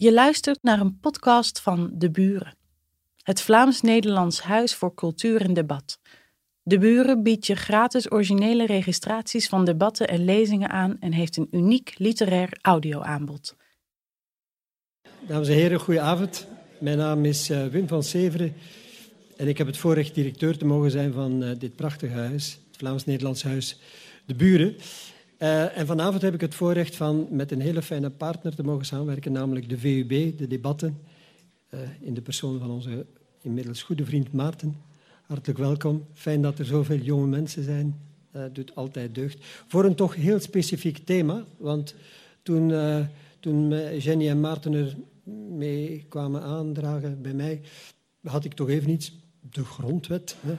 Je luistert naar een podcast van De Buren, het Vlaams-Nederlands Huis voor Cultuur en Debat. De Buren biedt je gratis originele registraties van debatten en lezingen aan en heeft een uniek literair audioaanbod. Dames en heren, goedenavond. Mijn naam is uh, Wim van Severen en ik heb het voorrecht directeur te mogen zijn van uh, dit prachtige huis, het Vlaams-Nederlands Huis De Buren. Uh, en vanavond heb ik het voorrecht van met een hele fijne partner te mogen samenwerken, namelijk de VUB, de debatten, uh, in de persoon van onze inmiddels goede vriend Maarten. Hartelijk welkom. Fijn dat er zoveel jonge mensen zijn. Uh, doet altijd deugd. Voor een toch heel specifiek thema, want toen, toen Jenny en Maarten er mee kwamen aandragen bij mij, had ik toch even iets, de grondwet. Hè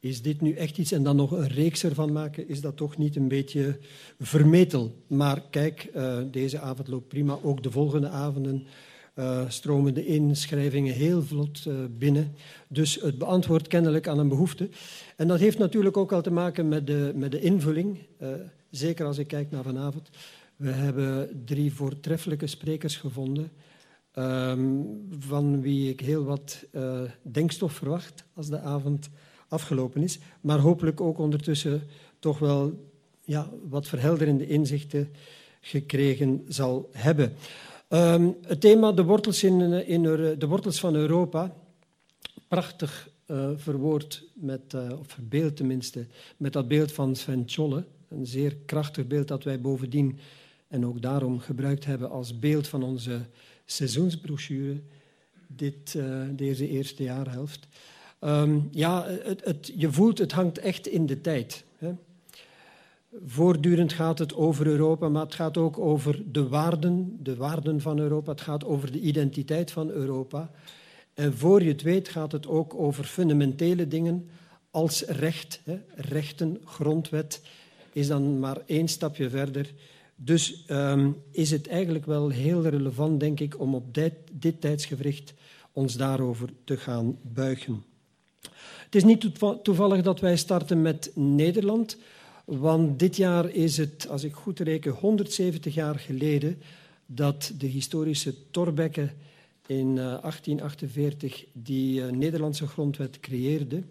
is dit nu echt iets en dan nog een reeks ervan maken, is dat toch niet een beetje vermetel. Maar kijk, uh, deze avond loopt prima. Ook de volgende avonden uh, stromen de inschrijvingen heel vlot uh, binnen. Dus het beantwoordt kennelijk aan een behoefte. En dat heeft natuurlijk ook al te maken met de, met de invulling. zeker als ik kijk naar vanavond. We hebben drie voortreffelijke sprekers gevonden. Um, van wie ik heel wat denkstof verwacht als de avond afgelopen is. Maar hopelijk ook ondertussen toch wel ja, wat verhelderende inzichten gekregen zal hebben. Um, het thema de wortels, in, in, de wortels van Europa, prachtig uh, verwoord, met, uh, of verbeeld tenminste, met dat beeld van Sven Tjolle. Een zeer krachtig beeld dat wij bovendien en ook daarom gebruikt hebben als beeld van onze seizoensbrochure dit, deze eerste jaarhelft. Um, ja, het, je voelt, het hangt echt in de tijd. Hè. Voortdurend gaat het over Europa, maar het gaat ook over de waarden, de waarden van Europa. Het gaat over de identiteit van Europa. En voor je het weet gaat het ook over fundamentele dingen als recht. Hè. Rechten, grondwet is dan maar één stapje verder. Dus um, is het eigenlijk wel heel relevant, denk ik, om op dit, dit tijdsgevricht ons daarover te gaan buigen. Het is niet toevallig dat wij starten met Nederland, want dit jaar is het, als ik goed reken, 170 jaar geleden dat de historische Thorbecke in 1848 eh, die uh, Nederlandse grondwet creëerde.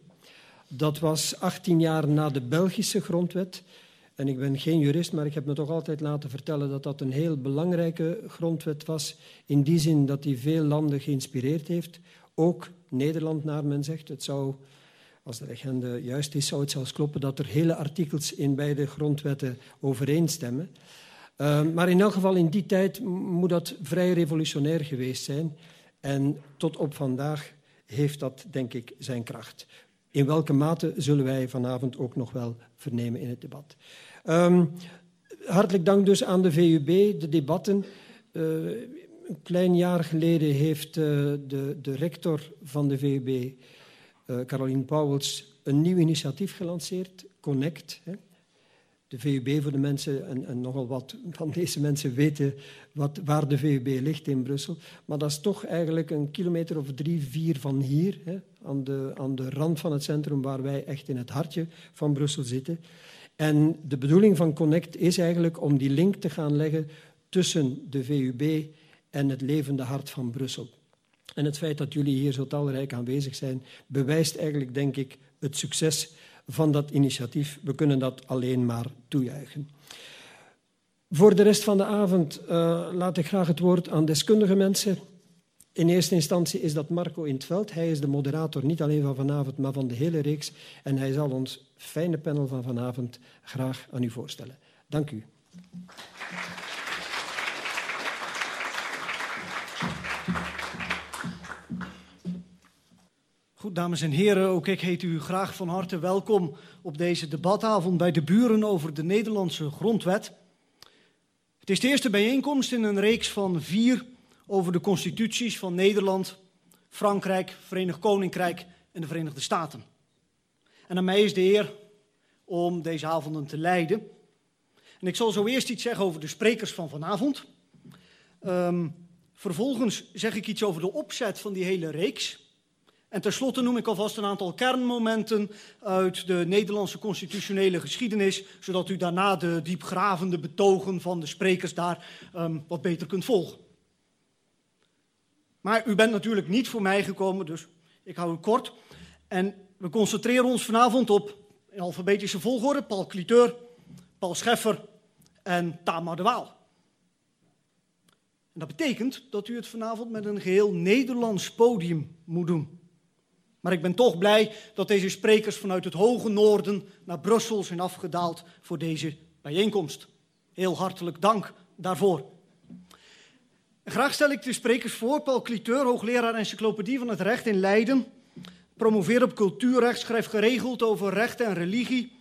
Dat was 18 jaar na de Belgische grondwet. En ik ben geen jurist, maar ik heb me toch altijd laten vertellen dat dat een heel belangrijke grondwet was. In die zin dat die veel landen geïnspireerd heeft. Ook Nederland, naar men zegt. Het zou als de legende juist is, zou het zelfs kloppen dat er hele artikels in beide grondwetten overeenstemmen. Uh, maar in elk geval in die tijd moet dat vrij revolutionair geweest zijn. En tot op vandaag heeft dat, denk ik, zijn kracht. In welke mate zullen wij vanavond ook nog wel vernemen in het debat. Um, hartelijk dank dus aan de VUB, de debatten. Uh, een klein jaar geleden heeft uh, de, de rector van de VUB uh, Caroline Pauwels een nieuw initiatief gelanceerd, Connect. Hè. De VUB voor de mensen, en, en, nogal wat van deze mensen weten wat, waar de VUB ligt in Brussel. Maar dat is toch eigenlijk een kilometer of drie, vier van hier, hè, aan, de, aan de rand van het centrum waar wij echt in het hartje van Brussel zitten. En de bedoeling van Connect is eigenlijk om die link te gaan leggen tussen de VUB en het levende hart van Brussel. En het feit dat jullie hier zo talrijk aanwezig zijn, bewijst eigenlijk, denk ik, het succes van dat initiatief. We kunnen dat alleen maar toejuichen. Voor de rest van de avond uh, laat ik graag het woord aan deskundige mensen. In eerste instantie is dat Marco in het veld. Hij is de moderator niet alleen van vanavond, maar van de hele reeks. En hij zal ons fijne panel van vanavond graag aan u voorstellen. Dank u. Dames en heren, ook ik heet u graag van harte welkom op deze debatavond bij de buren over de Nederlandse grondwet. Het is de eerste bijeenkomst in een reeks van vier over de constituties van Nederland, Frankrijk, Verenigd Koninkrijk en de Verenigde Staten. En aan mij is de eer om deze avonden te leiden. En ik zal zo eerst iets zeggen over de sprekers van vanavond. Um, vervolgens zeg ik iets over de opzet van die hele reeks. En tenslotte noem ik alvast een aantal kernmomenten uit de Nederlandse constitutionele geschiedenis, zodat u daarna de diepgravende betogen van de sprekers daar um, wat beter kunt volgen. Maar u bent natuurlijk niet voor mij gekomen, dus ik hou het kort. En we concentreren ons vanavond op, in alfabetische volgorde, Paul Cliteur, Paul Scheffer en Tamar de Waal. En dat betekent dat u het vanavond met een geheel Nederlands podium moet doen. Maar ik ben toch blij dat deze sprekers vanuit het hoge noorden naar Brussel zijn afgedaald voor deze bijeenkomst. Heel hartelijk dank daarvoor. graag stel ik de sprekers voor. Paul Cliteur, hoogleraar encyclopedie van het recht in Leiden. Promoveert op cultuurrecht, schrijft geregeld over recht en religie.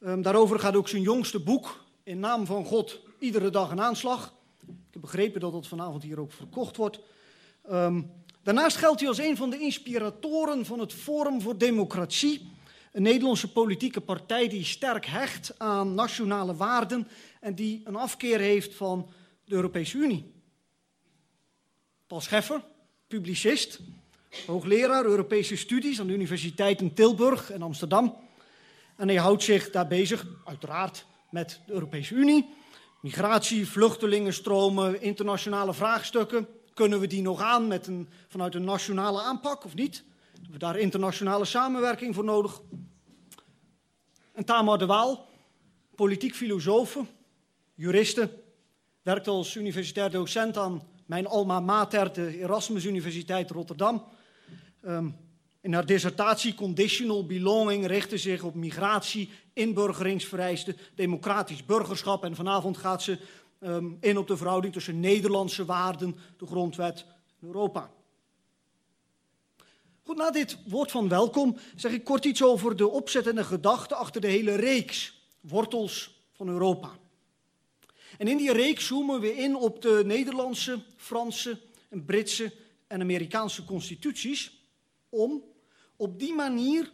Um, daarover gaat ook zijn jongste boek, In naam van God, iedere dag een aanslag. Ik heb begrepen dat dat vanavond hier ook verkocht wordt. Um, daarnaast geldt hij als een van de inspiratoren van het Forum voor Democratie. Een Nederlandse politieke partij die sterk hecht aan nationale waarden en die een afkeer heeft van de Europese Unie. Paul Scheffer, publicist, hoogleraar Europese studies aan de universiteiten Tilburg en Amsterdam. En hij houdt zich daar bezig, uiteraard, met de Europese Unie. Migratie, vluchtelingenstromen, internationale vraagstukken. Kunnen we die nog aan met een, vanuit een nationale aanpak of niet? Hebben we daar internationale samenwerking voor nodig? En Tamar de Waal, politiek filosoof, juriste, werkt als universitair docent aan mijn alma mater, de Erasmus Universiteit Rotterdam. Um, in haar dissertatie Conditional Belonging richtte zich op migratie, inburgeringsvereisten, democratisch burgerschap. En vanavond gaat ze um, in op de verhouding tussen Nederlandse waarden, de grondwet en Europa. Goed, na dit woord van welkom zeg ik kort iets over de opzet en de gedachte achter de hele reeks wortels van Europa. En in die reeks zoomen we in op de Nederlandse, Franse, en Britse en Amerikaanse constituties om op die manier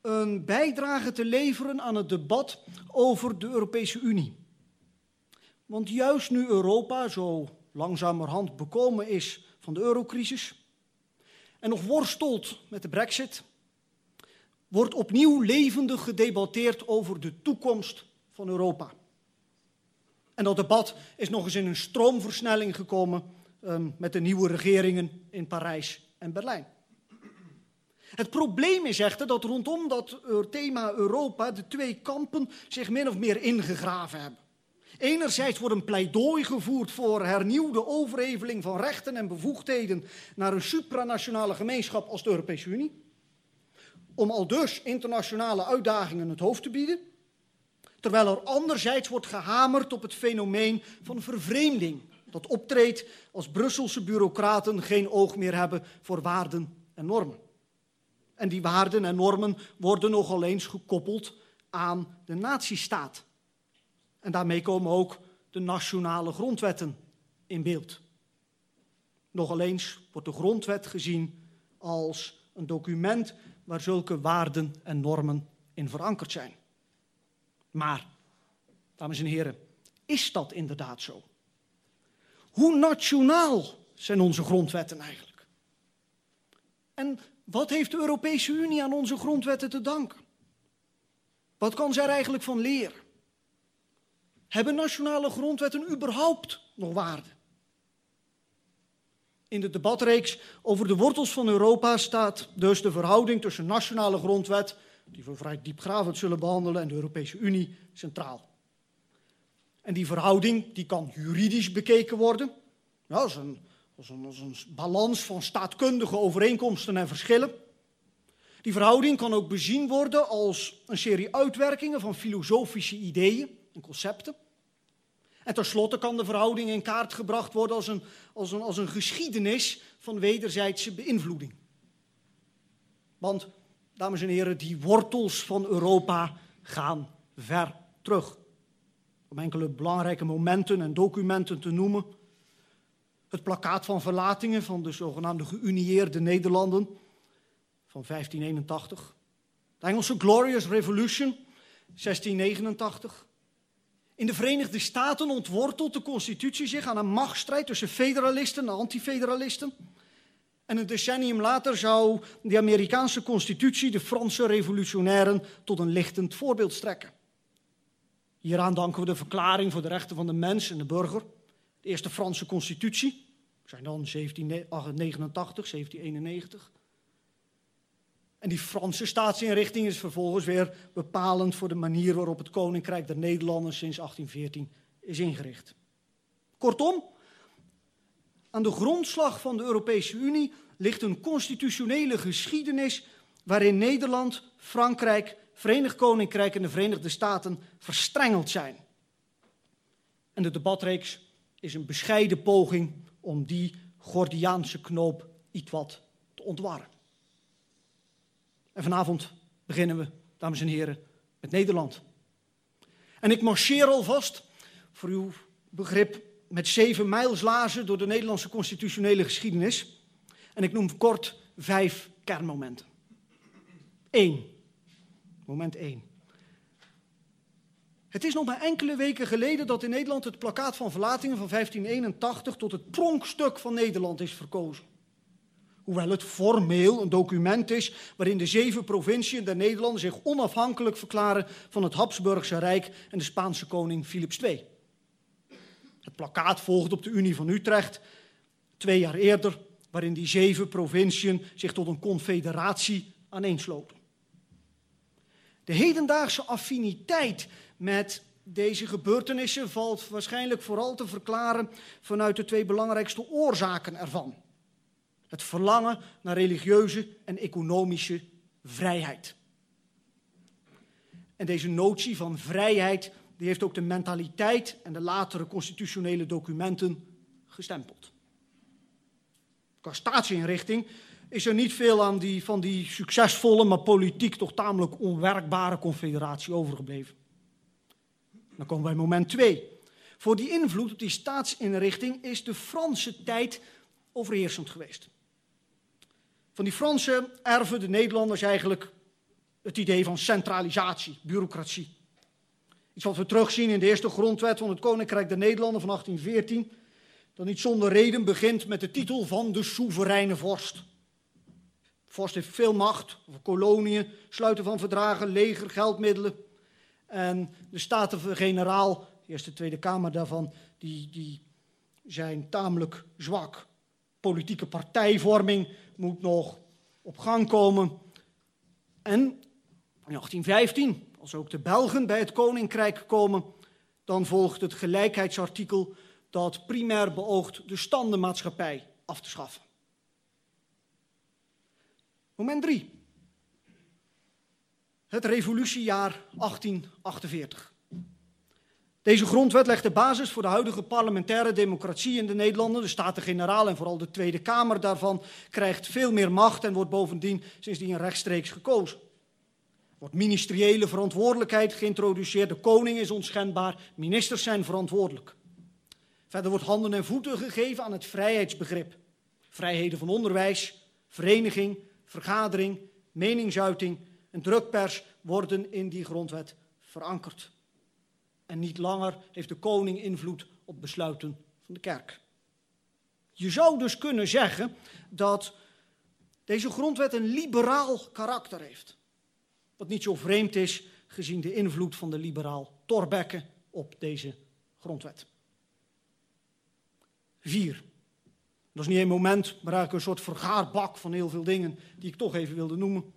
een bijdrage te leveren aan het debat over de Europese Unie. Want juist nu Europa zo langzamerhand bekomen is van de eurocrisis en nog worstelt met de brexit, wordt opnieuw levendig gedebatteerd over de toekomst van Europa. En dat debat is nog eens in een stroomversnelling gekomen um, met de nieuwe regeringen in Parijs en Berlijn. Het probleem is echter dat rondom dat thema Europa de twee kampen zich min of meer ingegraven hebben. Enerzijds wordt een pleidooi gevoerd voor hernieuwde overheveling van rechten en bevoegdheden naar een supranationale gemeenschap als de Europese Unie. Om al dus internationale uitdagingen het hoofd te bieden. Terwijl er anderzijds wordt gehamerd op het fenomeen van vervreemding. Dat optreedt als Brusselse bureaucraten geen oog meer hebben voor waarden en normen. En die waarden en normen worden nogal eens gekoppeld aan de natiestaat. En daarmee komen ook de nationale grondwetten in beeld. Nogal eens wordt de grondwet gezien als een document waar zulke waarden en normen in verankerd zijn. Maar, dames en heren, is dat inderdaad zo? Hoe nationaal zijn onze grondwetten eigenlijk? En wat heeft de Europese Unie aan onze grondwetten te danken? Wat kan zij er eigenlijk van leren? Hebben nationale grondwetten überhaupt nog waarde? In de debatreeks over de wortels van Europa staat dus de verhouding tussen nationale grondwet, die we vrij diepgravend zullen behandelen, en de Europese Unie centraal. En die verhouding die kan juridisch bekeken worden. Een een, als een balans van staatkundige overeenkomsten en verschillen. Die verhouding kan ook bezien worden als een serie uitwerkingen van filosofische ideeën en concepten. En tenslotte kan de verhouding in kaart gebracht worden als een, als een, als een geschiedenis van wederzijdse beïnvloeding. Want, dames en heren, die wortels van Europa gaan ver terug. Om enkele belangrijke momenten en documenten te noemen het plakkaat van verlatingen van de zogenaamde geunieerde Nederlanden van 1581. De Engelse Glorious Revolution, 1689. In de Verenigde Staten ontwortelt de constitutie zich aan een machtsstrijd tussen federalisten en antifederalisten. En een decennium later zou de Amerikaanse constitutie de Franse revolutionairen tot een lichtend voorbeeld strekken. Hieraan danken we de verklaring voor de rechten van de mens en de burger, de eerste Franse constitutie, zijn dan 1789, 1791. En die Franse staatsinrichting is vervolgens weer bepalend voor de manier waarop het Koninkrijk der Nederlanden sinds 1814 is ingericht. Kortom, aan de grondslag van de Europese Unie ligt een constitutionele geschiedenis waarin Nederland, Frankrijk, Verenigd Koninkrijk en de Verenigde Staten verstrengeld zijn. En de debatreeks is een bescheiden poging om die Gordiaanse knoop iets wat te ontwarren. En vanavond beginnen we, dames en heren, met Nederland. En ik marcheer alvast, voor uw begrip, met zeven mijlslazen door de Nederlandse constitutionele geschiedenis. En ik noem kort vijf kernmomenten. Eén. Moment één. Het is nog maar enkele weken geleden dat in Nederland het plakkaat van verlatingen van 1581 tot het pronkstuk van Nederland is verkozen. Hoewel het formeel een document is waarin de zeven provinciën der Nederlanden zich onafhankelijk verklaren van het Habsburgse Rijk en de Spaanse koning Philips II. Het plakkaat volgt op de Unie van Utrecht twee jaar eerder, waarin die zeven provinciën zich tot een confederatie aaneensloten. De hedendaagse affiniteit met deze gebeurtenissen valt waarschijnlijk vooral te verklaren vanuit de twee belangrijkste oorzaken ervan. Het verlangen naar religieuze en economische vrijheid. En deze notie van vrijheid die heeft ook de mentaliteit en de latere constitutionele documenten gestempeld. Qua staatsinrichting is er niet veel aan die, van die succesvolle, maar politiek toch tamelijk onwerkbare confederatie overgebleven. Dan komen we bij moment 2. Voor die invloed op die staatsinrichting is de Franse tijd overheersend geweest. Van die Fransen erven de Nederlanders eigenlijk het idee van centralisatie, bureaucratie. Iets wat we terugzien in de eerste grondwet van het Koninkrijk der Nederlanden van 1814, dat niet zonder reden begint met de titel van de soevereine vorst. De vorst heeft veel macht koloniën, sluiten van verdragen, leger, geldmiddelen. En de Staten-Generaal, de Eerste Tweede Kamer daarvan, die, die zijn tamelijk zwak. Politieke partijvorming moet nog op gang komen. En in 1815, als ook de Belgen bij het Koninkrijk komen, dan volgt het gelijkheidsartikel dat primair beoogt de standenmaatschappij af te schaffen. Moment 3. Het revolutiejaar 1848. Deze grondwet legt de basis voor de huidige parlementaire democratie in de Nederlanden. De Staten-Generaal en vooral de Tweede Kamer daarvan krijgt veel meer macht en wordt bovendien sindsdien rechtstreeks gekozen. Er wordt ministeriële verantwoordelijkheid geïntroduceerd. De koning is onschendbaar, ministers zijn verantwoordelijk. Verder wordt handen en voeten gegeven aan het vrijheidsbegrip. Vrijheden van onderwijs, vereniging, vergadering, meningsuiting en drukpers worden in die grondwet verankerd. En niet langer heeft de koning invloed op besluiten van de kerk. Je zou dus kunnen zeggen dat deze grondwet een liberaal karakter heeft. Wat niet zo vreemd is gezien de invloed van de liberaal Thorbecke op deze grondwet. Vier. Dat is niet één moment, maar eigenlijk een soort vergaarbak van heel veel dingen die ik toch even wilde noemen.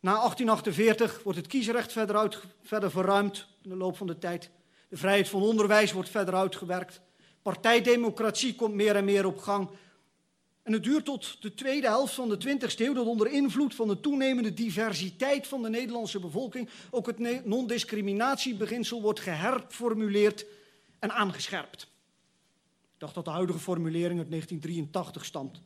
Na 1848 wordt het kiesrecht verder, uit, verder verruimd in de loop van de tijd. De vrijheid van onderwijs wordt verder uitgewerkt. Partijdemocratie komt meer en meer op gang. En het duurt tot de tweede helft van de 20e eeuw dat onder invloed van de toenemende diversiteit van de Nederlandse bevolking ook het non-discriminatiebeginsel wordt geherformuleerd en aangescherpt. Ik dacht dat de huidige formulering uit 1983 stamt.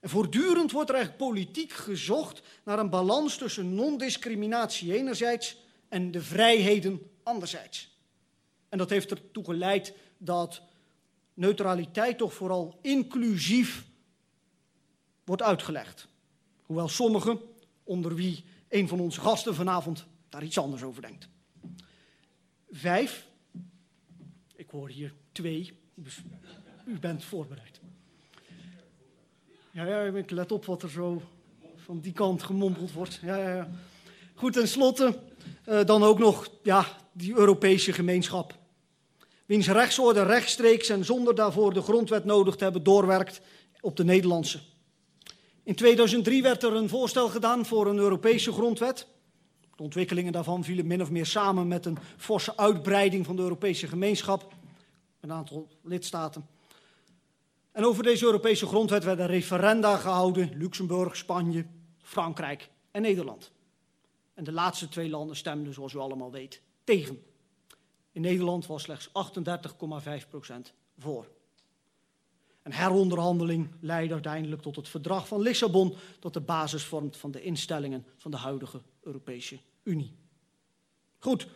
En voortdurend wordt er eigenlijk politiek gezocht naar een balans tussen non-discriminatie enerzijds en de vrijheden anderzijds. En dat heeft ertoe geleid dat neutraliteit toch vooral inclusief wordt uitgelegd. Hoewel sommigen, onder wie een van onze gasten vanavond, daar iets anders over denkt. Vijf, ik hoor hier twee, u bent voorbereid. Ja, ja, ik let op wat er zo van die kant gemompeld wordt. Ja, ja, ja. Goed, tenslotte uh, dan ook nog ja, die Europese gemeenschap. wiens rechtsorde rechtstreeks en zonder daarvoor de grondwet nodig te hebben doorwerkt op de Nederlandse. In 2003 werd er een voorstel gedaan voor een Europese grondwet. De ontwikkelingen daarvan vielen min of meer samen met een forse uitbreiding van de Europese gemeenschap, een aantal lidstaten. En over deze Europese grondwet werden referenda gehouden: Luxemburg, Spanje, Frankrijk en Nederland. En de laatste twee landen stemden, zoals u allemaal weet, tegen. In Nederland was slechts 38,5% voor. Een heronderhandeling leidde uiteindelijk tot het verdrag van Lissabon, dat de basis vormt van de instellingen van de huidige Europese Unie. Goed,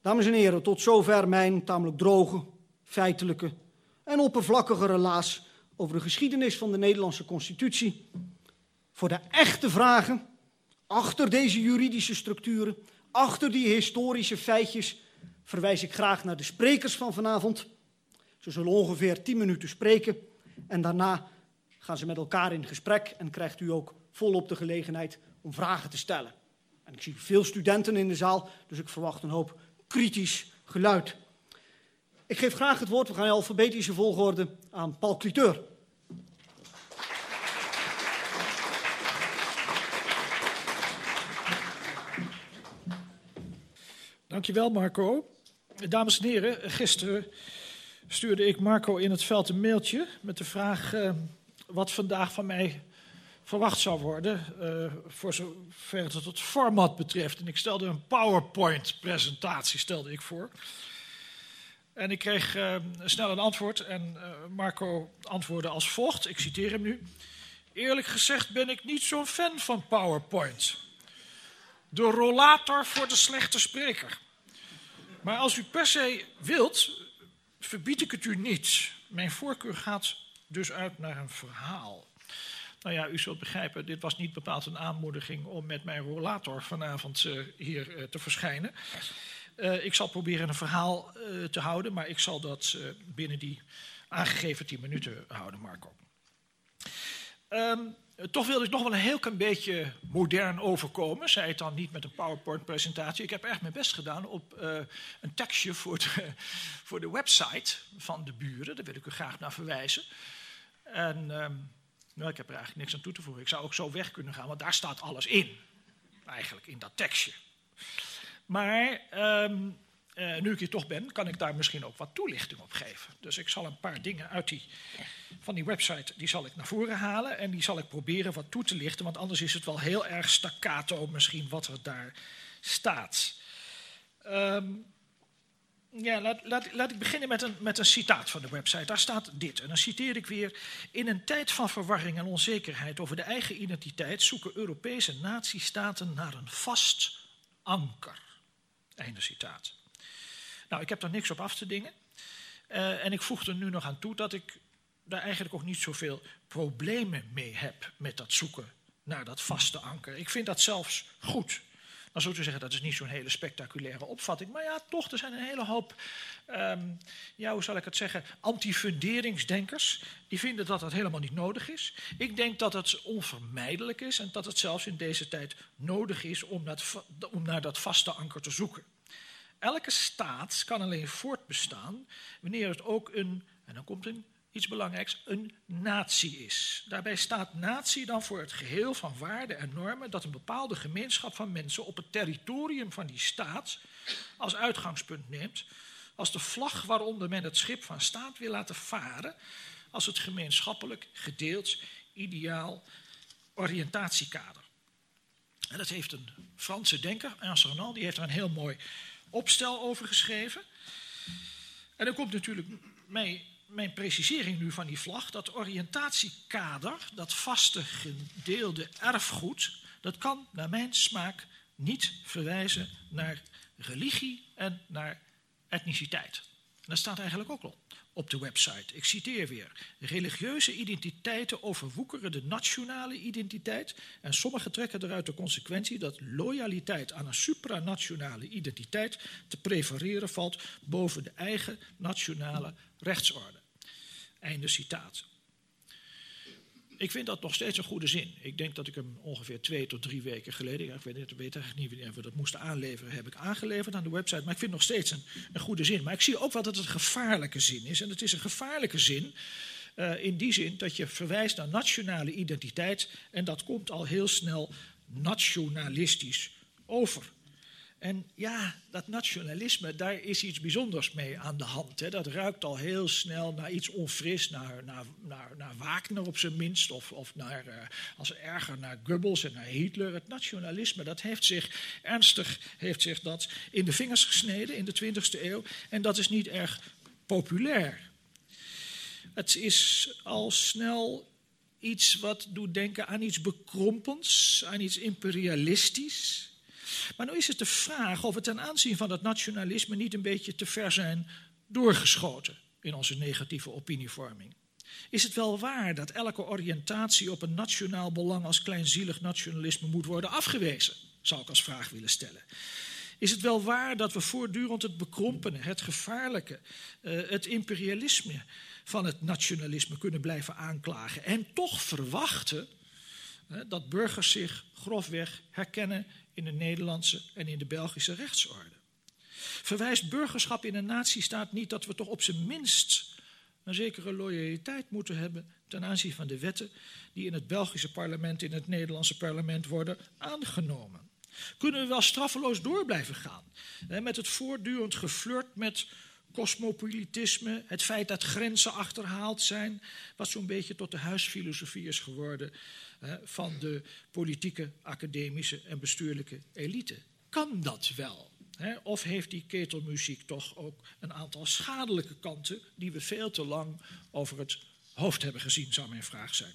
dames en heren, tot zover mijn tamelijk droge, feitelijke en oppervlakkige relaas over de geschiedenis van de Nederlandse Constitutie. Voor de echte vragen achter deze juridische structuren, achter die historische feitjes, verwijs ik graag naar de sprekers van vanavond. Ze zullen ongeveer 10 minuten spreken en daarna gaan ze met elkaar in gesprek en krijgt u ook volop de gelegenheid om vragen te stellen. En ik zie veel studenten in de zaal, dus ik verwacht een hoop kritisch geluid. Ik geef graag het woord, we gaan in alfabetische volgorde, aan Paul Cliteur. Dankjewel Marco. Dames en heren, gisteren stuurde ik Marco in het veld een mailtje met de vraag uh, wat vandaag van mij verwacht zou worden, uh, voor zover het het format betreft. En ik stelde een PowerPoint-presentatie stelde ik voor. En ik kreeg uh, snel een antwoord en Marco antwoordde als volgt, ik citeer hem nu. Eerlijk gezegd ben ik niet zo'n fan van PowerPoint. De rollator voor de slechte spreker. Maar als u per se wilt, verbied ik het u niet. Mijn voorkeur gaat dus uit naar een verhaal. Nou ja, u zult begrijpen, dit was niet bepaald een aanmoediging om met mijn rollator vanavond uh, hier te verschijnen. Uh, ik zal proberen een verhaal te houden, maar ik zal dat binnen die aangegeven 10 minuten houden, Marco. Um, toch wilde ik nog wel een heel klein beetje modern overkomen. Zij het dan niet met een PowerPoint-presentatie. Ik heb erg mijn best gedaan op een tekstje voor de, voor de website van de buren. Daar wil ik u graag naar verwijzen. En um, nou, ik heb er eigenlijk niks aan toe te voegen. Ik zou ook zo weg kunnen gaan, want daar staat alles in. Eigenlijk in dat tekstje. Maar um, uh, nu ik hier toch ben, kan ik daar misschien ook wat toelichting op geven. Dus ik zal een paar dingen uit die, van die website die zal ik naar voren halen en die zal ik proberen wat toe te lichten, want anders is het wel heel erg staccato misschien wat er daar staat. Um, ja, laat, laat, laat, ik beginnen met een, met een citaat van de website. Daar staat dit, en dan citeer ik weer. In een tijd van verwarring en onzekerheid over de eigen identiteit zoeken Europese natiestaten naar een vast anker. Einde citaat. Nou, ik heb daar niks op af te dingen. Uh, en ik voeg er nu nog aan toe dat ik daar eigenlijk ook niet zoveel problemen mee heb met dat zoeken naar dat vaste anker. Ik vind dat zelfs goed. Dan zou je zeggen, dat is niet zo'n hele spectaculaire opvatting. Maar ja, toch, er zijn een hele hoop, um, ja, hoe zal ik het zeggen, antifunderingsdenkers. Die vinden dat dat helemaal niet nodig is. Ik denk dat het onvermijdelijk is en dat het zelfs in deze tijd nodig is om, om naar dat vaste anker te zoeken. Elke staat kan alleen voortbestaan wanneer het ook een, en dan komt een, iets belangrijks, een natie is. Daarbij staat natie dan voor het geheel van waarden en normen dat een bepaalde gemeenschap van mensen op het territorium van die staat als uitgangspunt neemt, als de vlag waaronder men het schip van staat wil laten varen, als het gemeenschappelijk gedeeld ideaal oriëntatiekader. En dat heeft een Franse denker, Ernst Renan, die heeft er een heel mooi opstel over geschreven. En dan komt natuurlijk mijn, mijn precisering nu van die vlag. Dat oriëntatiekader, dat vaste gedeelde erfgoed, dat kan naar mijn smaak niet verwijzen naar religie en naar etniciteit. En dat staat eigenlijk ook al op de website. Ik citeer weer. Religieuze identiteiten overwoekeren de nationale identiteit en sommigen trekken eruit de consequentie dat loyaliteit aan een supranationale identiteit te prefereren valt boven de eigen nationale rechtsorde. Einde citaat. ik vind dat nog steeds een goede zin. Ik denk dat ik hem ongeveer twee tot drie weken geleden, ik weet, weet eigenlijk niet wanneer we dat moesten aanleveren, heb ik aangeleverd aan de website. Maar ik vind nog steeds een, een goede zin. Maar ik zie ook wel dat het een gevaarlijke zin is. En het is een gevaarlijke zin uh, in die zin dat je verwijst naar nationale identiteit en dat komt al heel snel nationalistisch over. En ja, dat nationalisme, daar is iets bijzonders mee aan de hand. Hè. Dat ruikt al heel snel naar iets onfris, naar, naar, naar, naar Wagner op zijn minst, of, of naar, uh, als erger naar Goebbels en naar Hitler. Het nationalisme, dat heeft zich ernstig heeft zich dat in de vingers gesneden in de 20e eeuw. En dat is niet erg populair. Het is al snel iets wat doet denken aan iets bekrompens, aan iets imperialistisch. Maar nu is het de vraag of we ten aanzien van dat nationalisme niet een beetje te ver zijn doorgeschoten in onze negatieve opinievorming. Is het wel waar dat elke oriëntatie op een nationaal belang als kleinzielig nationalisme moet worden afgewezen? Zou ik als vraag willen stellen. Is het wel waar dat we voortdurend het bekrompene, het gevaarlijke, uh, het imperialisme van het nationalisme kunnen blijven aanklagen en toch verwachten dat burgers zich grofweg herkennen in de Nederlandse en in de Belgische rechtsorde. Verwijst burgerschap in een natiestaat niet dat we toch op zijn minst een zekere loyaliteit moeten hebben ten aanzien van de wetten die in het Belgische parlement, in het Nederlandse parlement worden aangenomen? Kunnen we wel straffeloos door blijven gaan met het voortdurend geflirt met cosmopolitisme, het feit dat grenzen achterhaald zijn, wat zo'n beetje tot de huisfilosofie is geworden van de politieke, academische en bestuurlijke elite. Kan dat wel? Of heeft die ketelmuziek toch ook een aantal schadelijke kanten die we veel te lang over het hoofd hebben gezien, zou mijn vraag zijn.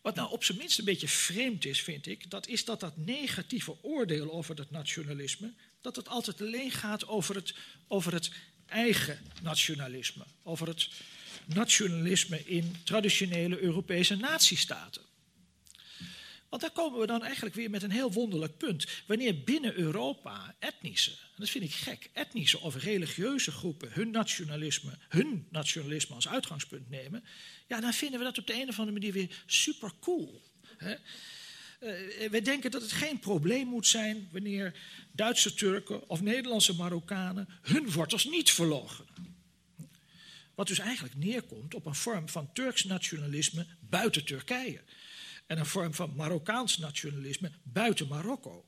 Wat nou op zijn minst een beetje vreemd is, vind ik, dat is dat dat negatieve oordeel over het nationalisme, dat het altijd alleen gaat over het, over het eigen nationalisme, over het nationalisme in traditionele Europese natiestaten. Want daar komen we dan eigenlijk weer met een heel wonderlijk punt. Wanneer binnen Europa etnische, en dat vind ik gek, etnische of religieuze groepen hun nationalisme, hun nationalisme als uitgangspunt nemen, ja, dan vinden we dat op de een of andere manier weer super cool. Hè? Uh, we denken dat het geen probleem moet zijn wanneer Duitse Turken of Nederlandse Marokkanen hun wortels niet verlogen. Wat dus eigenlijk neerkomt op een vorm van Turks nationalisme buiten Turkije. En een vorm van Marokkaans nationalisme buiten Marokko.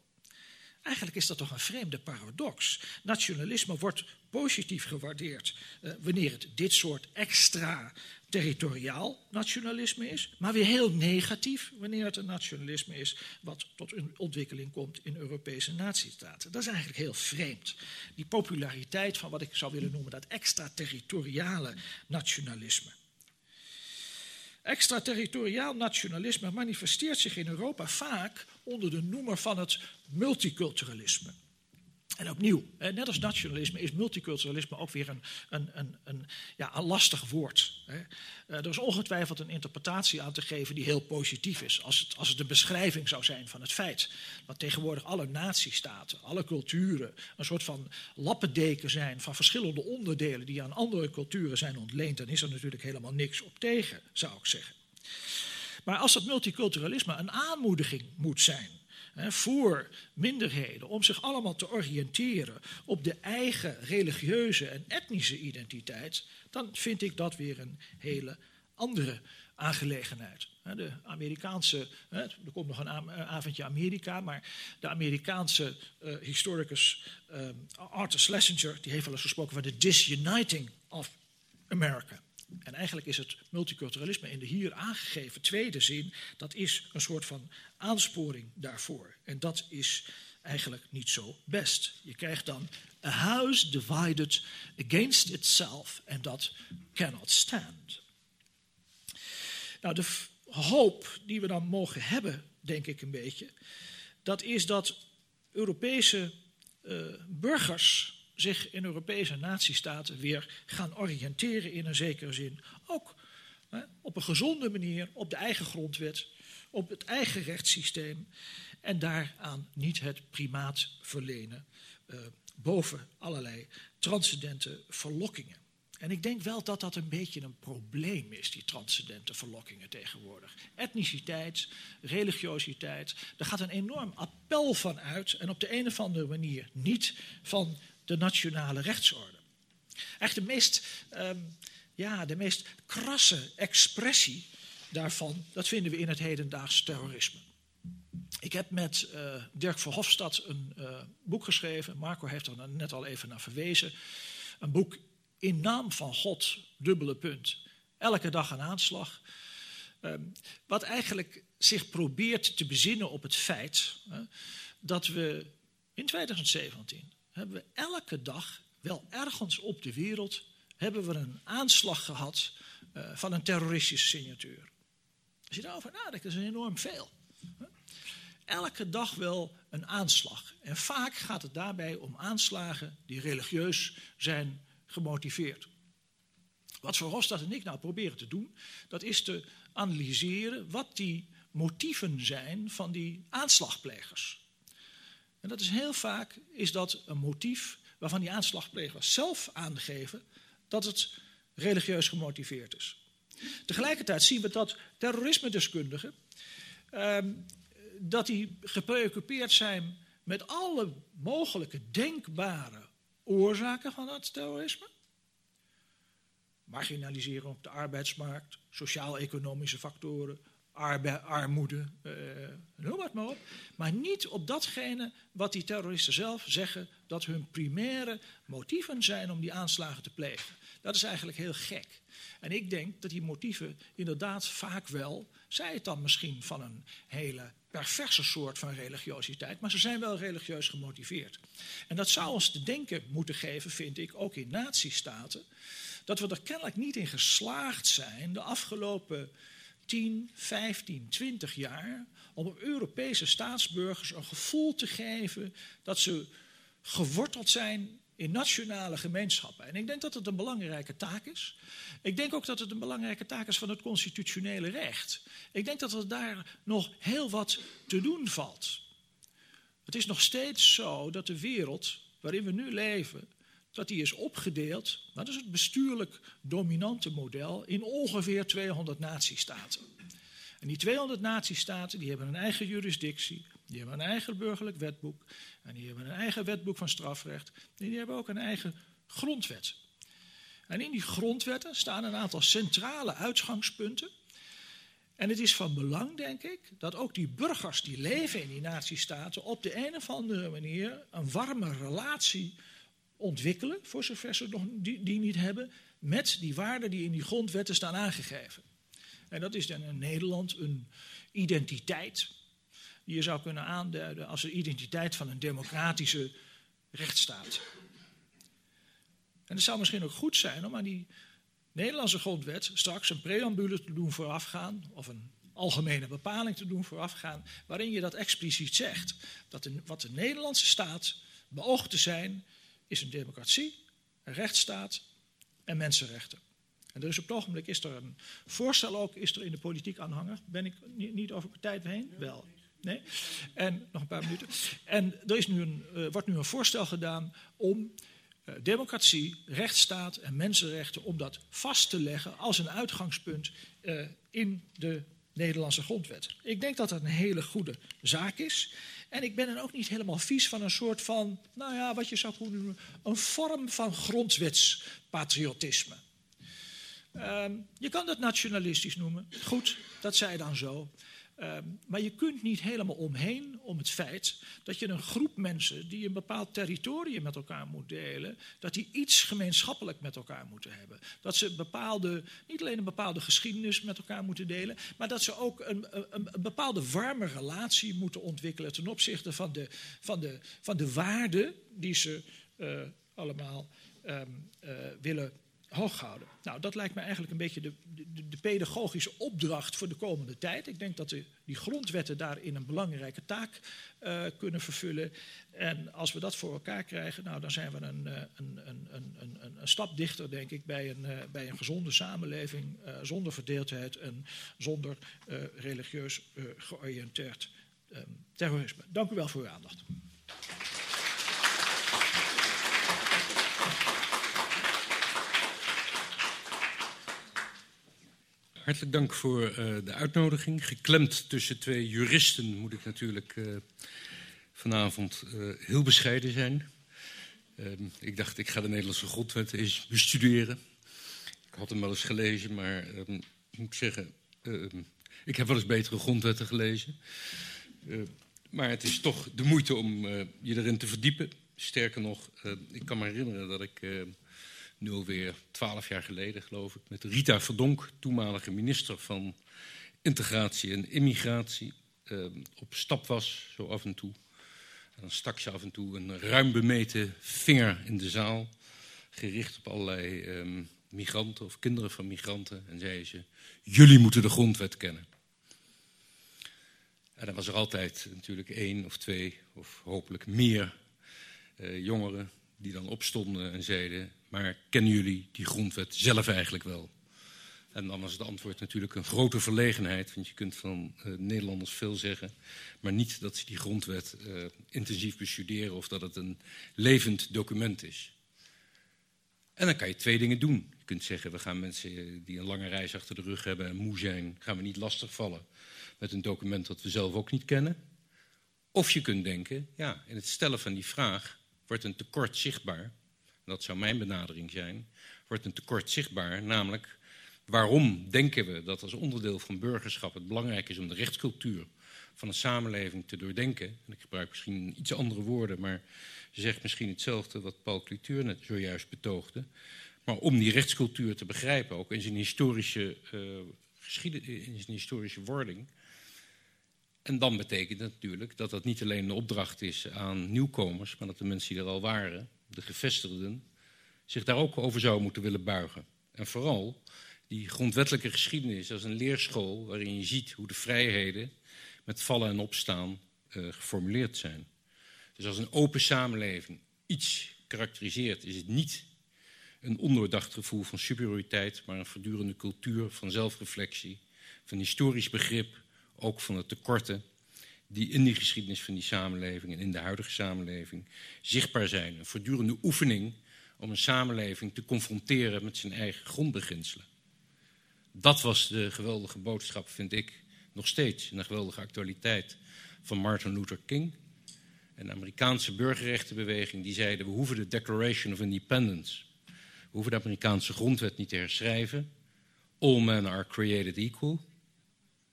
Eigenlijk is dat toch een vreemde paradox. Nationalisme wordt positief gewaardeerd uh, wanneer het dit soort extra territoriaal nationalisme is, maar weer heel negatief wanneer het een nationalisme is wat tot een ontwikkeling komt in Europese natiestaten. Dat is eigenlijk heel vreemd. Die populariteit van wat ik zou willen noemen dat extraterritoriale nationalisme. Extraterritoriaal nationalisme manifesteert zich in Europa vaak onder de noemer van het multiculturalisme. En opnieuw, net als nationalisme is multiculturalisme ook weer een, een, een, een, ja, een lastig woord. Eh, er is ongetwijfeld een interpretatie aan te geven die heel positief is. Als het, als het de beschrijving zou zijn van het feit dat tegenwoordig alle natiestaten, alle culturen, een soort van lappendeken zijn van verschillende onderdelen die aan andere culturen zijn ontleend, dan is er natuurlijk helemaal niks op tegen, zou ik zeggen. Maar als dat multiculturalisme een aanmoediging moet zijn voor minderheden om zich allemaal te oriënteren op de eigen religieuze en etnische identiteit, dan vind ik dat weer een hele andere aangelegenheid. De Amerikaanse, er komt nog een avondje Amerika, maar de Amerikaanse uh, historicus uh, Arthur Schlesinger, die heeft wel eens gesproken van de disuniting of America. En eigenlijk is het multiculturalisme in de hier aangegeven tweede zin, dat is een soort van aansporing daarvoor. En dat is eigenlijk niet zo best. Je krijgt dan a house divided against itself and that cannot stand. Nou, de hoop die we dan mogen hebben, denk ik een beetje, dat is dat Europese uh, burgers zich in Europese natiestaten weer gaan oriënteren in een zekere zin. Ook hè, op een gezonde manier op de eigen grondwet, op het eigen rechtssysteem en daaraan niet het primaat verlenen uh, boven allerlei transcendente verlokkingen. En ik denk wel dat dat een beetje een probleem is, die transcendente verlokkingen tegenwoordig. Etniciteit, religiositeit, daar gaat een enorm appel van uit. En op de een of andere manier niet van de nationale rechtsorde. Echt de meest, ehm, ja, de meest krasse expressie daarvan, dat vinden we in het hedendaags terrorisme. Ik heb met uh, Dirk Verhofstadt een uh, boek geschreven. Marco heeft er net al even naar verwezen. Een boek in naam van God, dubbele punt. Elke dag een aanslag. Uh, wat eigenlijk zich probeert te bezinnen op het feit dat we in 2017 hebben we elke dag wel ergens op de wereld hebben we een aanslag gehad uh, van een terroristische signatuur. Als je daarover nadenkt, is er enorm veel. Elke dag wel een aanslag. En vaak gaat het daarbij om aanslagen die religieus zijn gemotiveerd. Wat Verhofstadt en ik nou proberen te doen, dat is te analyseren wat die motieven zijn van die aanslagplegers. En dat is heel vaak is dat een motief waarvan die aanslagplegers zelf aangeven dat het religieus gemotiveerd is. Tegelijkertijd zien we dat terrorisme-deskundigen ehm, dat die gepreoccupeerd zijn met alle mogelijke denkbare oorzaken van dat terrorisme. Marginalisering op de arbeidsmarkt, sociaal-economische factoren, armoede, uh, noem het maar op. Maar niet op datgene wat die terroristen zelf zeggen dat hun primaire motieven zijn om die aanslagen te plegen. Dat is eigenlijk heel gek. En ik denk dat die motieven inderdaad vaak wel, zij het dan misschien van een hele perverse soort van religiositeit, maar ze zijn wel religieus gemotiveerd. En dat zou ons te denken moeten geven, vind ik, ook in nazistaten, dat we er kennelijk niet in geslaagd zijn de afgelopen 10, 15, 20 jaar om op Europese staatsburgers een gevoel te geven dat ze geworteld zijn in nationale gemeenschappen. En ik denk dat het een belangrijke taak is. Ik denk ook dat het een belangrijke taak is van het constitutionele recht. Ik denk dat er daar nog heel wat te doen valt. Het is nog steeds zo dat de wereld waarin we nu leven, dat die is opgedeeld, dat is het bestuurlijk dominante model, in ongeveer 200 natiestaten. En die 200 natiestaten die hebben een eigen jurisdictie, die hebben een eigen burgerlijk wetboek, en die hebben een eigen wetboek van strafrecht, en die hebben ook een eigen grondwet. En in die grondwetten staan een aantal centrale uitgangspunten. En het is van belang, denk ik, dat ook die burgers die leven in die natiestaten op de een of andere manier een warme relatie ontwikkelen, voor zover ze nog die, die niet hebben, met die waarden die in die grondwetten staan aangegeven. En dat is dan in Nederland een identiteit die je zou kunnen aanduiden als de identiteit van een democratische rechtsstaat. En het zou misschien ook goed zijn om aan die Nederlandse grondwet straks een preambule te doen voorafgaan, of een algemene bepaling te doen voorafgaan, waarin je dat expliciet zegt. Dat de, wat de Nederlandse staat beoogt te zijn, is een democratie, een rechtsstaat en mensenrechten. En er is op het ogenblik is er een voorstel ook, is er in de politiek aanhanger. Ben ik niet over tijd heen? Wel. Nee? En nog een paar minuten. En er is nu een, uh, wordt nu een voorstel gedaan om uh, democratie, rechtsstaat en mensenrechten, om dat vast te leggen als een uitgangspunt uh, in de Nederlandse grondwet. Ik denk dat dat een hele goede zaak is. En ik ben dan ook niet helemaal vies van een soort van, nou ja, wat je zou kunnen noemen, een vorm van grondwetspatriotisme. Um, je kan dat nationalistisch noemen. Goed, dat zij dan zo. Um, maar je kunt niet helemaal omheen om het feit dat je een groep mensen die een bepaald territorium met elkaar moet delen, dat die iets gemeenschappelijk met elkaar moeten hebben. Dat ze bepaalde, niet alleen een bepaalde geschiedenis met elkaar moeten delen, maar dat ze ook een, een, een bepaalde warme relatie moeten ontwikkelen ten opzichte van de, van de, van de waarden die ze uh, allemaal um, uh, willen hooghouden. Nou, dat lijkt me eigenlijk een beetje de, de, de, pedagogische opdracht voor de komende tijd. Ik denk dat de, die grondwetten daarin een belangrijke taak uh, kunnen vervullen. En als we dat voor elkaar krijgen, nou, dan zijn we een, een, een, een, een, stap dichter, denk ik, bij een, uh, bij een gezonde samenleving, zonder verdeeldheid en zonder religieus georiënteerd um, terrorisme. Dank u wel voor uw aandacht. Hartelijk dank voor uh, de uitnodiging. Geklemd tussen twee juristen moet ik natuurlijk uh, vanavond uh, heel bescheiden zijn. Ehm, ik dacht, ik ga de Nederlandse grondwet eens bestuderen. Ik had hem wel eens gelezen, maar ehm, ik moet zeggen, ehm, ik heb wel eens betere grondwetten gelezen. maar het is toch de moeite om je erin te verdiepen. Sterker nog, ik kan me herinneren dat ik nu alweer twaalf jaar geleden, geloof ik, met Rita Verdonk, toenmalige minister van Integratie en Immigratie, eh, op stap was, zo af en toe. En dan stak ze af en toe een ruim bemeten vinger in de zaal, gericht op allerlei eh, migranten of kinderen van migranten, en zei ze: Jullie moeten de grondwet kennen. En dan was er altijd natuurlijk één of twee, of hopelijk meer uh, jongeren die dan opstonden en zeiden: Maar kennen jullie die grondwet zelf eigenlijk wel? En dan was het antwoord natuurlijk een grote verlegenheid, want je kunt van uh, Nederlanders veel zeggen, maar niet dat ze die grondwet uh, intensief bestuderen of dat het een levend document is. En dan kan je twee dingen doen. Je kunt zeggen, we gaan mensen die een lange reis achter de rug hebben en moe zijn, gaan we niet lastigvallen met een document dat we zelf ook niet kennen. Of je kunt denken, ja, in het stellen van die vraag wordt een tekort zichtbaar. Dat zou mijn benadering zijn. Wordt een tekort zichtbaar, namelijk waarom denken we dat als onderdeel van burgerschap het belangrijk is om de rechtscultuur van een samenleving te doordenken. En ik gebruik misschien iets andere woorden, maar je zegt misschien hetzelfde wat Paul Clituur net zojuist betoogde. Maar om die rechtscultuur te begrijpen, ook in zijn historische, uh, in zijn historische wording, en dan betekent het natuurlijk dat dat niet alleen een opdracht is aan nieuwkomers, maar dat de mensen die er al waren, de gevestigden, zich daar ook over zouden moeten willen buigen. En vooral die grondwettelijke geschiedenis als een leerschool waarin je ziet hoe de vrijheden met vallen en opstaan uh, geformuleerd zijn. Dus als een open samenleving iets karakteriseert, is het niet een ondoordacht gevoel van superioriteit, maar een voortdurende cultuur van zelfreflectie, van historisch begrip, ook van de tekorten die in die geschiedenis van die samenleving en in de huidige samenleving zichtbaar zijn. Een voortdurende oefening om een samenleving te confronteren met zijn eigen grondbeginselen. Dat was de geweldige boodschap, vind ik, nog steeds, in de geweldige actualiteit van Martin Luther King. Een Amerikaanse burgerrechtenbeweging die zeiden: we hoeven de Declaration of Independence, we hoeven de Amerikaanse grondwet niet te herschrijven. All men are created equal.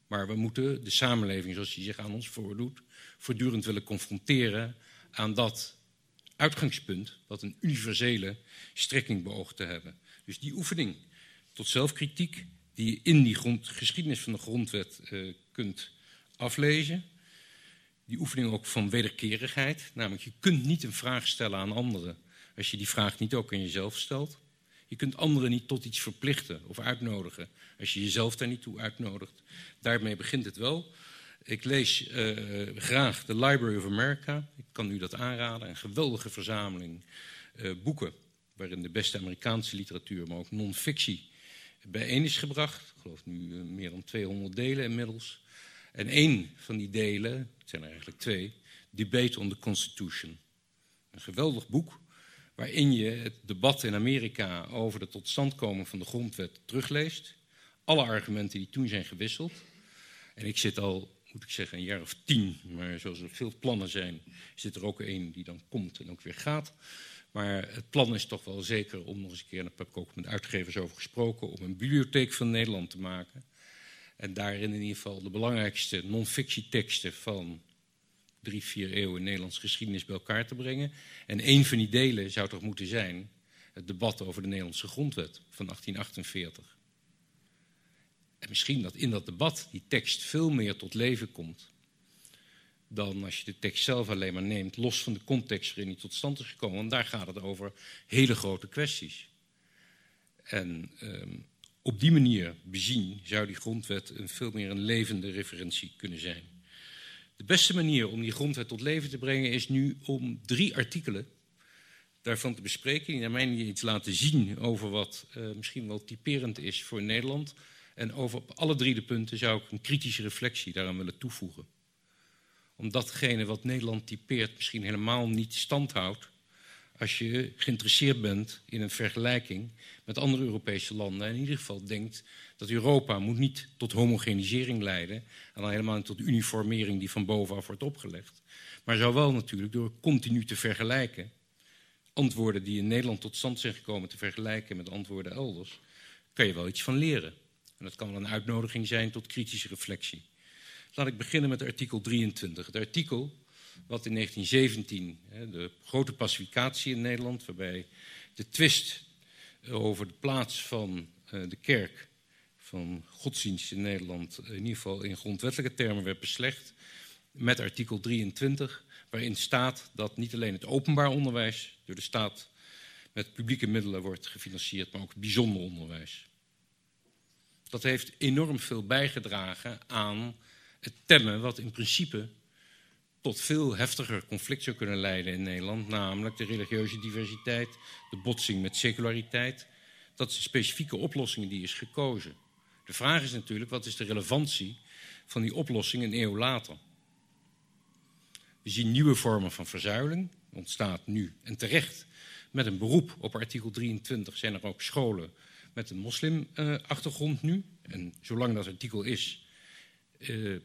Maar we moeten de samenleving, zoals die zich aan ons voordoet, voortdurend willen confronteren aan dat uitgangspunt dat een universele strekking beoogt te hebben. Dus die oefening tot zelfkritiek, die je in die geschiedenis van de grondwet uh, kunt aflezen. Die oefening ook van wederkerigheid, namelijk je kunt niet een vraag stellen aan anderen als je die vraag niet ook aan jezelf stelt. Je kunt anderen niet tot iets verplichten of uitnodigen als je jezelf daar niet toe uitnodigt. Daarmee begint het wel. Ik lees uh, graag de Library of America. Ik kan u dat aanraden. Een geweldige verzameling uh, boeken waarin de beste Amerikaanse literatuur, maar ook non-fictie bijeen is gebracht. Ik geloof nu uh, meer dan 200 delen inmiddels. En één van die delen, het zijn er eigenlijk twee, Debate on the Constitution. Een geweldig boek waarin je het debat in Amerika over de totstandkoming van de grondwet terugleest. Alle argumenten die toen zijn gewisseld. En ik zit al, moet ik zeggen, een jaar of tien, maar zoals er veel plannen zijn, zit er ook één die dan komt en ook weer gaat. Maar het plan is toch wel zeker om nog eens een keer, en daar heb ik ook met uitgevers over gesproken, om een bibliotheek van Nederland te maken. En daarin in ieder geval de belangrijkste non-fictieteksten van drie, vier eeuwen Nederlandse geschiedenis bij elkaar te brengen. En een van die delen zou toch moeten zijn het debat over de Nederlandse grondwet van 1848. En misschien dat in dat debat die tekst veel meer tot leven komt dan als je de tekst zelf alleen maar neemt, los van de context waarin die tot stand is gekomen. Want daar gaat het over hele grote kwesties. En um, op die manier bezien zou die grondwet een veel meer een levende referentie kunnen zijn. De beste manier om die grondwet tot leven te brengen is nu om drie artikelen daarvan te bespreken, die naar mijn iets laten zien over wat uh, misschien wel typerend is voor Nederland. En over op alle drie de punten zou ik een kritische reflectie daaraan willen toevoegen. Omdat datgene wat Nederland typeert misschien helemaal niet standhoudt als je geïnteresseerd bent in een vergelijking met andere Europese landen. En in ieder geval denkt dat Europa moet niet tot homogenisering leiden. En dan helemaal niet tot uniformering die van bovenaf wordt opgelegd. Maar zou wel natuurlijk door continu te vergelijken. Antwoorden die in Nederland tot stand zijn gekomen te vergelijken met antwoorden elders. Kan je wel iets van leren. En dat kan wel een uitnodiging zijn tot kritische reflectie. Laat ik beginnen met artikel 23. Het artikel wat in 1917, de grote pacificatie in Nederland, waarbij de twist over de plaats van eh, de kerk, van godsdienst in Nederland, in ieder geval in grondwettelijke termen werd beslecht, met artikel 23, waarin staat dat niet alleen het openbaar onderwijs door de staat met publieke middelen wordt gefinancierd, maar ook het bijzonder onderwijs. Dat heeft enorm veel bijgedragen aan het temmen wat in principe tot veel heftiger conflict zou kunnen leiden in Nederland, namelijk de religieuze diversiteit, de botsing met seculariteit. Dat zijn specifieke oplossingen die is gekozen. De vraag is natuurlijk, wat is de relevantie van die oplossing een eeuw later? We zien nieuwe vormen van verzuiling, ontstaat nu en terecht. Met een beroep op artikel 23 zijn er ook scholen met een moslimachtergrond nu. En zolang dat artikel is, uh,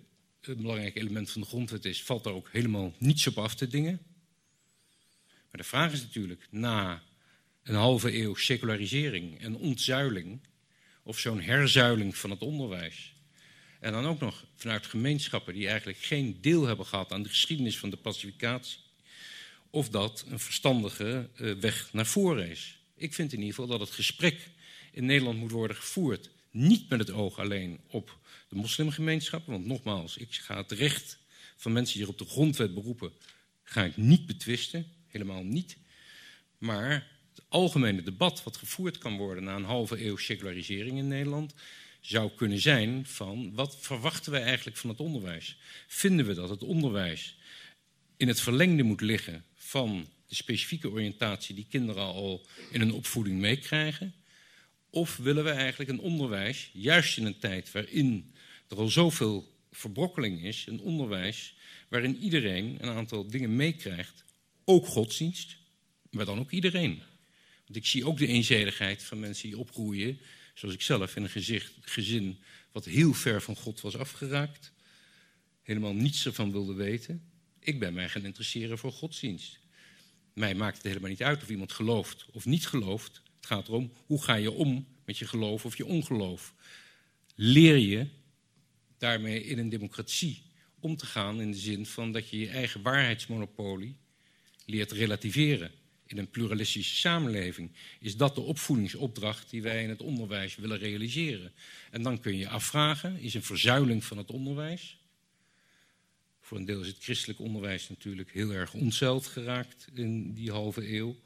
een belangrijk element van de grondwet is, valt daar ook helemaal niets op af te dingen. Maar de vraag is natuurlijk, na een halve eeuw secularisering en ontzuiling, of zo'n herzuiling van het onderwijs, en dan ook nog vanuit gemeenschappen die eigenlijk geen deel hebben gehad aan de geschiedenis van de pacificatie, of dat een verstandige uh, weg naar voren is. Ik vind in ieder geval dat het gesprek in Nederland moet worden gevoerd, niet met het oog alleen op de moslimgemeenschap. Want nogmaals, ik ga het recht van mensen die zich op de grondwet beroepen, ga ik niet betwisten. Helemaal niet. Maar het algemene debat wat gevoerd kan worden na een halve eeuw secularisering in Nederland, zou kunnen zijn van wat verwachten wij eigenlijk van het onderwijs? Vinden we dat het onderwijs in het verlengde moet liggen van de specifieke oriëntatie die kinderen al in hun opvoeding meekrijgen? Of willen we eigenlijk een onderwijs, juist in een tijd waarin er al zoveel verbrokkeling is, een onderwijs waarin iedereen een aantal dingen meekrijgt, ook godsdienst, maar dan ook iedereen. Want ik zie ook de eenzijdigheid van mensen die opgroeien, zoals ik zelf, in een gezicht, gezin wat heel ver van God was afgeraakt, helemaal niets ervan wilde weten. Ik ben mij gaan interesseren voor godsdienst. Mij maakt het helemaal niet uit of iemand gelooft of niet gelooft. Het gaat erom, hoe ga je om met je geloof of je ongeloof? Leer je daarmee in een democratie om te gaan in de zin van dat je je eigen waarheidsmonopolie leert relativeren. In een pluralistische samenleving is dat de opvoedingsopdracht die wij in het onderwijs willen realiseren. En dan kun je afvragen, is een verzuiling van het onderwijs? Voor een deel is het christelijk onderwijs natuurlijk heel erg ontzeld geraakt in die halve eeuw.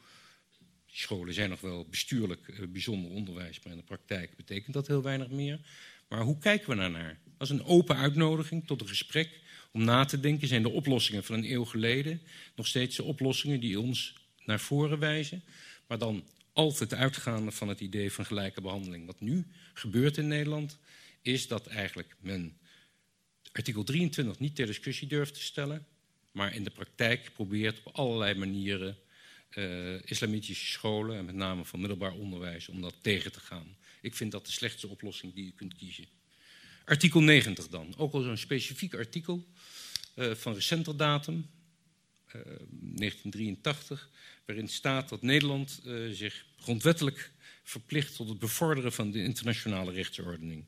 scholen zijn nog wel bestuurlijk eh, bijzonder onderwijs, maar in de praktijk betekent dat heel weinig meer. Maar hoe kijken we daar is een open uitnodiging tot een gesprek om na te denken. Zijn de oplossingen van een eeuw geleden nog steeds de oplossingen die ons naar voren wijzen? Maar dan altijd uitgaande van het idee van gelijke behandeling. Wat nu gebeurt in Nederland is dat eigenlijk men artikel 23 niet ter discussie durft te stellen, maar in de praktijk probeert op allerlei manieren uh, islamitische scholen en met name van middelbaar onderwijs om dat tegen te gaan. Ik vind dat de slechtste oplossing die je kunt kiezen. Artikel 90 dan, ook al zo'n specifiek artikel uh, van recenter datum, uh, 1983, waarin staat dat Nederland uh, zich grondwettelijk verplicht tot het bevorderen van de internationale rechtsordening.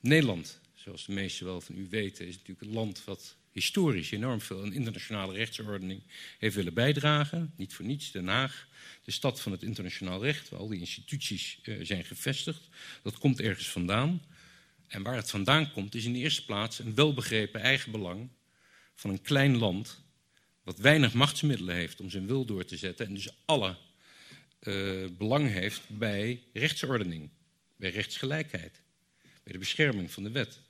Nederland, zoals de meesten wel van u weten, is natuurlijk een land wat historisch enorm veel aan internationale rechtsordening heeft willen bijdragen. Niet voor niets Den Haag, de stad van het internationaal recht, waar al die instituties zijn gevestigd. Dat komt ergens vandaan. En waar het vandaan komt, is in de eerste plaats een welbegrepen eigenbelang van een klein land, wat weinig machtsmiddelen heeft om zijn wil door te zetten en dus alle uh, belang heeft bij rechtsordening, bij rechtsgelijkheid, bij de bescherming van de wet.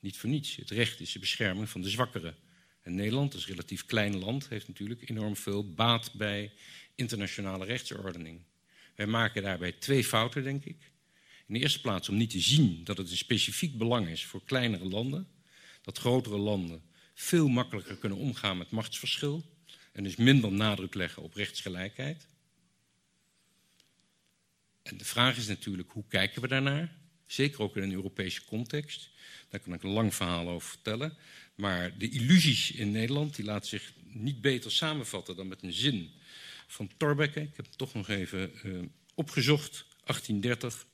Niet voor niets. Het recht is de bescherming van de zwakkeren. En Nederland, als relatief klein land, heeft natuurlijk enorm veel baat bij internationale rechtsordening. Wij maken daarbij twee fouten, denk ik. In de eerste plaats om niet te zien dat het een specifiek belang is voor kleinere landen. Dat grotere landen veel makkelijker kunnen omgaan met machtsverschil. En dus minder nadruk leggen op rechtsgelijkheid. En de vraag is natuurlijk, hoe kijken we daarnaar? Zeker ook in een Europese context. Daar kan ik een lang verhaal over vertellen. Maar de illusies in Nederland die laten zich niet beter samenvatten dan met een zin van Thorbecke. Ik heb het toch nog even uh, opgezocht, 1830.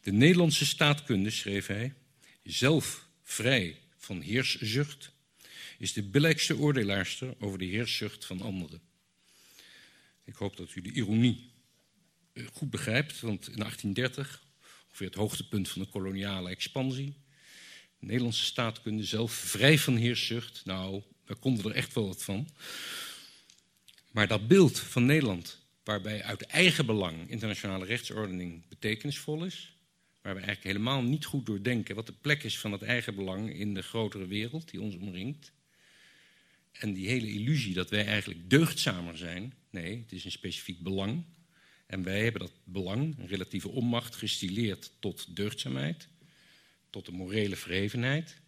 De Nederlandse staatkunde, schreef hij, zelf vrij van heerszucht, is de billijkste oordelaarster over de heerszucht van anderen. Ik hoop dat u de ironie eh, goed begrijpt, want in 1830, ongeveer het hoogtepunt van de koloniale expansie, de Nederlandse staatkunde zelf vrij van heerszucht, nou, daar konden er echt wel wat van. Maar dat beeld van Nederland, waarbij uit eigen belang internationale rechtsordening betekenisvol is, waar we eigenlijk helemaal niet goed doordenken wat de plek is van het eigen belang in de grotere wereld die ons omringt. En die hele illusie dat wij eigenlijk deugdzamer zijn, nee, het is een specifiek belang. En wij hebben dat belang, een relatieve onmacht, gestileerd tot deugdzaamheid, tot de morele verhevenheid.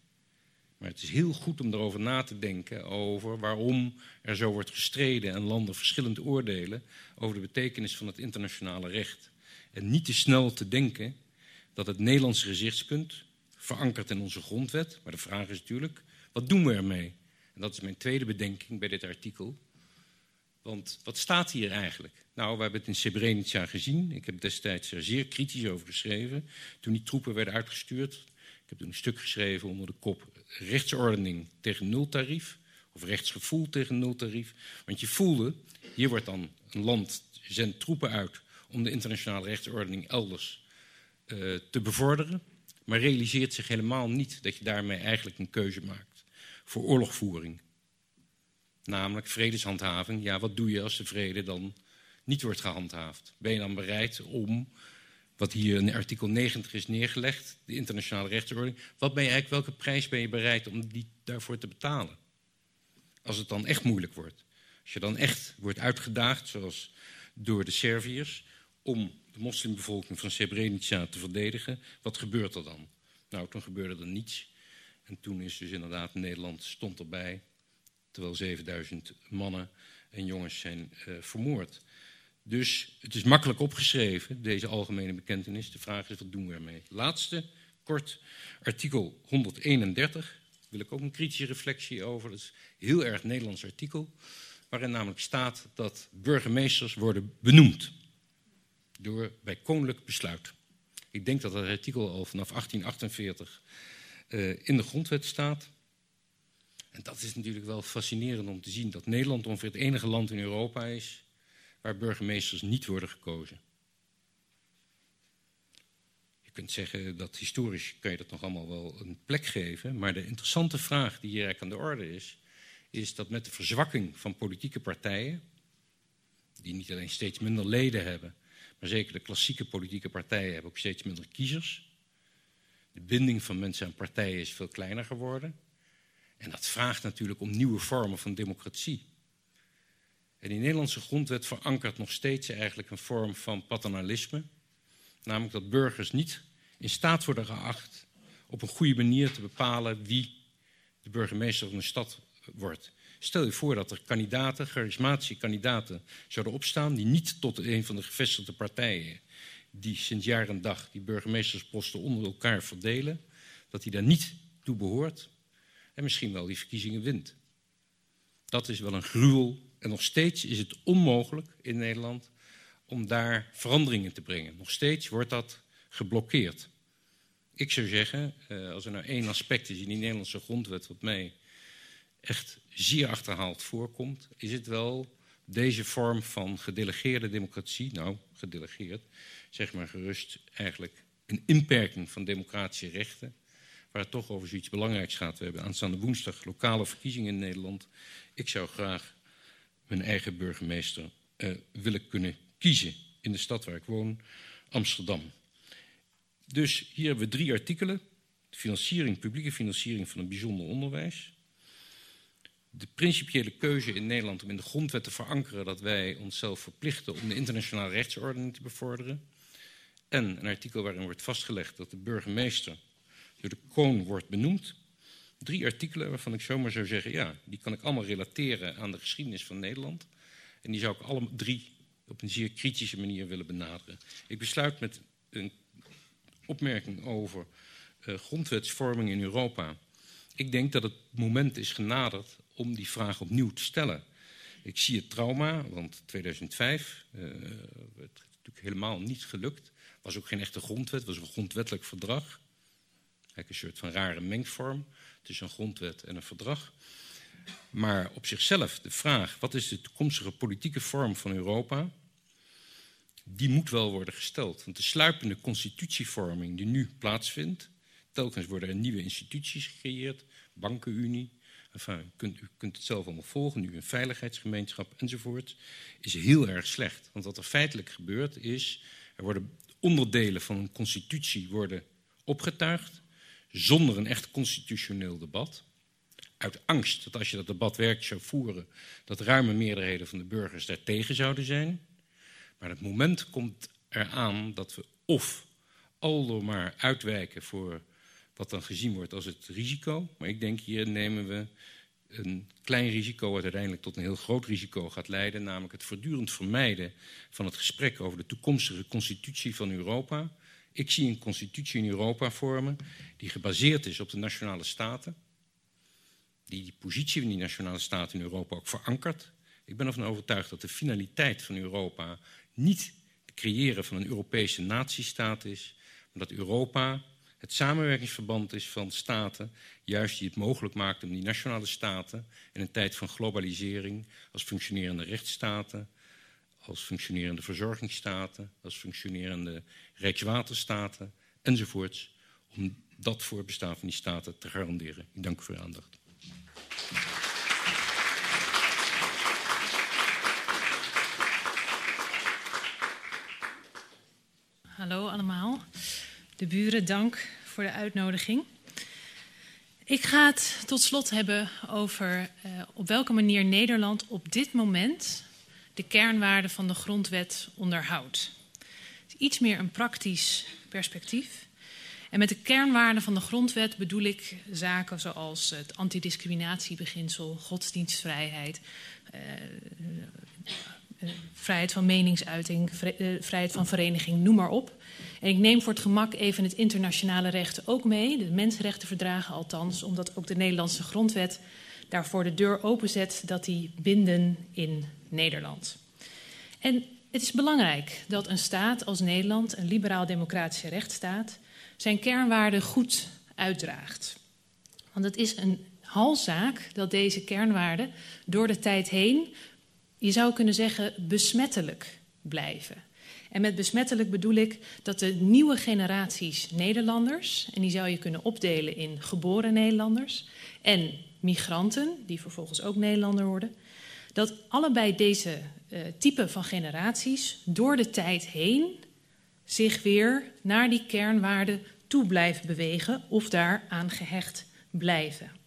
Maar het is heel goed om erover na te denken over waarom er zo wordt gestreden en landen verschillend oordelen over de betekenis van het internationale recht. En niet te snel te denken dat het Nederlandse gezichtspunt, verankerd in onze grondwet, maar de vraag is natuurlijk, wat doen we ermee? En dat is mijn tweede bedenking bij dit artikel. Want wat staat hier eigenlijk? Nou, we hebben het in Srebrenica gezien. Ik heb destijds er zeer kritisch over geschreven. Toen die troepen werden uitgestuurd. Ik heb toen een stuk geschreven onder de kop rechtsordening tegen nultarief. Of rechtsgevoel tegen nultarief. Want je voelde, hier wordt dan een land zendt troepen uit om de internationale rechtsordening elders uh, te bevorderen. Maar realiseert zich helemaal niet dat je daarmee eigenlijk een keuze maakt voor oorlogvoering. Namelijk vredeshandhaving. Ja, wat doe je als de vrede dan niet wordt gehandhaafd? Ben je dan bereid om, wat hier in artikel 90 is neergelegd, de internationale rechtsordning, wat ben je eigenlijk, welke prijs ben je bereid om die daarvoor te betalen? Als het dan echt moeilijk wordt. Als je dan echt wordt uitgedaagd, zoals door de Serviërs, om de moslimbevolking van Srebrenica te verdedigen, wat gebeurt er dan? Nou, toen gebeurde er niets. En toen is dus inderdaad Nederland stond erbij terwijl 7000 mannen en jongens zijn uh, vermoord. Dus het is makkelijk opgeschreven, deze algemene bekentenis. De vraag is, wat doen we ermee? Laatste, kort, artikel 131. wil ik ook een kritische reflectie over. Dat is een heel erg Nederlands artikel. Waarin namelijk staat dat burgemeesters worden benoemd. Door bij koninklijk besluit. Ik denk dat dat artikel al vanaf 1848 uh, in de grondwet staat. En dat is natuurlijk wel fascinerend om te zien dat Nederland ongeveer het enige land in Europa is waar burgemeesters niet worden gekozen. Je kunt zeggen dat historisch kan je dat nog allemaal wel een plek geven, maar de interessante vraag die hier eigenlijk aan de orde is, is dat met de verzwakking van politieke partijen, die niet alleen steeds minder leden hebben, maar zeker de klassieke politieke partijen hebben ook steeds minder kiezers. De binding van mensen aan partijen is veel kleiner geworden. En dat vraagt natuurlijk om nieuwe vormen van democratie. En die Nederlandse grondwet verankert nog steeds eigenlijk een vorm van paternalisme. Namelijk dat burgers niet in staat worden geacht op een goede manier te bepalen wie de burgemeester van een stad wordt. Stel je voor dat er kandidaten, charismatische kandidaten, zouden opstaan die niet tot een van de gevestigde partijen, die sinds jaar en dag die burgemeestersposten onder elkaar verdelen, dat die daar niet toe behoort, en misschien wel die verkiezingen wint. Dat is wel een gruwel. En nog steeds is het onmogelijk in Nederland om daar veranderingen te brengen. Nog steeds wordt dat geblokkeerd. Ik zou zeggen, eh, als er nou één aspect is in die Nederlandse grondwet wat mij echt zeer achterhaald voorkomt, is het wel deze vorm van gedelegeerde democratie, nou gedelegeerd, zeg maar gerust eigenlijk een inperking van democratische rechten, waar het toch over zoiets belangrijks gaat. We hebben aanstaande woensdag lokale verkiezingen in Nederland. Ik zou graag mijn eigen burgemeester uh, willen kunnen kiezen in de stad waar ik woon, Amsterdam. Dus hier hebben we drie artikelen. Financiering, publieke financiering van een bijzonder onderwijs. De principiële keuze in Nederland om in de grondwet te verankeren dat wij onszelf verplichten om de internationale rechtsordning te bevorderen. En een artikel waarin wordt vastgelegd dat de burgemeester door de kroon wordt benoemd. drie artikelen waarvan ik zomaar zou zeggen, ja, die kan ik allemaal relateren aan de geschiedenis van Nederland. En die zou ik alle drie op een zeer kritische manier willen benaderen. Ik besluit met een opmerking over uh, grondwetsvorming in Europa. Ik denk dat het moment is genaderd om die vraag opnieuw te stellen. Ik zie het trauma, want 2005 uh, werd natuurlijk helemaal niet gelukt. Was ook geen echte grondwet, was een grondwettelijk verdrag. Kijk, een soort van rare mengvorm tussen een grondwet en een verdrag. Maar op zichzelf, de vraag, wat is de toekomstige politieke vorm van Europa? Die moet wel worden gesteld. Want de sluipende constitutievorming die nu plaatsvindt, telkens worden er nieuwe instituties gecreëerd, bankenunie, enfin, u, kunt, u kunt het zelf allemaal volgen, nu een veiligheidsgemeenschap enzovoort, is heel erg slecht. Want wat er feitelijk gebeurt is, er worden onderdelen van een constitutie worden opgetuigd, zonder een echt constitutioneel debat. Uit angst dat als je dat debat werkelijk zou voeren, dat ruime meerderheden van de burgers daartegen zouden zijn. Maar het moment komt eraan dat we of aldoor maar uitwijken voor wat dan gezien wordt als het risico. Maar ik denk hier nemen we een klein risico wat uiteindelijk tot een heel groot risico gaat leiden, namelijk het voortdurend vermijden van het gesprek over de toekomstige constitutie van Europa. Ik zie een constitutie in Europa vormen die gebaseerd is op de nationale staten, die die positie van die nationale staten in Europa ook verankert. Ik ben ervan overtuigd dat de finaliteit van Europa niet het creëren van een Europese natiestaat is, maar dat Europa het samenwerkingsverband is van staten, juist die het mogelijk maakt om die nationale staten in een tijd van globalisering als functionerende rechtsstaten, als functionerende verzorgingsstaten, als functionerende rijkswaterstaten enzovoorts, om dat voorbestaan van die staten te garanderen. Ik dank u voor uw aandacht. Hallo allemaal. De buren, dank voor de uitnodiging. Ik ga het tot slot hebben over uh, op welke manier Nederland op dit moment de kernwaarden van de grondwet onderhoudt. Iets meer een praktisch perspectief. En met de kernwaarden van de grondwet bedoel ik zaken zoals het antidiscriminatiebeginsel, godsdienstvrijheid, uh, vrijheid van meningsuiting, vrijheid van vereniging, noem maar op. En ik neem voor het gemak even het internationale recht ook mee, de mensenrechtenverdragen althans, omdat ook de Nederlandse grondwet daarvoor de deur openzet dat die binden in Nederland. En het is belangrijk dat een staat als Nederland, een liberaal-democratische rechtsstaat, zijn kernwaarden goed uitdraagt. Want het is een halzaak dat deze kernwaarden door de tijd heen, je zou kunnen zeggen, besmettelijk blijven. En met besmettelijk bedoel ik dat de nieuwe generaties Nederlanders, en die zou je kunnen opdelen in geboren Nederlanders en migranten, die vervolgens ook Nederlander worden, dat allebei deze uh, typen van generaties door de tijd heen zich weer naar die kernwaarden toe blijven bewegen of daaraan gehecht blijven.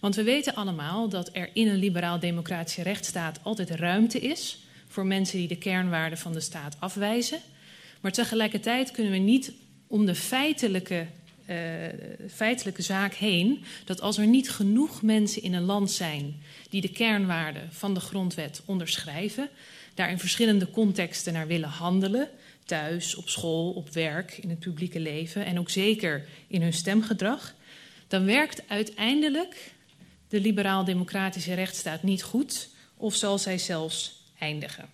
Want we weten allemaal dat er in een liberaal-democratische rechtsstaat altijd ruimte is voor mensen die de kernwaarden van de staat afwijzen. Maar tegelijkertijd kunnen we niet om de feitelijke, uh, feitelijke zaak heen dat als er niet genoeg mensen in een land zijn die de kernwaarden van de grondwet onderschrijven, daar in verschillende contexten naar willen handelen, thuis, op school, op werk, in het publieke leven en ook zeker in hun stemgedrag, dan werkt uiteindelijk de liberaal-democratische rechtsstaat niet goed of zal zij zelfs eindigen.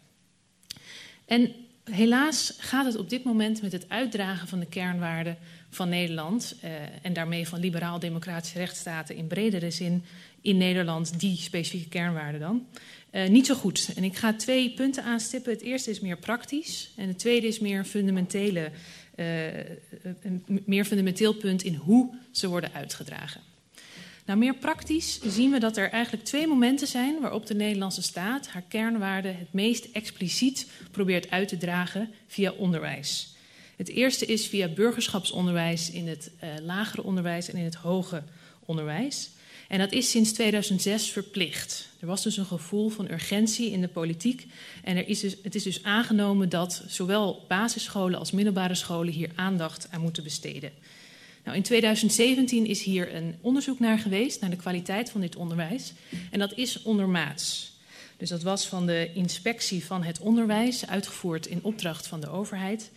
En helaas gaat het op dit moment met het uitdragen van de kernwaarden van Nederland eh, en daarmee van liberaal-democratische rechtsstaten in bredere zin in Nederland, die specifieke kernwaarden dan, uh, niet zo goed. En ik ga twee punten aanstippen. Het eerste is meer praktisch en het tweede is meer fundamentele, een meer fundamenteel punt in hoe ze worden uitgedragen. Nou, meer praktisch zien we dat er eigenlijk twee momenten zijn waarop de Nederlandse staat haar kernwaarden het meest expliciet probeert uit te dragen via onderwijs. Het eerste is via burgerschapsonderwijs in het uh, lagere onderwijs en in het hoger onderwijs. En dat is sinds 2006 verplicht. Er was dus een gevoel van urgentie in de politiek. En er is dus, het is dus aangenomen dat zowel basisscholen als middelbare scholen hier aandacht aan moeten besteden. Nou, in 2017 is hier een onderzoek naar geweest, naar de kwaliteit van dit onderwijs. En dat is ondermaats. Dus dat was van de inspectie van het onderwijs, uitgevoerd in opdracht van de overheid.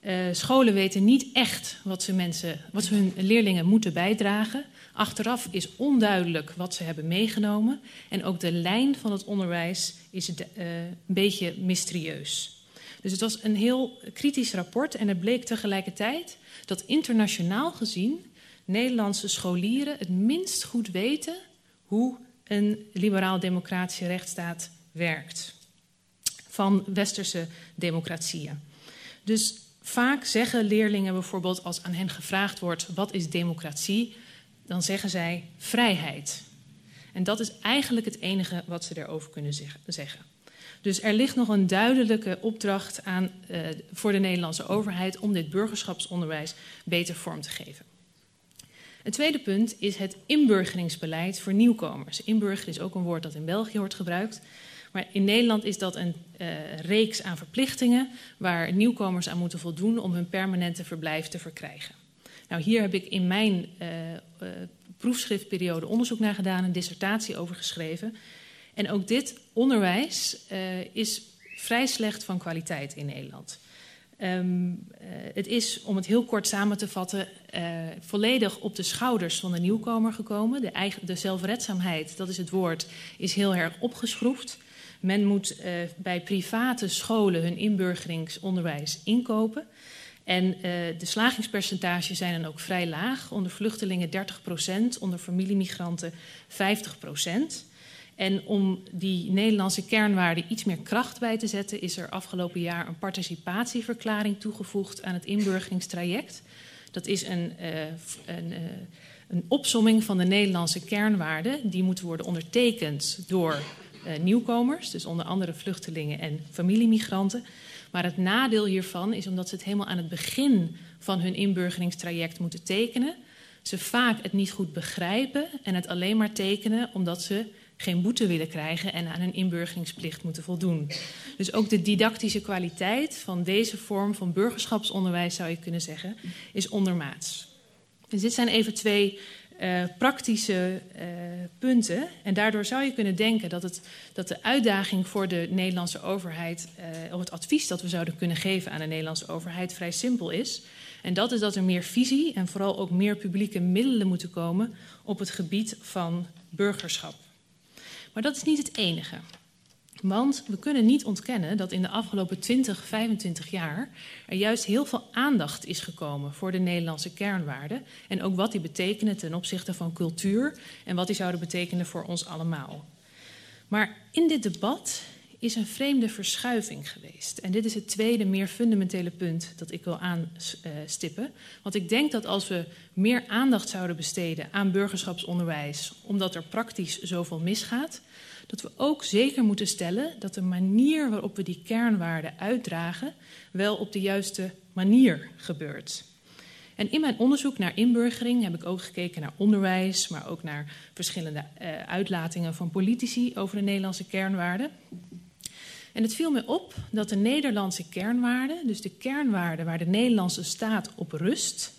Uh, scholen weten niet echt wat ze, mensen, wat ze hun leerlingen moeten bijdragen. Achteraf is onduidelijk wat ze hebben meegenomen. En ook de lijn van het onderwijs is de, uh, een beetje mysterieus. Dus het was een heel kritisch rapport en het bleek tegelijkertijd dat internationaal gezien Nederlandse scholieren het minst goed weten hoe een liberaal-democratische rechtsstaat werkt van westerse democratieën. Dus vaak zeggen leerlingen bijvoorbeeld als aan hen gevraagd wordt wat is democratie, dan zeggen zij vrijheid. En dat is eigenlijk het enige wat ze erover kunnen zeggen. Dus er ligt nog een duidelijke opdracht aan uh, voor de Nederlandse overheid om dit burgerschapsonderwijs beter vorm te geven. Het tweede punt is het inburgeringsbeleid voor nieuwkomers. Inburgeren is ook een woord dat in België wordt gebruikt. Maar in Nederland is dat een uh, reeks aan verplichtingen waar nieuwkomers aan moeten voldoen om hun permanente verblijf te verkrijgen. Nou, hier heb ik in mijn uh, proefschriftperiode onderzoek naar gedaan, een dissertatie over geschreven. En ook dit onderwijs is vrij slecht van kwaliteit in Nederland. Um, uh, het is, om het heel kort samen te vatten, uh, volledig op de schouders van de nieuwkomer gekomen. De, eigen, de zelfredzaamheid, dat is het woord, is heel erg opgeschroefd. Men moet bij private scholen hun inburgeringsonderwijs inkopen. En de slagingspercentages zijn dan ook vrij laag. Onder vluchtelingen 30 procent, onder familiemigranten 50 procent. En om die Nederlandse kernwaarden iets meer kracht bij te zetten, is er afgelopen jaar een participatieverklaring toegevoegd aan het inburgeringstraject. Dat is een, uh, een, uh, een opsomming van de Nederlandse kernwaarden. Die moeten worden ondertekend door uh, nieuwkomers, dus onder andere vluchtelingen en familiemigranten. Maar het nadeel hiervan is omdat ze het helemaal aan het begin van hun inburgeringstraject moeten tekenen, ze vaak het niet goed begrijpen en het alleen maar tekenen omdat ze geen boete willen krijgen en aan hun inburgeringsplicht moeten voldoen. Dus ook de didactische kwaliteit van deze vorm van burgerschapsonderwijs, zou je kunnen zeggen, is ondermaats. Dus dit zijn even twee uh, praktische uh, punten. En daardoor zou je kunnen denken dat, het, dat de uitdaging voor de Nederlandse overheid, uh, of het advies dat we zouden kunnen geven aan de Nederlandse overheid, vrij simpel is. En dat is dat er meer visie en vooral ook meer publieke middelen moeten komen op het gebied van burgerschap. Maar dat is niet het enige. Want we kunnen niet ontkennen dat in de afgelopen 20, 25 jaar er juist heel veel aandacht is gekomen voor de Nederlandse kernwaarden. En ook wat die betekenen ten opzichte van cultuur en wat die zouden betekenen voor ons allemaal. Maar in dit debat is een vreemde verschuiving geweest. En dit is het tweede, meer fundamentele punt dat ik wil aanstippen. Want ik denk dat als we meer aandacht zouden besteden aan burgerschapsonderwijs, omdat er praktisch zoveel misgaat, dat we ook zeker moeten stellen dat de manier waarop we die kernwaarden uitdragen wel op de juiste manier gebeurt. En in mijn onderzoek naar inburgering heb ik ook gekeken naar onderwijs, maar ook naar verschillende uh, uitlatingen van politici over de Nederlandse kernwaarden. En het viel me op dat de Nederlandse kernwaarden, dus de kernwaarden waar de Nederlandse staat op rust,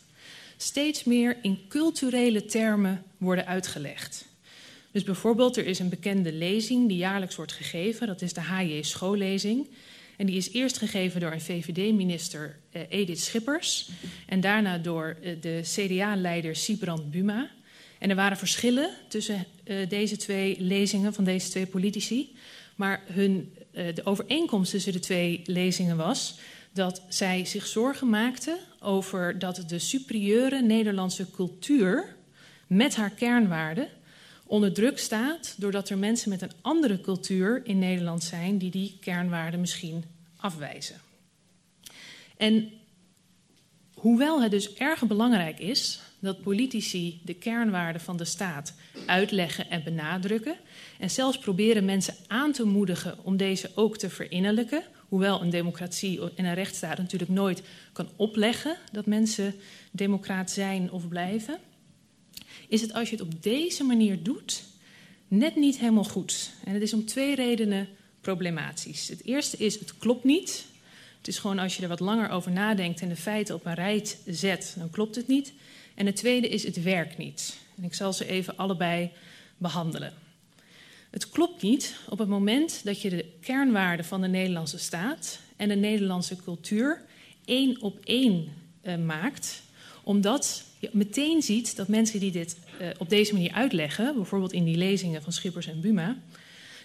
steeds meer in culturele termen worden uitgelegd. Dus bijvoorbeeld, er is een bekende lezing die jaarlijks wordt gegeven, dat is de HJ schoollezing. En die is eerst gegeven door een VVD-minister eh, Edith Schippers en daarna door eh, de CDA-leider Sibrand Buma. En er waren verschillen tussen uh, deze twee lezingen van deze twee politici, maar hun de overeenkomst tussen de twee lezingen was dat zij zich zorgen maakten over dat de superieure Nederlandse cultuur met haar kernwaarden onder druk staat doordat er mensen met een andere cultuur in Nederland zijn die die kernwaarden misschien afwijzen. En hoewel het dus erg belangrijk is dat politici de kernwaarden van de staat uitleggen en benadrukken. En zelfs proberen mensen aan te moedigen om deze ook te verinnerlijken. Hoewel een democratie en een rechtsstaat natuurlijk nooit kan opleggen dat mensen democraat zijn of blijven. Is het als je het op deze manier doet, net niet helemaal goed. En het is om twee redenen problematisch. Het eerste is, het klopt niet. Het is gewoon als je er wat langer over nadenkt en de feiten op een rij zet, dan klopt het niet. En het tweede is het werkt niet. En ik zal ze even allebei behandelen. Het klopt niet op het moment dat je de kernwaarden van de Nederlandse staat en de Nederlandse cultuur één op één uh, maakt, omdat je meteen ziet dat mensen die dit uh, op deze manier uitleggen, bijvoorbeeld in die lezingen van Schippers en Buma,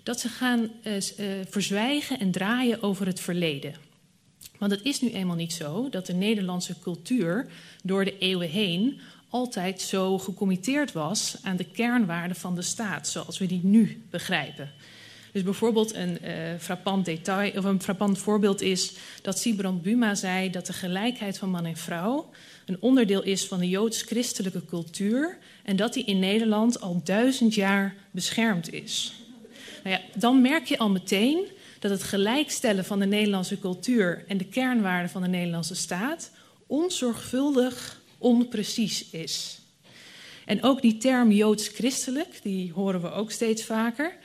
dat ze gaan uh, verzwijgen en draaien over het verleden. Want het is nu eenmaal niet zo dat de Nederlandse cultuur door de eeuwen heen altijd zo gecommitteerd was aan de kernwaarden van de staat, zoals we die nu begrijpen. Dus bijvoorbeeld een uh, frappant detail of een frappant voorbeeld is dat Sibrand Buma zei dat de gelijkheid van man en vrouw een onderdeel is van de joods-christelijke cultuur en dat die in Nederland al duizend jaar beschermd is. Nou ja, dan merk je al meteen dat het gelijkstellen van de Nederlandse cultuur en de kernwaarden van de Nederlandse staat onzorgvuldig onprecies is. En ook die term joods-christelijk, die horen we ook steeds vaker,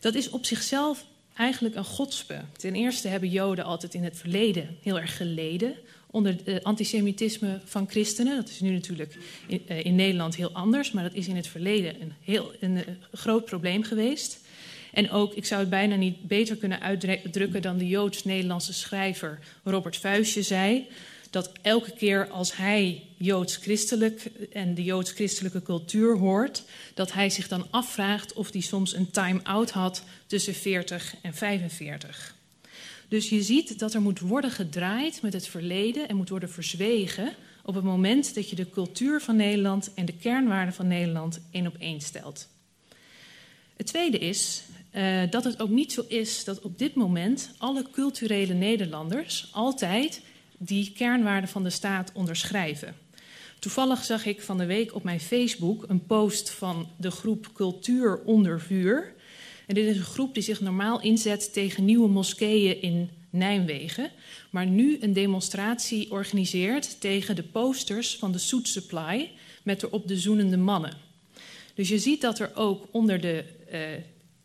dat is op zichzelf eigenlijk een godspe. Ten eerste hebben Joden altijd in het verleden heel erg geleden onder het antisemitisme van christenen. Dat is nu natuurlijk in, uh, in, Nederland heel anders, maar dat is in het verleden een heel een, een groot probleem geweest. En ook, ik zou het bijna niet beter kunnen uitdrukken dan de Joods-Nederlandse schrijver Robert Vuistje zei dat elke keer als hij joods-christelijk en de joods-christelijke cultuur hoort, dat hij zich dan afvraagt of hij soms een time-out had tussen 40 en 45. Dus je ziet dat er moet worden gedraaid met het verleden en moet worden verzwegen op het moment dat je de cultuur van Nederland en de kernwaarden van Nederland één op één stelt. Het tweede is uh, dat het ook niet zo is dat op dit moment alle culturele Nederlanders altijd die kernwaarden van de staat onderschrijven. Toevallig zag ik van de week op mijn Facebook een post van de groep Cultuur onder vuur. En dit is een groep die zich normaal inzet tegen nieuwe moskeeën in Nijmegen, maar nu een demonstratie organiseert tegen de posters van de Soet Supply met erop de zoenende mannen. Dus je ziet dat er ook onder de uh,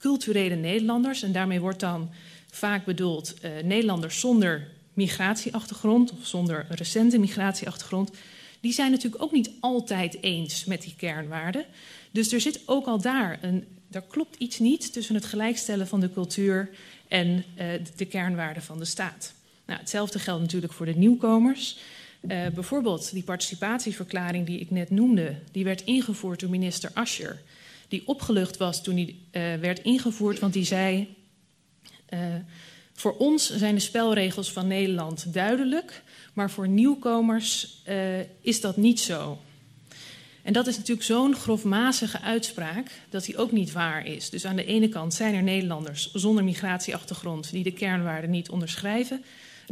culturele Nederlanders, en daarmee wordt dan vaak bedoeld uh, Nederlanders zonder migratieachtergrond of zonder recente migratieachtergrond, die zijn natuurlijk ook niet altijd eens met die kernwaarden. Dus er zit ook al daar een. Er klopt iets niet tussen het gelijkstellen van de cultuur en uh, de kernwaarden van de staat. Nou, hetzelfde geldt natuurlijk voor de nieuwkomers. Uh, bijvoorbeeld die participatieverklaring die ik net noemde, die werd ingevoerd door minister Ascher. Die opgelucht was toen die uh, werd ingevoerd, want die zei. Voor ons zijn de spelregels van Nederland duidelijk, maar voor nieuwkomers uh, is dat niet zo. En dat is natuurlijk zo'n grofmazige uitspraak dat die ook niet waar is. Dus aan de ene kant zijn er Nederlanders zonder migratieachtergrond die de kernwaarden niet onderschrijven.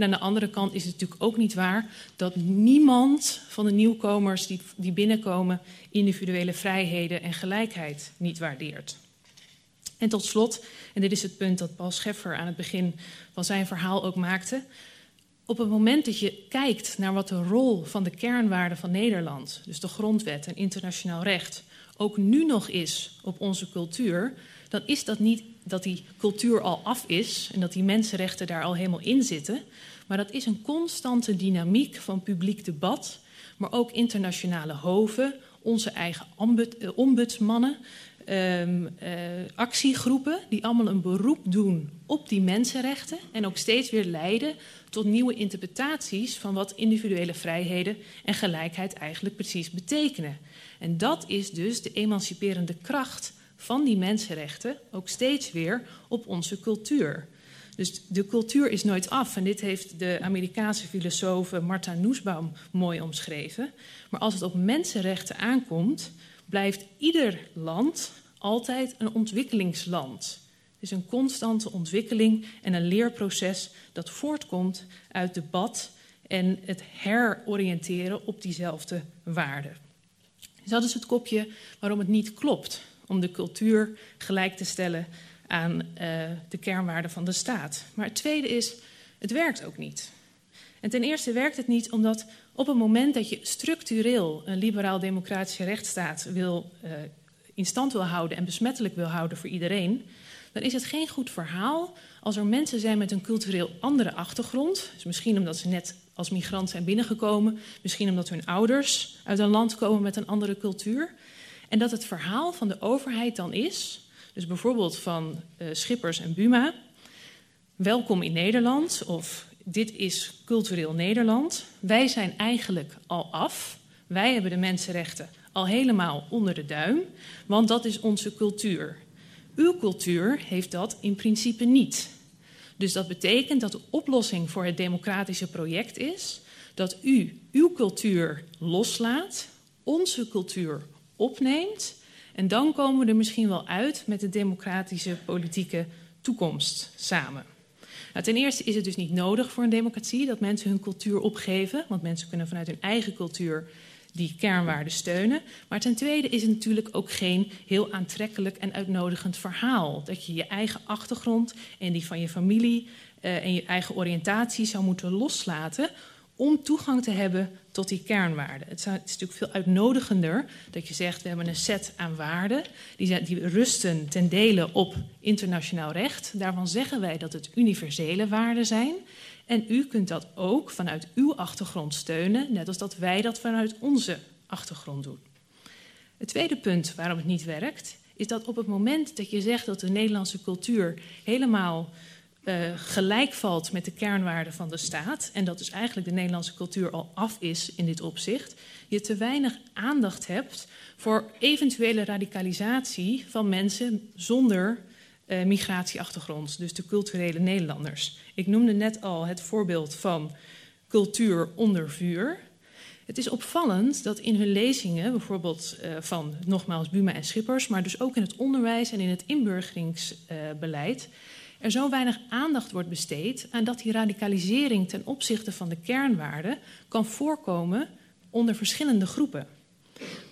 En aan de andere kant is het natuurlijk ook niet waar dat niemand van de nieuwkomers die, die binnenkomen individuele vrijheden en gelijkheid niet waardeert. En tot slot, en dit is het punt dat Paul Scheffer aan het begin van zijn verhaal ook maakte. Op het moment dat je kijkt naar wat de rol van de kernwaarden van Nederland, dus de grondwet en internationaal recht, ook nu nog is op onze cultuur, dan is dat niet dat die cultuur al af is en dat die mensenrechten daar al helemaal in zitten, maar dat is een constante dynamiek van publiek debat, maar ook internationale hoven, onze eigen eh, ombudsmannen, um, uh, actiegroepen die allemaal een beroep doen op die mensenrechten en ook steeds weer leiden tot nieuwe interpretaties van wat individuele vrijheden en gelijkheid eigenlijk precies betekenen. En dat is dus de emanciperende kracht van die mensenrechten ook steeds weer op onze cultuur. Dus de cultuur is nooit af. En dit heeft de Amerikaanse filosoof Martha Nussbaum mooi omschreven. Maar als het op mensenrechten aankomt, blijft ieder land altijd een ontwikkelingsland. Het is een constante ontwikkeling en een leerproces dat voortkomt uit debat en het heroriënteren op diezelfde waarden. Dus dat is het kopje waarom het niet klopt om de cultuur gelijk te stellen aan uh, de kernwaarden van de staat. Maar het tweede is, het werkt ook niet. En ten eerste werkt het niet omdat op het moment dat je structureel een liberaal-democratische rechtsstaat wil uh, in stand wil houden en besmettelijk wil houden voor iedereen, dan is het geen goed verhaal als er mensen zijn met een cultureel andere achtergrond. Dus misschien omdat ze net als migrant zijn binnengekomen, misschien omdat hun ouders uit een land komen met een andere cultuur. En dat het verhaal van de overheid dan is, dus bijvoorbeeld van uh, Schippers en Buma, welkom in Nederland of dit is cultureel Nederland. Wij zijn eigenlijk al af. Wij hebben de mensenrechten al helemaal onder de duim, want dat is onze cultuur. Uw cultuur heeft dat in principe niet. Dus dat betekent dat de oplossing voor het democratische project is dat u uw cultuur loslaat, onze cultuur opneemt en dan komen we er misschien wel uit met de democratische politieke toekomst samen. Nou, ten eerste is het dus niet nodig voor een democratie dat mensen hun cultuur opgeven, want mensen kunnen vanuit hun eigen cultuur die kernwaarden steunen. Maar ten tweede is het natuurlijk ook geen heel aantrekkelijk en uitnodigend verhaal. Dat je je eigen achtergrond en die van je familie uh, en je eigen oriëntatie zou moeten loslaten om toegang te hebben tot die kernwaarden. Het, is natuurlijk veel uitnodigender dat je zegt: we hebben een set aan waarden die, die rusten ten dele op internationaal recht. Daarvan zeggen wij dat het universele waarden zijn. En u kunt dat ook vanuit uw achtergrond steunen, net als dat wij dat vanuit onze achtergrond doen. Het tweede punt waarom het niet werkt, is dat op het moment dat je zegt dat de Nederlandse cultuur helemaal uh, gelijk valt met de kernwaarden van de staat, en dat dus eigenlijk de Nederlandse cultuur al af is in dit opzicht, je te weinig aandacht hebt voor eventuele radicalisatie van mensen zonder uh, migratieachtergrond, dus de culturele Nederlanders. Ik noemde net al het voorbeeld van cultuur onder vuur. Het is opvallend dat in hun lezingen, bijvoorbeeld uh, van nogmaals Buma en Schippers, maar dus ook in het onderwijs en in het inburgeringsbeleid, er zo weinig aandacht wordt besteed aan dat die radicalisering ten opzichte van de kernwaarden kan voorkomen onder verschillende groepen.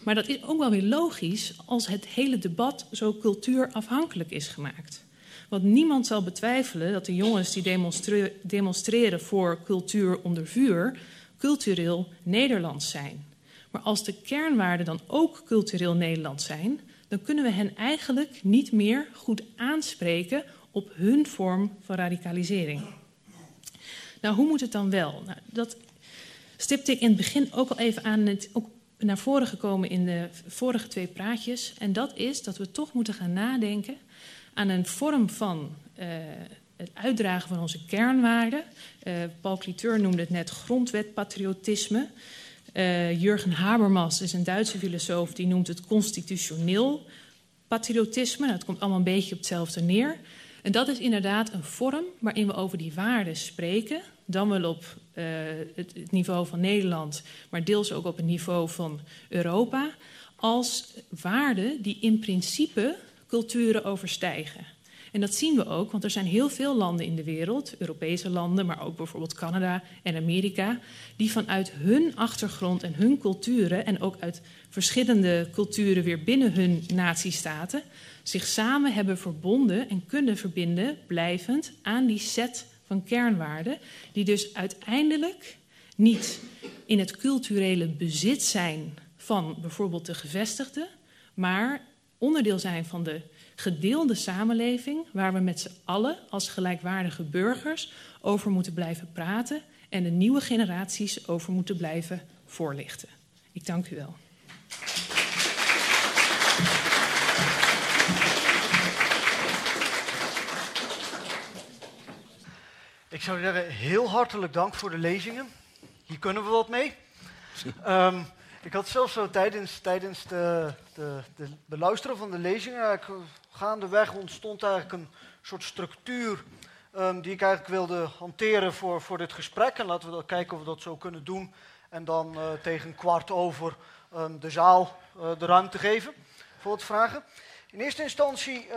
Maar dat is ook wel weer logisch als het hele debat zo cultuurafhankelijk is gemaakt. Want niemand zal betwijfelen dat de jongens die demonstre demonstreren voor cultuur onder vuur cultureel Nederlands zijn. Maar als de kernwaarden dan ook cultureel Nederlands zijn, dan kunnen we hen eigenlijk niet meer goed aanspreken op hun vorm van radicalisering. Nou, hoe moet het dan wel? Nou, dat stipte ik in het begin ook al even aan. Ook naar voren gekomen in de vorige twee praatjes. En dat is dat we toch moeten gaan nadenken aan een vorm van uh, het uitdragen van onze kernwaarden. Uh, Paul Cliteur noemde het net grondwetpatriotisme. Uh, Jurgen Habermas is een Duitse filosoof die noemt het constitutioneel patriotisme. Nou, dat komt allemaal een beetje op hetzelfde neer. En dat is inderdaad een vorm waarin we over die waarden spreken, dan wel op uh, het, het, niveau van Nederland, maar deels ook op het niveau van Europa, als waarden die in principe culturen overstijgen. En dat zien we ook, want er zijn heel veel landen in de wereld, Europese landen, maar ook bijvoorbeeld Canada en Amerika, die vanuit hun achtergrond en hun culturen en ook uit verschillende culturen weer binnen hun natiestaten zich samen hebben verbonden en kunnen verbinden, blijvend, aan die set van kernwaarden, die dus uiteindelijk niet in het culturele bezit zijn van bijvoorbeeld de gevestigden, maar onderdeel zijn van de gedeelde samenleving, waar we met z'n allen als gelijkwaardige burgers over moeten blijven praten en de nieuwe generaties over moeten blijven voorlichten. Ik dank u wel. Ik zou zeggen, heel hartelijk dank voor de lezingen. Hier kunnen we wat mee. Um, ik had zelfs zo tijdens, tijdens de, de, de beluisteren van de lezingen, gaandeweg ontstond eigenlijk een soort structuur um, die ik eigenlijk wilde hanteren voor, voor dit gesprek. En laten we dan kijken of we dat zo kunnen doen. En dan uh, tegen kwart over um, de zaal uh, de ruimte geven voor het vragen. In eerste instantie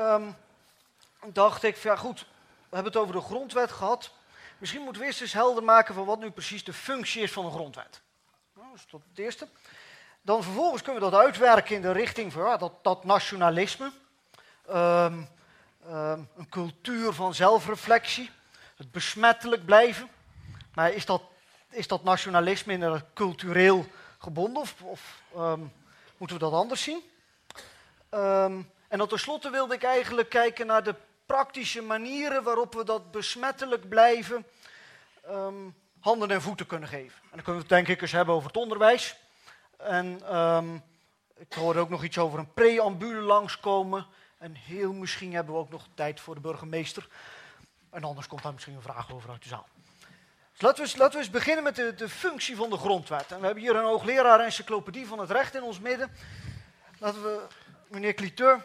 dacht ik, ja goed, we hebben het over de grondwet gehad. Misschien moeten we eerst eens helder maken van wat nu precies de functie is van een grondwet. Nou, dat is tot het eerste. Dan vervolgens kunnen we dat uitwerken in de richting van dat, dat nationalisme. Um, um, een cultuur van zelfreflectie. Het besmettelijk blijven. Maar is dat, is dat nationalisme inderdaad cultureel gebonden of, of um, moeten we dat anders zien? en dan tenslotte wilde ik eigenlijk kijken naar de praktische manieren waarop we dat besmettelijk blijven ehm, handen en voeten kunnen geven. En dan kunnen we het denk ik eens hebben over het onderwijs. En ehm, ik hoorde ook nog iets over een preambule langskomen. En heel misschien hebben we ook nog tijd voor de burgemeester. En anders komt daar misschien een vraag over uit de zaal. Dus laten, we eens, laten we eens beginnen met de, de functie van de grondwet. En we hebben hier een hoogleraar encyclopedie van het recht in ons midden. Laten we, meneer Cliteur,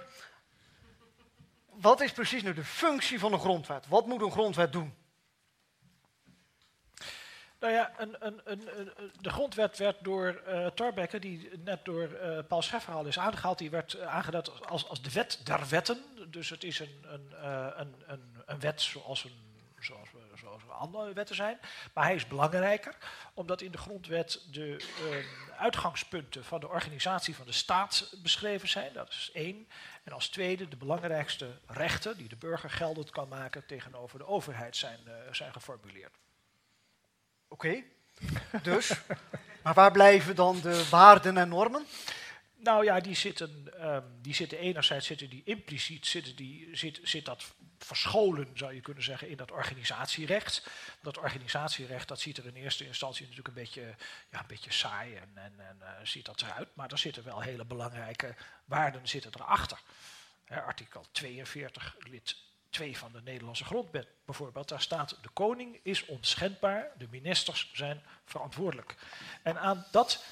wat is precies nu de functie van een grondwet? Wat moet een grondwet doen? Nou ja, een, een, een, de grondwet werd door uh, die net door uh, Paul Scheffer al is aangehaald, die werd uh, aangeduid als, als de wet der wetten. Dus het is een, een, wet zoals, een, zoals, zoals andere wetten zijn. Maar hij is belangrijker, omdat in de grondwet de uitgangspunten van de organisatie van de staat beschreven zijn. Dat is één. En als tweede de belangrijkste rechten die de burger geldend kan maken tegenover de overheid zijn, zijn geformuleerd. Oké, dus. maar waar blijven dan de waarden en normen? Nou ja, die zitten, um, die zitten enerzijds zitten die impliciet, zitten die, zit, zit dat verscholen, zou je kunnen zeggen, in dat organisatierecht. Dat organisatierecht, dat ziet er in eerste instantie natuurlijk een beetje, ja, een beetje saai en, en, en uh, ziet dat eruit. Maar er zitten wel hele belangrijke waarden zitten erachter. Artikel 42, lid 2 van de Nederlandse grondwet bijvoorbeeld, daar staat de koning is onschendbaar, de ministers zijn verantwoordelijk. En aan dat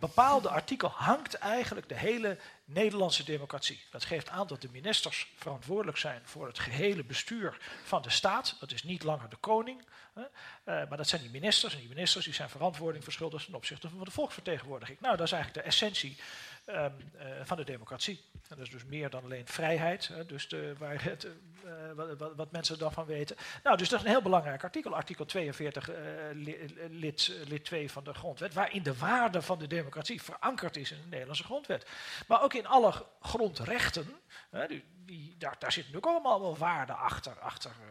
bepaalde artikel hangt eigenlijk de hele Nederlandse democratie. Dat geeft aan dat de ministers verantwoordelijk zijn voor het gehele bestuur van de staat. Dat is niet langer de koning, hè, uh, maar dat zijn die ministers. En die ministers die zijn verantwoording verschuldigd ten opzichte van de volksvertegenwoordiging. Nou, dat is eigenlijk de essentie um, uh, van de democratie. En dat is dus meer dan alleen vrijheid, hè, dus de, waar het, uh, wat, wat, mensen daarvan weten. Nou, dus dat is een heel belangrijk artikel, artikel 42, lid, lid 2 van de grondwet, waarin de waarde van de democratie verankerd is in de Nederlandse grondwet. Maar ook in alle grondrechten, die, die, daar, daar zitten natuurlijk allemaal wel waarden achter. Achter uh,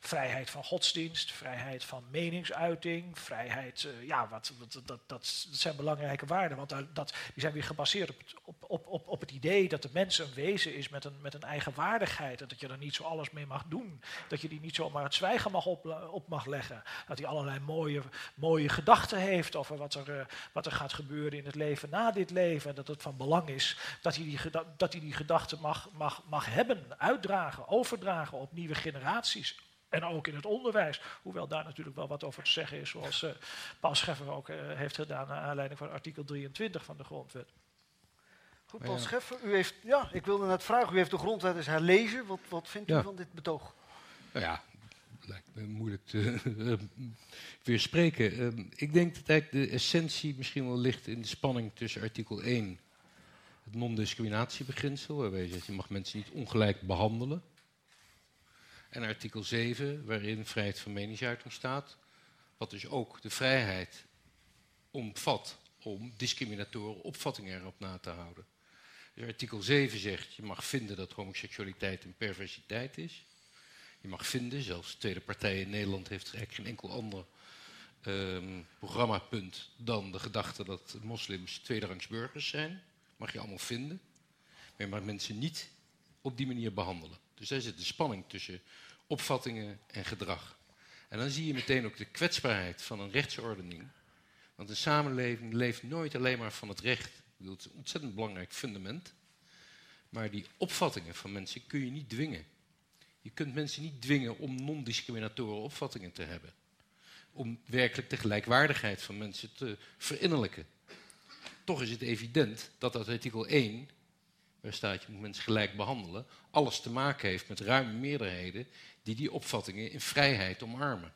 vrijheid van godsdienst, vrijheid van meningsuiting, vrijheid, ja, wat, dat, dat, dat, zijn belangrijke waarden. Want dat, die zijn weer gebaseerd op op, op, op, het idee dat de mens een wezen is met een, met een eigen waardigheid. En dat je er niet zo alles mee mag doen. Dat je die niet zomaar het zwijgen mag op, op mag leggen. Dat hij allerlei mooie, mooie gedachten heeft over wat er, uh, wat er gaat gebeuren in het leven na dit leven. En dat het van belang is dat hij die, dat hij die gedachten mag, mag, mag hebben uitdragen, overdragen op nieuwe generaties. En ook in het onderwijs, hoewel daar natuurlijk wel wat over te zeggen is, zoals uh, Paul Scheffer ook heeft gedaan naar aanleiding van artikel 23 van de grondwet. Goed, Paul ja. Scheffer, u heeft, ja, ik wilde net vragen, u heeft de grondwet eens herlezen. Wat, wat vindt ja. u van dit betoog? Nou ja, lijkt me moeilijk te uh, weerspreken. ik denk dat eigenlijk de essentie misschien wel ligt in de spanning tussen artikel 1 het non-discriminatiebeginsel, waarbij je zegt je mag mensen niet ongelijk behandelen. En artikel 7, waarin vrijheid van meningsuiting staat, wat dus ook de vrijheid omvat om discriminatoren opvattingen erop na te houden. Dus artikel 7 zegt, je mag vinden dat homoseksualiteit een perversiteit is. Je mag vinden, zelfs de Tweede Partij in Nederland heeft eigenlijk geen enkel ander um, programmapunt dan de gedachte dat moslims tweederangs burgers zijn mag je allemaal vinden. Maar je mag mensen niet op die manier behandelen. Dus daar zit de spanning tussen opvattingen en gedrag. En dan zie je meteen ook de kwetsbaarheid van een rechtsordening. Want een samenleving leeft nooit alleen maar van het recht. Het is een ontzettend belangrijk fundament. Maar die opvattingen van mensen kun je niet dwingen. Je kunt mensen niet dwingen om non-discriminatoren opvattingen te hebben. Om werkelijk de gelijkwaardigheid van mensen te verinnerlijken toch is het evident dat dat artikel 1, waar staat je moet mensen gelijk behandelen, alles te maken heeft met ruime meerderheden die die opvattingen in vrijheid omarmen.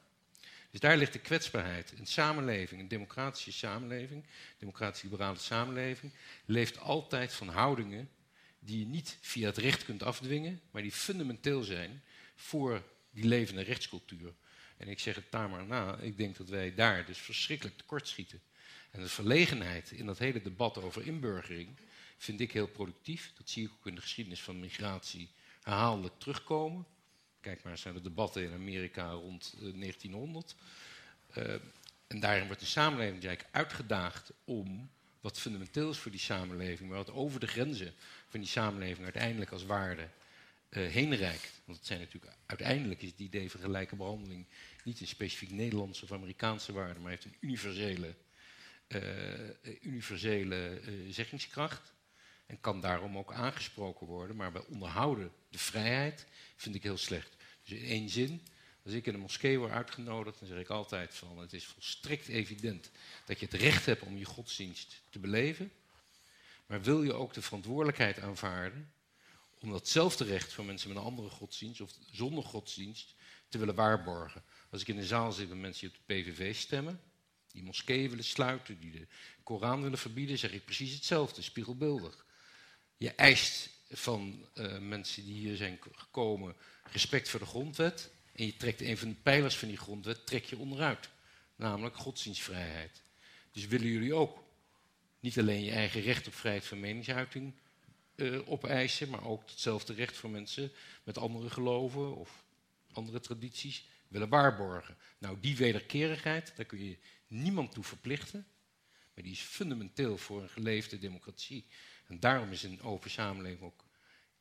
Dus daar ligt de kwetsbaarheid. Een samenleving, een democratische samenleving, democratisch-liberale samenleving, leeft altijd van houdingen die je niet via het recht kunt afdwingen, maar die fundamenteel zijn voor die levende rechtscultuur. En ik zeg het daar maar na, ik denk dat wij daar dus verschrikkelijk tekortschieten. En de verlegenheid in dat hele debat over inburgering vind ik heel productief. Dat zie ik ook in de geschiedenis van migratie herhaaldelijk terugkomen. Kijk maar eens naar de debatten in Amerika rond uh, 1900. Uh, en daarin wordt de samenleving eigenlijk uitgedaagd om wat fundamenteel is voor die samenleving, maar wat over de grenzen van die samenleving uiteindelijk als waarde uh, heen reikt. Want het zijn natuurlijk, uiteindelijk is het idee van gelijke behandeling niet een specifiek Nederlandse of Amerikaanse waarde, maar heeft een universele, uh, universele zeggingskracht. En kan daarom ook aangesproken worden. Maar bij onderhouden de vrijheid vind ik heel slecht. Dus in één zin, als ik in een moskee word uitgenodigd, dan zeg ik altijd van het is volstrekt evident dat je het recht hebt om je godsdienst te beleven. Maar wil je ook de verantwoordelijkheid aanvaarden om datzelfde recht van mensen met een andere godsdienst of zonder godsdienst te willen waarborgen? Als ik in een zaal zit met mensen die op de PVV stemmen, die moskeeën willen sluiten, die de Koran willen verbieden, zeg ik precies hetzelfde, spiegelbeeldig. Je eist van uh, mensen die hier zijn gekomen respect voor de grondwet. En je trekt een van de pijlers van die grondwet trek je onderuit. Namelijk godsdienstvrijheid. Dus willen jullie ook niet alleen je eigen recht op vrijheid van meningsuiting uh, opeisen, maar ook hetzelfde recht voor mensen met andere geloven of andere tradities willen waarborgen. Nou, die wederkerigheid, daar kun je niemand toe verplichten, maar die is fundamenteel voor een geleefde democratie. En daarom is een open samenleving ook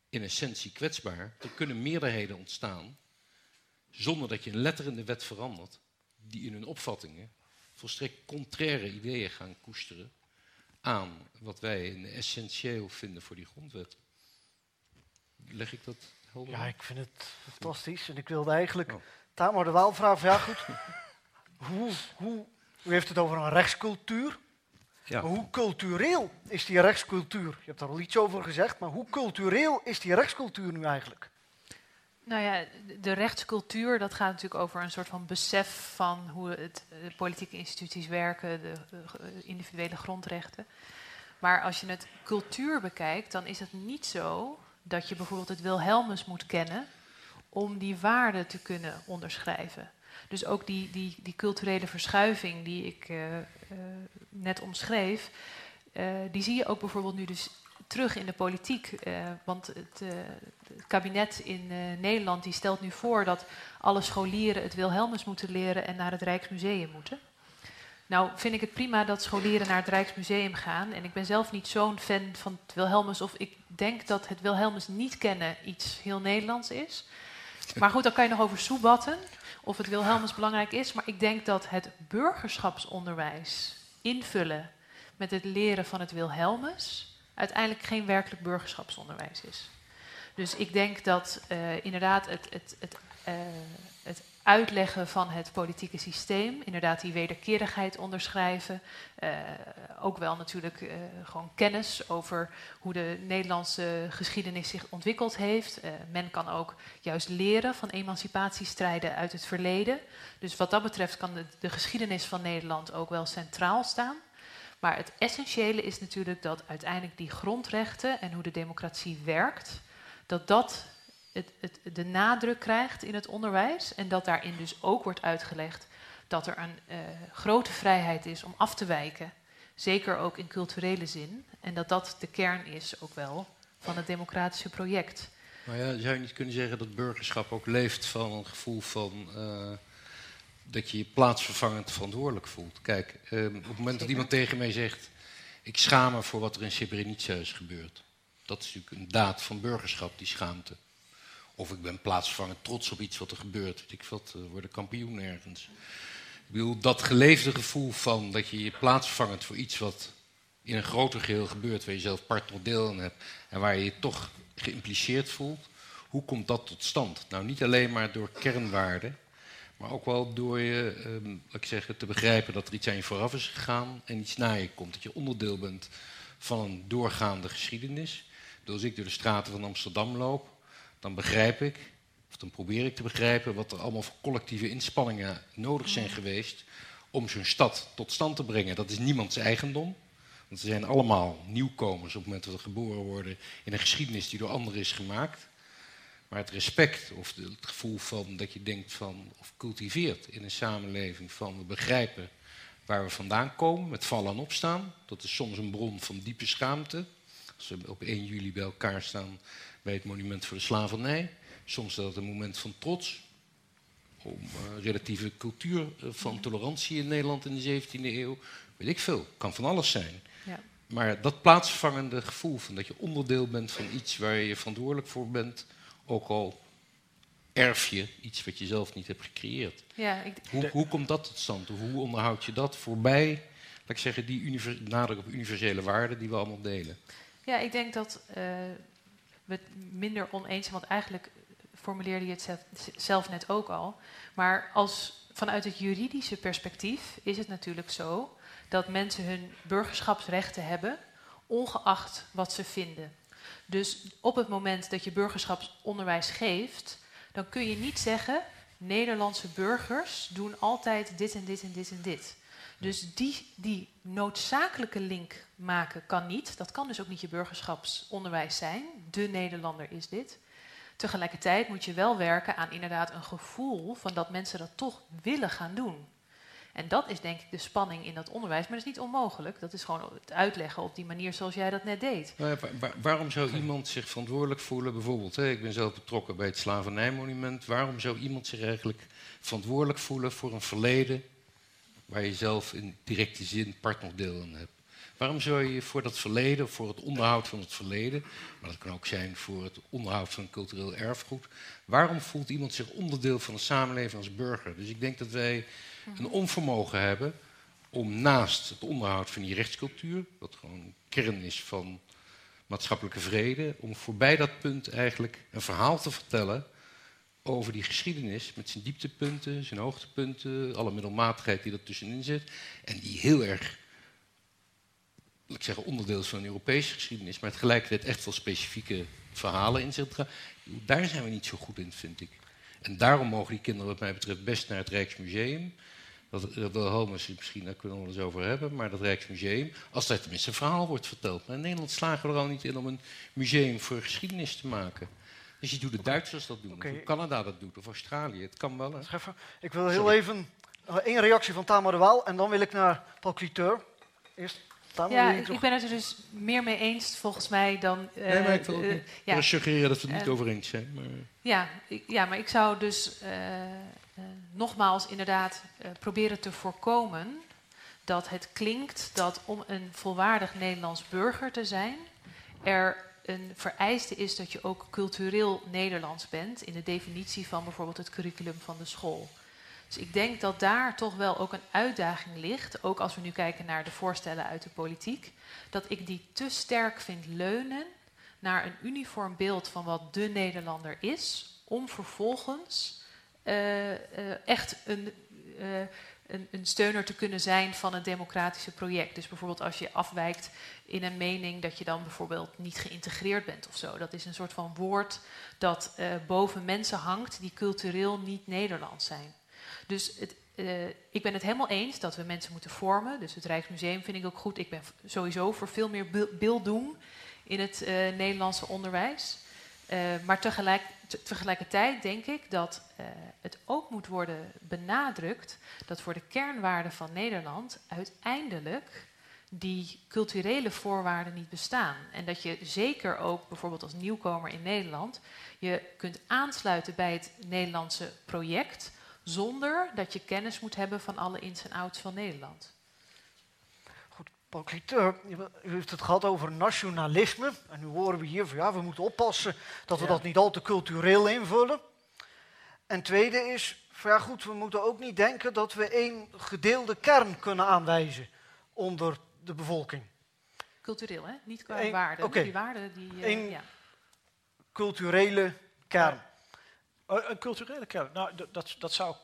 in essentie kwetsbaar. Er kunnen meerderheden ontstaan zonder dat je een letter in de wet verandert, die in hun opvattingen volstrekt contraire ideeën gaan koesteren aan wat wij essentieel vinden voor die grondwet. Leg ik dat helder? Ja, ik vind het fantastisch. En ik wilde eigenlijk oh. Tamar de Waal vragen, ja goed, hoe, hoe, u heeft het over een rechtscultuur. Ja. Maar hoe cultureel is die rechtscultuur? Je hebt daar al iets over gezegd, maar hoe cultureel is die rechtscultuur nu eigenlijk? Nou ja, de rechtscultuur, dat gaat natuurlijk over een soort van besef van hoe het, de politieke instituties werken, de, individuele grondrechten. Maar als je het cultuur bekijkt, dan is het niet zo dat je bijvoorbeeld het Wilhelmus moet kennen om die waarden te kunnen onderschrijven. Dus ook die, die, die culturele verschuiving die ik uh, uh, net omschreef, uh, die zie je ook bijvoorbeeld nu dus terug in de politiek. want het, het, kabinet in Nederland die stelt nu voor dat alle scholieren het Wilhelmus moeten leren en naar het Rijksmuseum moeten. Nou vind ik het prima dat scholieren naar het Rijksmuseum gaan. En ik ben zelf niet zo'n fan van het Wilhelmus. Of ik denk dat het Wilhelmus niet kennen iets heel Nederlands is. Maar goed, dan kan je nog over soebatten of het Wilhelmus belangrijk is. Maar ik denk dat het burgerschapsonderwijs invullen met het leren van het Wilhelmus uiteindelijk geen werkelijk burgerschapsonderwijs is. Dus ik denk dat uh, inderdaad het, het, het, het uitleggen van het politieke systeem, inderdaad die wederkerigheid onderschrijven. Uh, ook wel natuurlijk uh, gewoon kennis over hoe de Nederlandse geschiedenis zich ontwikkeld heeft. Uh, men kan ook juist leren van emancipatiestrijden uit het verleden. Dus wat dat betreft kan de geschiedenis van Nederland ook wel centraal staan. Maar het essentiële is natuurlijk dat uiteindelijk die grondrechten en hoe de democratie werkt, dat dat het, het, de nadruk krijgt in het onderwijs. En dat daarin dus ook wordt uitgelegd dat er een uh, grote vrijheid is om af te wijken. Zeker ook in culturele zin. En dat dat de kern is ook wel van het democratische project. Maar ja, zou je niet kunnen zeggen dat burgerschap ook leeft van een gevoel van. Uh, dat je je plaatsvervangend verantwoordelijk voelt? Kijk, uh, op het moment dat iemand tegen mij zegt. Ik schaam me voor wat er in Srebrenica is gebeurd. Dat is natuurlijk een daad van burgerschap, die schaamte. Of ik ben plaatsvervangend trots op iets wat er gebeurt. Ik wat, uh, worden kampioen ergens. Ik bedoel, dat geleefde gevoel van dat je je plaatsvervangend voor iets wat in een groter geheel gebeurt, waar je zelf part deel aan hebt en waar je je toch geïmpliceerd voelt. Hoe komt dat tot stand? Nou, niet alleen maar door kernwaarden, maar ook wel door je, um, ik zeg, te begrijpen dat er iets aan je vooraf is gegaan en iets na je komt. Dat je onderdeel bent van een doorgaande geschiedenis. Dus als ik door de straten van Amsterdam loop, dan begrijp ik, of dan probeer ik te begrijpen, wat er allemaal voor collectieve inspanningen nodig zijn geweest om zo'n stad tot stand te brengen. Dat is niemands eigendom. Want ze zijn allemaal nieuwkomers op het moment dat ze geboren worden in een geschiedenis die door anderen is gemaakt. Maar het respect of het gevoel van dat je denkt van, of cultiveert in een samenleving van we begrijpen waar we vandaan komen, met vallen en opstaan. Dat is soms een bron van diepe schaamte. Als we op 1 juli bij elkaar staan bij het monument voor de slavernij. Soms is dat een moment van trots. Om uh, relatieve cultuur uh, van tolerantie in Nederland in de 17e eeuw. Weet ik veel. Kan van alles zijn. Ja. Maar dat plaatsvangende gevoel van dat je onderdeel bent van iets waar je verantwoordelijk voor bent. Ook al erf je iets wat je zelf niet hebt gecreëerd. Ja, ik, Hoe, hoe komt dat tot stand? Hoe onderhoud je dat voorbij, laat ik zeggen, die nadruk op universele waarden die we allemaal delen? Ja, ik denk dat eh, we het minder oneens zijn, want eigenlijk formuleerde je het zelf net ook al. Maar als, vanuit het juridische perspectief is het natuurlijk zo dat mensen hun burgerschapsrechten hebben, ongeacht wat ze vinden. Dus op het moment dat je burgerschapsonderwijs geeft, dan kun je niet zeggen: Nederlandse burgers doen altijd dit en dit en dit en dit. Dus die, die noodzakelijke link maken kan niet. Dat kan dus ook niet je burgerschapsonderwijs zijn. De Nederlander is dit. Tegelijkertijd moet je wel werken aan inderdaad een gevoel van dat mensen dat toch willen gaan doen. En dat is denk ik de spanning in dat onderwijs. Maar dat is niet onmogelijk. Dat is gewoon het uitleggen op die manier zoals jij dat net deed. Nou ja, wa- wa- waarom zou iemand zich verantwoordelijk voelen? Bijvoorbeeld, hè, ik ben zelf betrokken bij het slavernijmonument. Waarom zou iemand zich eigenlijk verantwoordelijk voelen voor een verleden waar je zelf in directe zin part nog deel aan hebt? Waarom zou je voor dat verleden, voor het onderhoud van het verleden, maar dat kan ook zijn voor het onderhoud van cultureel erfgoed, waarom voelt iemand zich onderdeel van de samenleving als burger? Dus ik denk dat wij een onvermogen hebben om naast het onderhoud van die rechtscultuur, wat gewoon kern is van maatschappelijke vrede, om voorbij dat punt eigenlijk een verhaal te vertellen over die geschiedenis met zijn dieptepunten, zijn hoogtepunten, alle middelmatigheid die er tussenin zit en die heel erg, laat ik zeggen, onderdeel is van een Europese geschiedenis, maar tegelijkertijd echt wel specifieke verhalen in zich draagt. Daar zijn we niet zo goed in, vind ik. En daarom mogen die kinderen wat mij betreft best naar het Rijksmuseum. Dat uh, Wilhelmus misschien, daar kunnen we het eens over hebben, maar dat Rijksmuseum, als daar tenminste een verhaal wordt verteld. Maar in Nederland slagen we er al niet in om een museum voor geschiedenis te maken. Dus je doet de Duitsers dat doen, Oké. of hoe Canada dat doet, of Australië. Het kan wel, hè? Ik wil heel Sorry. even nog één reactie van Tamar de Waal en dan wil ik naar Paul Cliteur. Eerst Tamar. Ja, wil ik, ben het er dus meer mee eens volgens mij dan. eh, nee, maar ik wil ook eh, ja, suggereren dat we het niet Eh, over eens zijn. Maar... Ja, ik, ja, maar ik zou dus eh, eh, nogmaals inderdaad eh, proberen te voorkomen dat het klinkt dat om een volwaardig Nederlands burger te zijn, er een vereiste is dat je ook cultureel Nederlands bent in de definitie van bijvoorbeeld het curriculum van de school. Dus ik denk dat daar toch wel ook een uitdaging ligt, ook als we nu kijken naar de voorstellen uit de politiek, dat ik die te sterk vind leunen naar een uniform beeld van wat de Nederlander is, om vervolgens eh, eh, echt een, eh, een, steuner te kunnen zijn van het democratische project. Dus bijvoorbeeld als je afwijkt in een mening dat je dan bijvoorbeeld niet geïntegreerd bent of zo. Dat is een soort van woord dat eh, boven mensen hangt die cultureel niet Nederlands zijn. Dus het, eh, ik ben het helemaal eens dat we mensen moeten vormen. Dus het Rijksmuseum vind ik ook goed. Ik ben sowieso voor veel meer beelddoen in het eh, Nederlandse onderwijs. Eh, maar tegelijk, te- tegelijkertijd denk ik dat eh, het ook moet worden benadrukt dat voor de kernwaarden van Nederland uiteindelijk die culturele voorwaarden niet bestaan. En dat je zeker ook bijvoorbeeld als nieuwkomer in Nederland je kunt aansluiten bij het Nederlandse project zonder dat je kennis moet hebben van alle ins en outs van Nederland. Paul Cliteur, u heeft het gehad over nationalisme. En nu horen we hier van ja, we moeten oppassen dat we Ja. dat niet al te cultureel invullen. En tweede is, van, ja goed, we moeten ook niet denken dat we één gedeelde kern kunnen aanwijzen onder de bevolking. Cultureel, hè? Niet qua Eén- waarden. oké. Die waarden die. eh, Eén- ja. Culturele kern. Eh, Een culturele kern, nou, dat, dat zou ik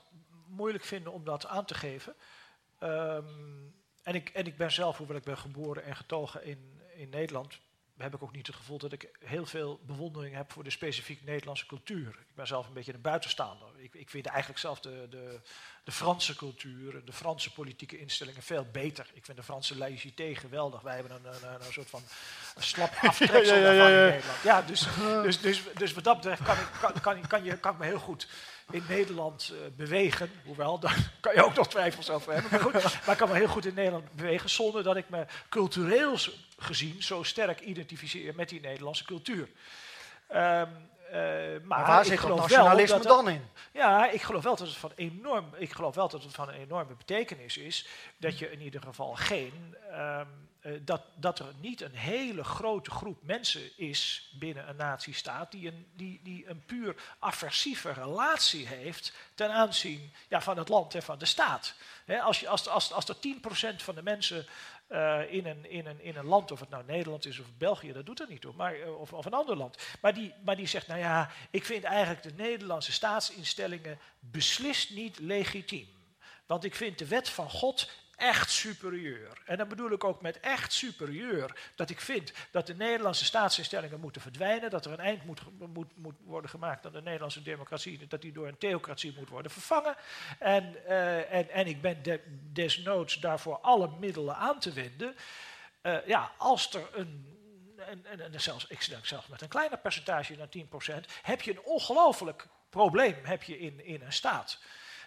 moeilijk vinden om dat aan te geven. Ehm, en, ik, en ik ben zelf, hoewel ik ben geboren en getogen in, in Nederland, heb ik ook niet het gevoel dat ik heel veel bewondering heb voor de specifiek Nederlandse cultuur. Ik ben zelf een beetje een buitenstaander. Ik, ik vind eigenlijk zelf de, de, de Franse cultuur, en de Franse politieke instellingen veel beter. Ik vind de Franse laïcité geweldig. Wij hebben een, een, een, soort van een slap aftreksel Ja, ja, ja, daarvan in Nederland. Ja, dus, dus, dus, dus wat dat betreft kan ik, kan, kan, kan, je, kan ik me heel goed in Nederland eh, bewegen. Hoewel, daar kan je ook nog twijfels over hebben. Maar, goed, maar ik kan me heel goed in Nederland bewegen zonder dat ik me cultureel gezien zo sterk identificeer met die Nederlandse cultuur. Ehm, eh, maar Maar waar zit dat nationalisme dat dan in? ja, ik geloof wel dat het van enorm, ik geloof wel dat het van een enorme betekenis is dat je in ieder geval geen ehm, eh, dat, dat er niet een hele grote groep mensen is binnen een natiestaat die een, die, die een puur aversieve relatie heeft ten aanzien ja, van het land en van de staat. als, je, als, als, als er 10% van de mensen uh, in, een, in, een, in een land, of het nou Nederland is of België, dat doet er niet toe, maar, uh, of, of een ander land. Maar die, maar die zegt, nou ja, ik vind eigenlijk de Nederlandse staatsinstellingen beslist niet legitiem. Want ik vind de wet van God echt superieur. En dan bedoel ik ook met echt superieur dat ik vind dat de Nederlandse staatsinstellingen moeten verdwijnen, dat er een eind moet, moet, moet worden gemaakt aan de Nederlandse democratie, dat die door een theocratie moet worden vervangen. En, uh, en, en ik ben de, desnoods daarvoor alle middelen aan te wenden. Uh, ja, als er een en, en, en, zelfs, ik denk zelfs met een kleiner percentage dan 10%, heb je een ongelooflijk probleem heb je in, in een staat.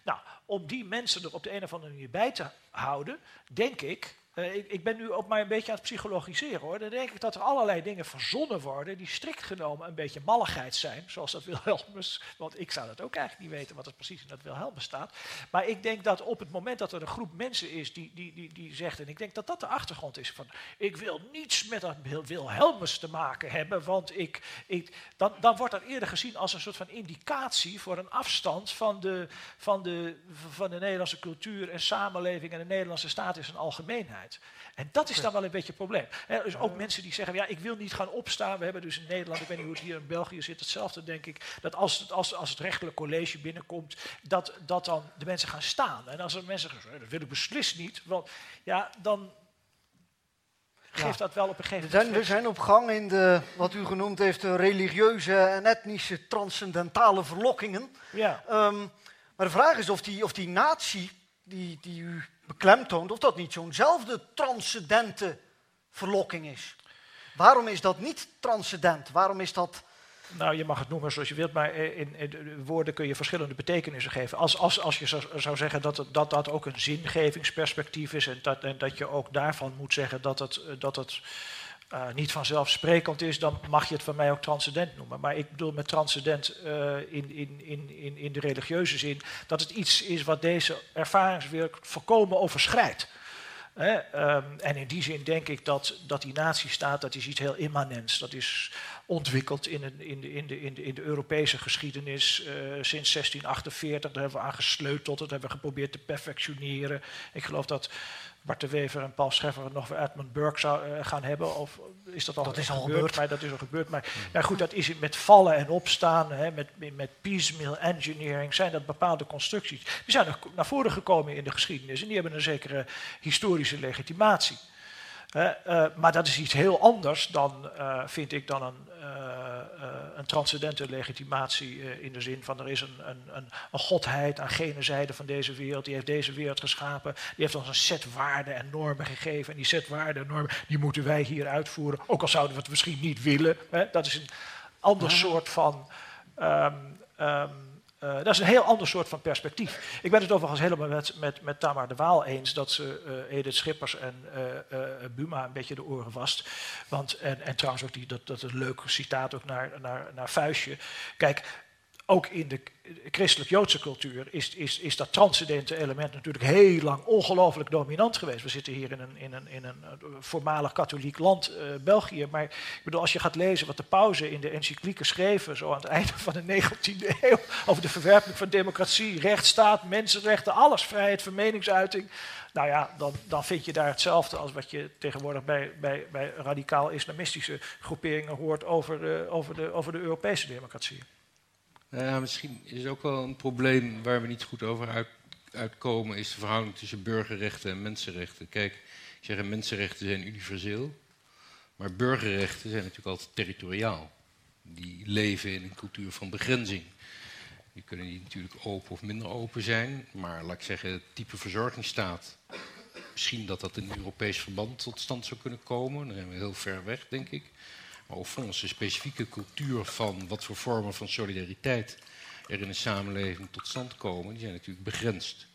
Nou, om die mensen er op de een of andere manier bij te houden, denk ik uh, ik, ik, ben nu ook maar een beetje aan het psychologiseren hoor. Dan denk ik dat er allerlei dingen verzonnen worden die strikt genomen een beetje malligheid zijn, zoals dat Wilhelmus. Want ik zou dat ook eigenlijk niet weten wat er precies in dat Wilhelmus staat. Maar ik denk dat op het moment dat er een groep mensen is die, die, die, die zegt, en ik denk dat dat de achtergrond is van, ik wil niets met dat Wilhelmus te maken hebben, want ik, ik, dan, dan wordt dat eerder gezien als een soort van indicatie voor een afstand van de, van de, van de Nederlandse cultuur en samenleving en de Nederlandse staat in zijn algemeenheid. En dat is dan wel een beetje het probleem. Er dus ook mensen die zeggen, ja, ik wil niet gaan opstaan. We hebben dus in Nederland, ik weet niet hoe het hier in België zit, hetzelfde denk ik. Dat als het, als, als het rechtelijk college binnenkomt, dat, dat dan de mensen gaan staan. En als er mensen zeggen, dat wil ik beslist niet. Want ja, dan geeft dat wel op een gegeven moment... We zijn op gang in de, wat u genoemd heeft, de religieuze en etnische transcendentale verlokkingen. Ja. Um, maar de vraag is of die, of die natie die, die u beklemtoont, of dat niet zo'nzelfde transcendente verlokking is. Waarom is dat niet transcendent? Waarom is dat... Nou, je mag het noemen zoals je wilt, maar in, in woorden kun je verschillende betekenissen geven. Als, als, als je zou, zou zeggen dat, dat dat ook een zingevingsperspectief is en dat, en dat je ook daarvan moet zeggen dat het, dat het uh, niet vanzelfsprekend is, dan mag je het van mij ook transcendent noemen. Maar ik bedoel met transcendent uh, in, in, in, in de religieuze zin dat het iets is wat deze ervaringswereld volkomen overschrijdt. Um, en in die zin denk ik dat, dat die natiestaat, dat is iets heel immanents. Dat is ontwikkeld in, een, in, de, in, de, in, de, Europese geschiedenis uh, sinds 1648. Daar hebben we aan gesleuteld, dat hebben we geprobeerd te perfectioneren. Ik geloof dat Bart de Wever en Paul Scheffer nog weer Edmund Burke zou uh, gaan hebben. Of is dat al, dat is al gebeurd? gebeurd? Maar dat is al gebeurd. Maar ja, goed, dat is met vallen en opstaan, hè, met, met piecemeal engineering, zijn dat bepaalde constructies. Die zijn er naar voren gekomen in de geschiedenis en die hebben een zekere historische legitimatie. Uh, maar dat is iets heel anders dan, uh, vind ik, dan een, een transcendente legitimatie in de zin van er is een, een, een, een, godheid aan gene zijde van deze wereld, die heeft deze wereld geschapen, die heeft ons een set waarden en normen gegeven en die set waarden en normen, die moeten wij hier uitvoeren, ook al zouden we het misschien niet willen. Hè? Dat is een ander soort van... Um, um, uh, dat is een heel ander soort van perspectief. Ik ben het overigens helemaal met, met, met Tamar de Waal eens dat ze uh, Edith Schippers en uh, Buma een beetje de oren vast. Want, en, en trouwens ook die, dat, dat een leuk citaat ook naar, naar, naar. Kijk, ook in de christelijk-Joodse cultuur is, is, is dat transcendente element natuurlijk heel lang ongelooflijk dominant geweest. We zitten hier in een, in een, in een voormalig katholiek land, uh, België. Maar ik bedoel, als je gaat lezen wat de pauze in de encyclieken schreven, zo aan het einde van de 19e eeuw, over de verwerping van democratie, rechtsstaat, mensenrechten, alles, vrijheid van meningsuiting. Nou ja, dan, dan vind je daar hetzelfde als wat je tegenwoordig bij, bij, bij radicaal-islamistische groeperingen hoort over de, over, de, over de Europese democratie. Nou ja, misschien is ook wel een probleem waar we niet goed over uit, uitkomen, is de verhouding tussen burgerrechten en mensenrechten. Kijk, ik zeg mensenrechten zijn universeel, maar burgerrechten zijn natuurlijk altijd territoriaal. Die leven in een cultuur van begrenzing. Die kunnen die natuurlijk open of minder open zijn, maar laat ik zeggen, het type verzorgingsstaat. Misschien dat dat in een Europees verband tot stand zou kunnen komen. Dan zijn we heel ver weg, denk ik. Maar ook specifieke cultuur van wat voor vormen van solidariteit er in een samenleving tot stand komen, die zijn natuurlijk begrensd.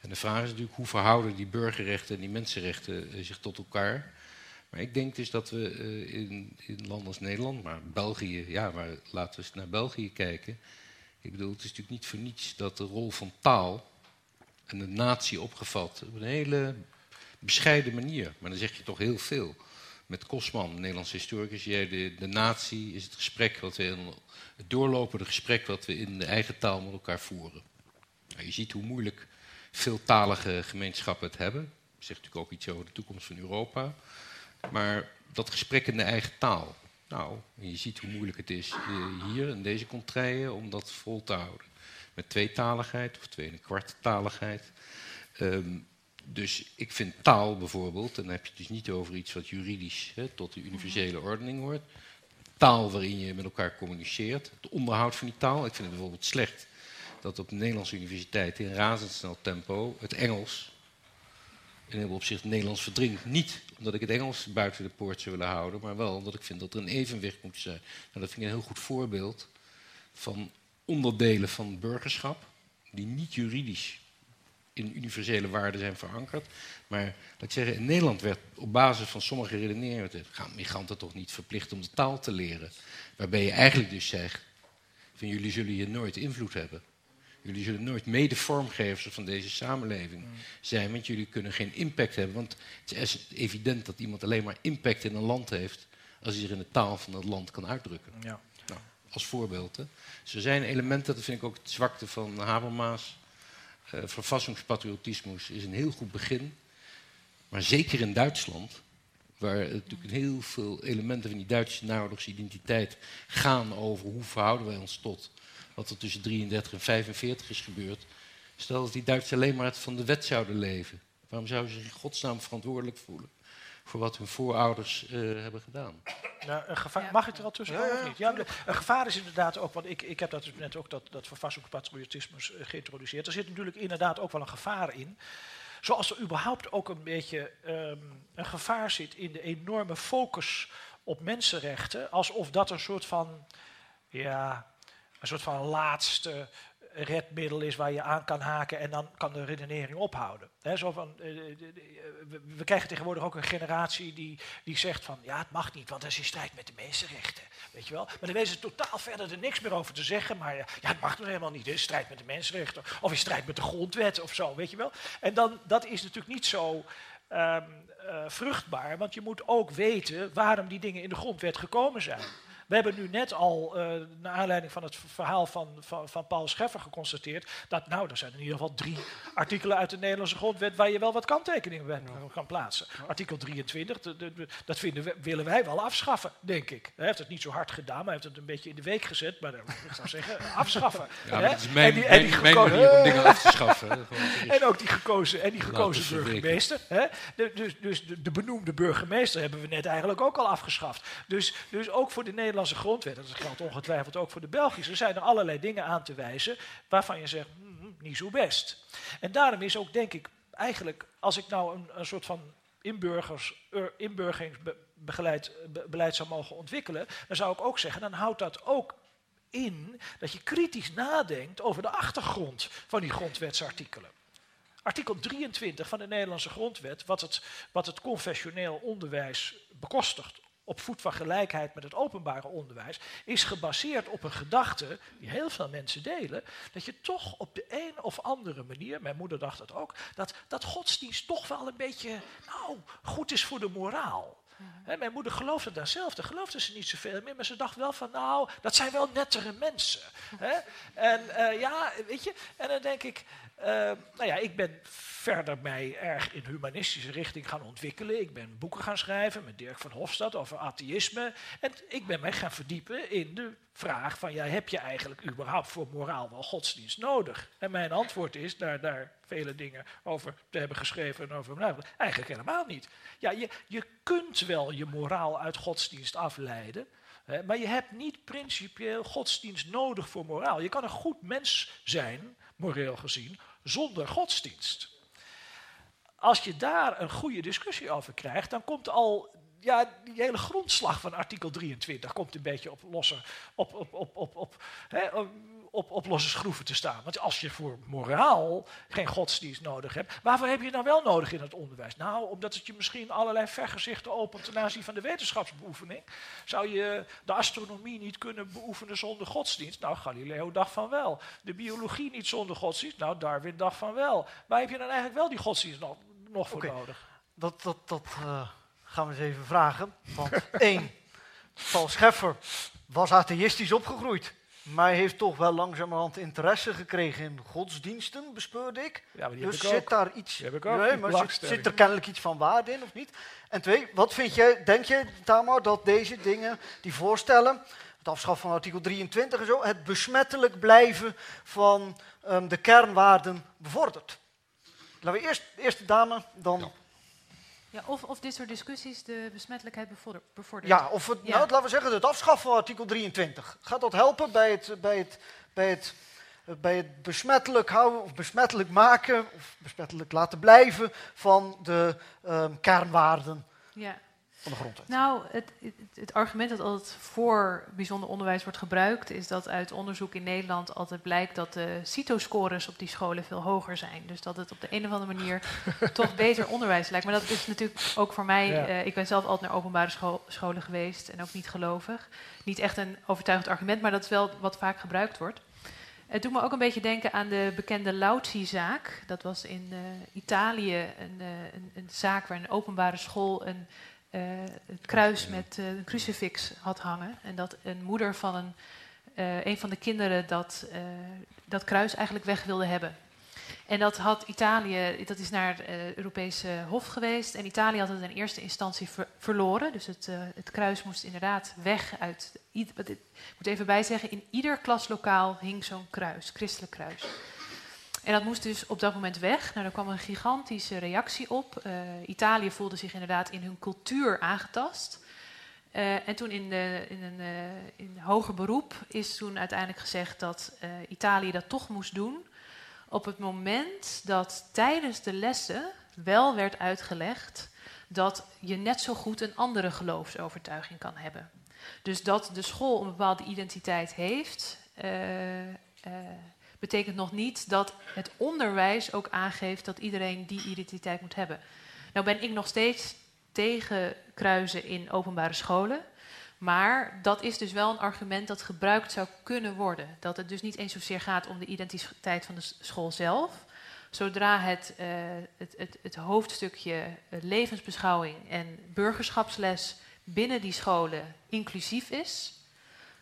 En de vraag is natuurlijk hoe verhouden die burgerrechten en die mensenrechten eh, zich tot elkaar. Maar ik denk dus dat we uh, in, in landen als Nederland, maar België, ja, maar laten we eens naar België kijken. Ik bedoel, het is natuurlijk niet voor niets dat de rol van taal en de natie opgevat op een hele bescheiden manier. Maar dan zeg je toch heel veel. Met Kosman, Nederlandse historicus, jij de, de natie is het gesprek wat we, het doorlopende gesprek wat we in de eigen taal met elkaar voeren. Nou, je ziet hoe moeilijk veeltalige gemeenschappen het hebben. Zegt natuurlijk ook iets over de toekomst van Europa. Maar dat gesprek in de eigen taal. Nou, je ziet hoe moeilijk het is eh, hier in deze contraien om dat vol te houden. Met tweetaligheid of twee en een dus ik vind taal bijvoorbeeld, en dan heb je het dus niet over iets wat juridisch hè, tot de universele ordening hoort. Taal waarin je met elkaar communiceert, het onderhoud van die taal. Ik vind het bijvoorbeeld slecht dat op de Nederlandse universiteit in razendsnel tempo het Engels in heel opzicht Nederlands verdringt. Niet omdat ik het Engels buiten de poort zou willen houden, maar wel omdat ik vind dat er een evenwicht moet zijn. Nou, dat vind ik een heel goed voorbeeld van onderdelen van burgerschap die niet juridisch in universele waarden zijn verankerd. Maar laat ik zeggen, in Nederland werd op basis van sommige redeneringen... gaan migranten toch niet verplicht om de taal te leren. Waarbij je eigenlijk dus zegt, van jullie zullen hier nooit invloed hebben. Jullie zullen nooit mede vormgevers van deze samenleving mm. zijn, want jullie kunnen geen impact hebben. Want het is evident dat iemand alleen maar impact in een land heeft als hij zich in de taal van dat land kan uitdrukken. Ja. Nou, als voorbeeld. Hè. Dus er zijn elementen, dat vind ik ook het zwakte van Habermas. Uh, Verfassingspatriotismus is een heel goed begin. Maar zeker in Duitsland, waar natuurlijk heel veel elementen van die Duitse naoorlogsidentiteit gaan over hoe verhouden wij ons tot wat er tussen 33 en 45 is gebeurd. Stel dat die Duitsers alleen maar van de wet zouden leven. Waarom zouden ze zich in godsnaam verantwoordelijk voelen voor wat hun voorouders uh, hebben gedaan? Nou, een gevaar, mag ik er al tussen ja, of niet? Ja, een gevaar is inderdaad ook, want ik, ik heb dat dus net ook dat, dat patriotisme uh, geïntroduceerd. Er zit natuurlijk inderdaad ook wel een gevaar in. Zoals er überhaupt ook een beetje um, een gevaar zit in de enorme focus op mensenrechten. Alsof dat een soort van ja, een soort van laatste redmiddel is waar je aan kan haken en dan kan de redenering ophouden. zo van, eh, we krijgen tegenwoordig ook een generatie die, die zegt van ja, het mag niet, want dat is in strijd met de mensenrechten. Weet je wel? Maar dan weten ze totaal verder er niks meer over te zeggen, maar ja, het mag toch helemaal niet, in strijd met de mensenrechten of in strijd met de grondwet of zo, weet je wel. En dan, dat is natuurlijk niet zo um, vruchtbaar, want je moet ook weten waarom die dingen in de grondwet gekomen zijn. We hebben nu net al, uh, naar aanleiding van het verhaal van, van, van Paul Scheffer, geconstateerd dat, nou, er zijn in ieder geval drie artikelen uit de Nederlandse grondwet waar je wel wat kanttekeningen bij kan plaatsen. Artikel 23, dat vinden we, willen wij wel afschaffen, denk ik. Hij heeft het niet zo hard gedaan, maar hij heeft het een beetje in de week gezet, maar ik zou zeggen, afschaffen. Ja, het is mijn, en die, en die mijn, manier om dingen af te schaffen. en ook die gekozen, en die gekozen burgemeester. Hè? De, dus dus de, de, benoemde burgemeester hebben we net eigenlijk ook al afgeschaft. Dus, dus ook voor de Nederlandse Nederlandse grondwet, dat geldt ongetwijfeld ook voor de Belgische, zijn er allerlei dingen aan te wijzen waarvan je zegt, mm, niet zo best. En daarom is ook, denk ik, eigenlijk, als ik nou een, een soort van inburgers, inburgeringsbeleid beleid zou mogen ontwikkelen, dan zou ik ook zeggen, dan houdt dat ook in dat je kritisch nadenkt over de achtergrond van die grondwetsartikelen. Artikel 23 van de Nederlandse grondwet, wat het, wat het confessioneel onderwijs bekostigt op voet van gelijkheid met het openbare onderwijs, is gebaseerd op een gedachte die heel veel mensen delen, dat je toch op de een of andere manier, mijn moeder dacht dat ook, dat, dat godsdienst toch wel een beetje nou, goed is voor de moraal. Mhm. mijn moeder geloofde daar zelf, daar geloofde ze niet zoveel meer, maar ze dacht wel van, nou, dat zijn wel nettere mensen. En uh, ja, weet je, en dan denk ik, uh, nou ja, ik ben verder mij erg in humanistische richting gaan ontwikkelen. Ik ben boeken gaan schrijven met Dirk van Hofstad over atheïsme. En ik ben mij gaan verdiepen in de vraag van, ja, heb je eigenlijk überhaupt voor moraal wel godsdienst nodig? En mijn antwoord is, daar, daar vele dingen over te hebben geschreven en over nou, eigenlijk helemaal niet. Ja, je, je kunt wel je moraal uit godsdienst afleiden, hè, maar je hebt niet principieel godsdienst nodig voor moraal. Je kan een goed mens zijn, moreel gezien, zonder godsdienst. Als je daar een goede discussie over krijgt, dan komt al ja, die hele grondslag van artikel 23 komt een beetje op losse, op, op, op, op, op, hè, op, op losse schroeven te staan. Want als je voor moraal geen godsdienst nodig hebt, waarvoor heb je nou wel nodig in het onderwijs? Nou, omdat het je misschien allerlei vergezichten opent ten aanzien van de wetenschapsbeoefening. Zou je de astronomie niet kunnen beoefenen zonder godsdienst? Nou, Galileo dacht van wel. De biologie niet zonder godsdienst? Nou, Darwin dacht van wel. Waar heb je dan eigenlijk wel die godsdienst nog, nog voor nodig? dat, dat, dat uh, gaan we eens even vragen. Want één, Paul Scheffer was atheïstisch opgegroeid. Maar hij heeft toch wel langzamerhand interesse gekregen in godsdiensten, bespeurde ik. Ja, maar die dus heb ik zit ook. daar iets. Die heb ik ook, Nee, maar zit, er kennelijk iets van waarde in of niet? En twee, wat vind jij, denk je, Tamar, dat deze dingen, die voorstellen, het afschaffen van artikel 23 en zo, het besmettelijk blijven van ehm, de kernwaarden bevordert? Laten we eerst, eerst de dame, dan. Ja. Ja, Ja, of, of dit soort discussies de besmettelijkheid bevorder- bevordert. of het, Ja. Nou, laten we zeggen, het afschaffen van artikel 23. Gaat dat helpen bij het, bij het, bij het, bij het besmettelijk houden of besmettelijk maken of besmettelijk laten blijven van de ehm, kernwaarden Ja. Van de grondwet? Nou, het, het, het argument dat altijd voor bijzonder onderwijs wordt gebruikt, is dat uit onderzoek in Nederland altijd blijkt dat de CITO-scores op die scholen veel hoger zijn. Dus dat het op de een of andere manier toch beter onderwijs lijkt. Maar dat is natuurlijk ook voor mij, Ja. eh, ik ben zelf altijd naar openbare scho- scholen geweest en ook niet gelovig. Niet echt een overtuigend argument, maar dat is wel wat vaak gebruikt wordt. Het doet me ook een beetje denken aan de bekende Lauzi-zaak. Dat was in eh, Italië een, eh, een, een zaak waar een openbare school een eh, het kruis met eh, een crucifix had hangen. En dat een moeder van een, eh, een van de kinderen dat, eh, dat kruis eigenlijk weg wilde hebben. En dat had Italië, dat is naar het eh, Europese Hof geweest. En Italië had het in eerste instantie ver- verloren. Dus het, eh, het kruis moest inderdaad weg uit. Ik moet even bijzeggen, in ieder klaslokaal hing zo'n kruis, christelijk kruis. En dat moest dus op dat moment weg. Nou, daar kwam een gigantische reactie op. Eh, Italië voelde zich inderdaad in hun cultuur aangetast. Eh, en toen in, de, in een eh, in hoger beroep is toen uiteindelijk gezegd dat Italië dat toch moest doen. Op het moment dat tijdens de lessen wel werd uitgelegd dat je net zo goed een andere geloofsovertuiging kan hebben. Dus dat de school een bepaalde identiteit heeft, betekent nog niet dat het onderwijs ook aangeeft dat iedereen die identiteit moet hebben. Nou ben ik nog steeds tegen kruisen in openbare scholen. Maar dat is dus wel een argument dat gebruikt zou kunnen worden. Dat het dus niet eens zozeer gaat om de identiteit van de school zelf. Zodra het, eh, het, het, het hoofdstukje eh, levensbeschouwing en burgerschapsles binnen die scholen inclusief is,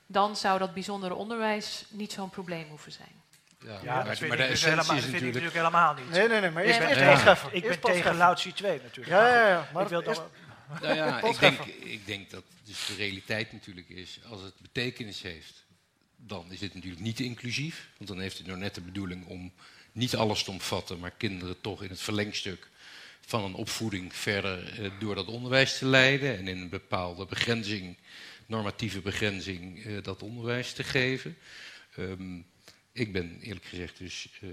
dan zou dat bijzondere onderwijs niet zo'n probleem hoeven zijn. Ja, Ja, maar, dat vind maar ik de dus essentie helemaal, is dat vind ik natuurlijk... helemaal niet. Nee, nee, nee, maar eerst, Nee, Ja. Ik ben tegen. Lautsi 2 natuurlijk. Ja, ja, ja. Maar ik wil eerst- dan, Nou ja, ik denk, ik denk dat dus de realiteit natuurlijk is, als het betekenis heeft, dan is dit natuurlijk niet inclusief. Want dan heeft het nou net de bedoeling om niet alles te omvatten, maar kinderen toch in het verlengstuk van een opvoeding verder eh, door dat onderwijs te leiden en in een bepaalde begrenzing, normatieve begrenzing, eh, dat onderwijs te geven. Ehm, ik ben eerlijk gezegd dus eh,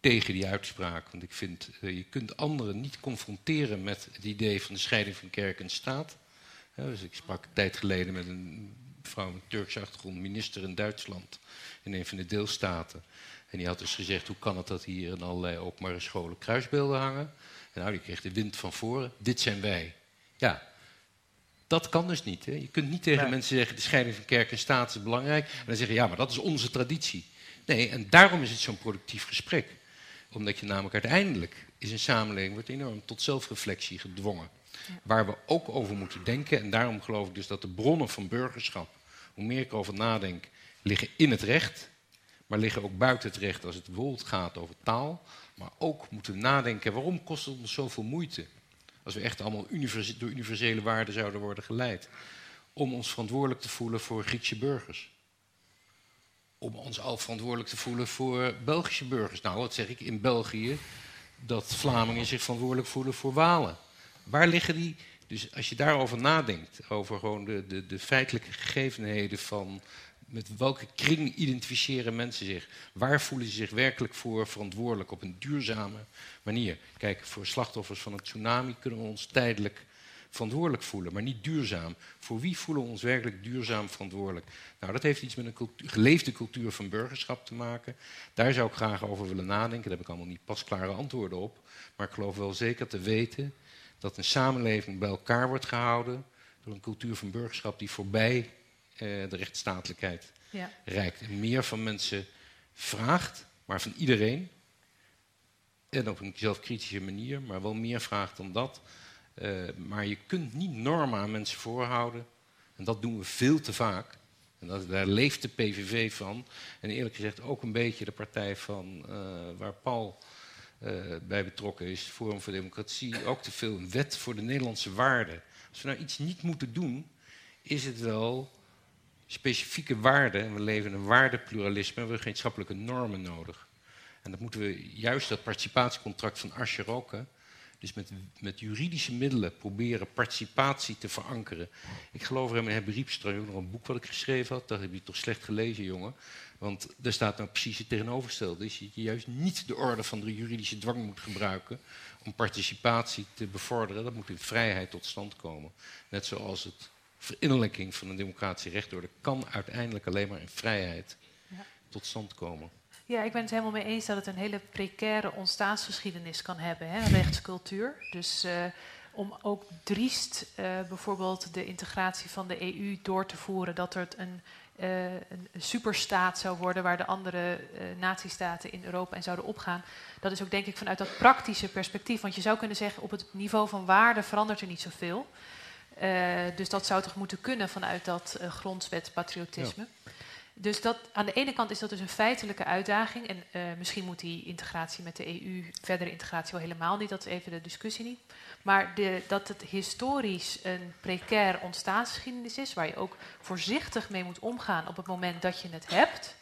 tegen die uitspraak, want ik vind eh, je kunt anderen niet confronteren met het idee van de scheiding van kerk en staat. Ja, dus ik sprak een tijd geleden met een vrouw met Turkse achtergrond, minister in Duitsland, in een van de deelstaten. En die had dus gezegd, hoe kan het dat hier in allerlei openbare scholen kruisbeelden hangen? En nou, die kreeg de wind van voren, dit zijn wij. Ja, dat kan dus niet. Hè. Je kunt niet tegen Nee. mensen zeggen, de scheiding van kerk en staat is belangrijk. En dan zeggen, ja, maar dat is onze traditie. Nee, en daarom is het zo'n productief gesprek. Omdat je namelijk uiteindelijk is een samenleving wordt enorm tot zelfreflectie gedwongen. Waar we ook over moeten denken. En daarom geloof ik dus dat de bronnen van burgerschap, hoe meer ik erover nadenk, liggen in het recht. Maar liggen ook buiten het recht als het bijvoorbeeld gaat over taal. Maar ook moeten we nadenken, waarom kost het ons zoveel moeite? Als we echt allemaal universe- door universele waarden zouden worden geleid. Om ons verantwoordelijk te voelen voor Griekse burgers. Om ons al verantwoordelijk te voelen voor Belgische burgers. Nou, wat zeg ik in België? Dat Vlamingen zich verantwoordelijk voelen voor Walen. Waar liggen die? Dus als je daarover nadenkt, over gewoon de, de, de feitelijke gegevenheden van met welke kring identificeren mensen zich? Waar voelen ze zich werkelijk voor verantwoordelijk op een duurzame manier? Kijk, voor slachtoffers van een tsunami kunnen we ons tijdelijk verantwoordelijk voelen, maar niet duurzaam. Voor wie voelen we ons werkelijk duurzaam verantwoordelijk? Nou, dat heeft iets met een cultu- geleefde cultuur van burgerschap te maken. Daar zou ik graag over willen nadenken. Daar heb ik allemaal niet pasklare antwoorden op. Maar ik geloof wel zeker te weten dat een samenleving bij elkaar wordt gehouden door een cultuur van burgerschap die voorbij eh, de rechtsstatelijkheid Ja. reikt. En meer van mensen vraagt, maar van iedereen. En op een zelfkritische manier, maar wel meer vraagt dan dat. Uh, maar je kunt niet normen aan mensen voorhouden. En dat doen we veel te vaak. En dat, daar leeft de PVV van. En eerlijk gezegd ook een beetje de partij van uh, waar Paul uh, bij betrokken is, Forum voor Democratie, ook te veel een wet voor de Nederlandse waarden. Als we nou iets niet moeten doen, is het wel specifieke waarden. En we leven in een waardepluralisme, we hebben gemeenschappelijke normen nodig. En dat moeten we juist dat participatiecontract van Ascher ook. Dus met, met, juridische middelen proberen participatie te verankeren. Ik geloof er in meneer Riepstra, nog een boek wat ik geschreven had. Dat heb je toch slecht gelezen, jongen. Want daar staat nou precies het tegenovergestelde. Dus dat je juist niet de orde van de juridische dwang moet gebruiken om participatie te bevorderen. Dat moet in vrijheid tot stand komen. Net zoals het verinnerlijking van een democratische rechtorde kan uiteindelijk alleen maar in vrijheid ja. tot stand komen. Ja, ik ben het helemaal mee eens dat het een hele precaire ontstaansgeschiedenis kan hebben, hè, rechtscultuur. Dus uh, om ook driest uh, bijvoorbeeld de integratie van de EU door te voeren, dat er een, uh, een superstaat zou worden waar de andere natiestaten in Europa in zouden opgaan. Dat is ook denk ik vanuit dat praktische perspectief. Want je zou kunnen zeggen, op het niveau van waarde verandert er niet zoveel. dus dat zou toch moeten kunnen vanuit dat grondwetspatriotisme. Ja. Dus dat, aan de ene kant is dat dus een feitelijke uitdaging. En uh, misschien moet die integratie met de EU, verdere integratie wel helemaal niet, dat is even de discussie niet. Maar de, dat het historisch een precair ontstaansgeschiedenis is, waar je ook voorzichtig mee moet omgaan op het moment dat je het hebt,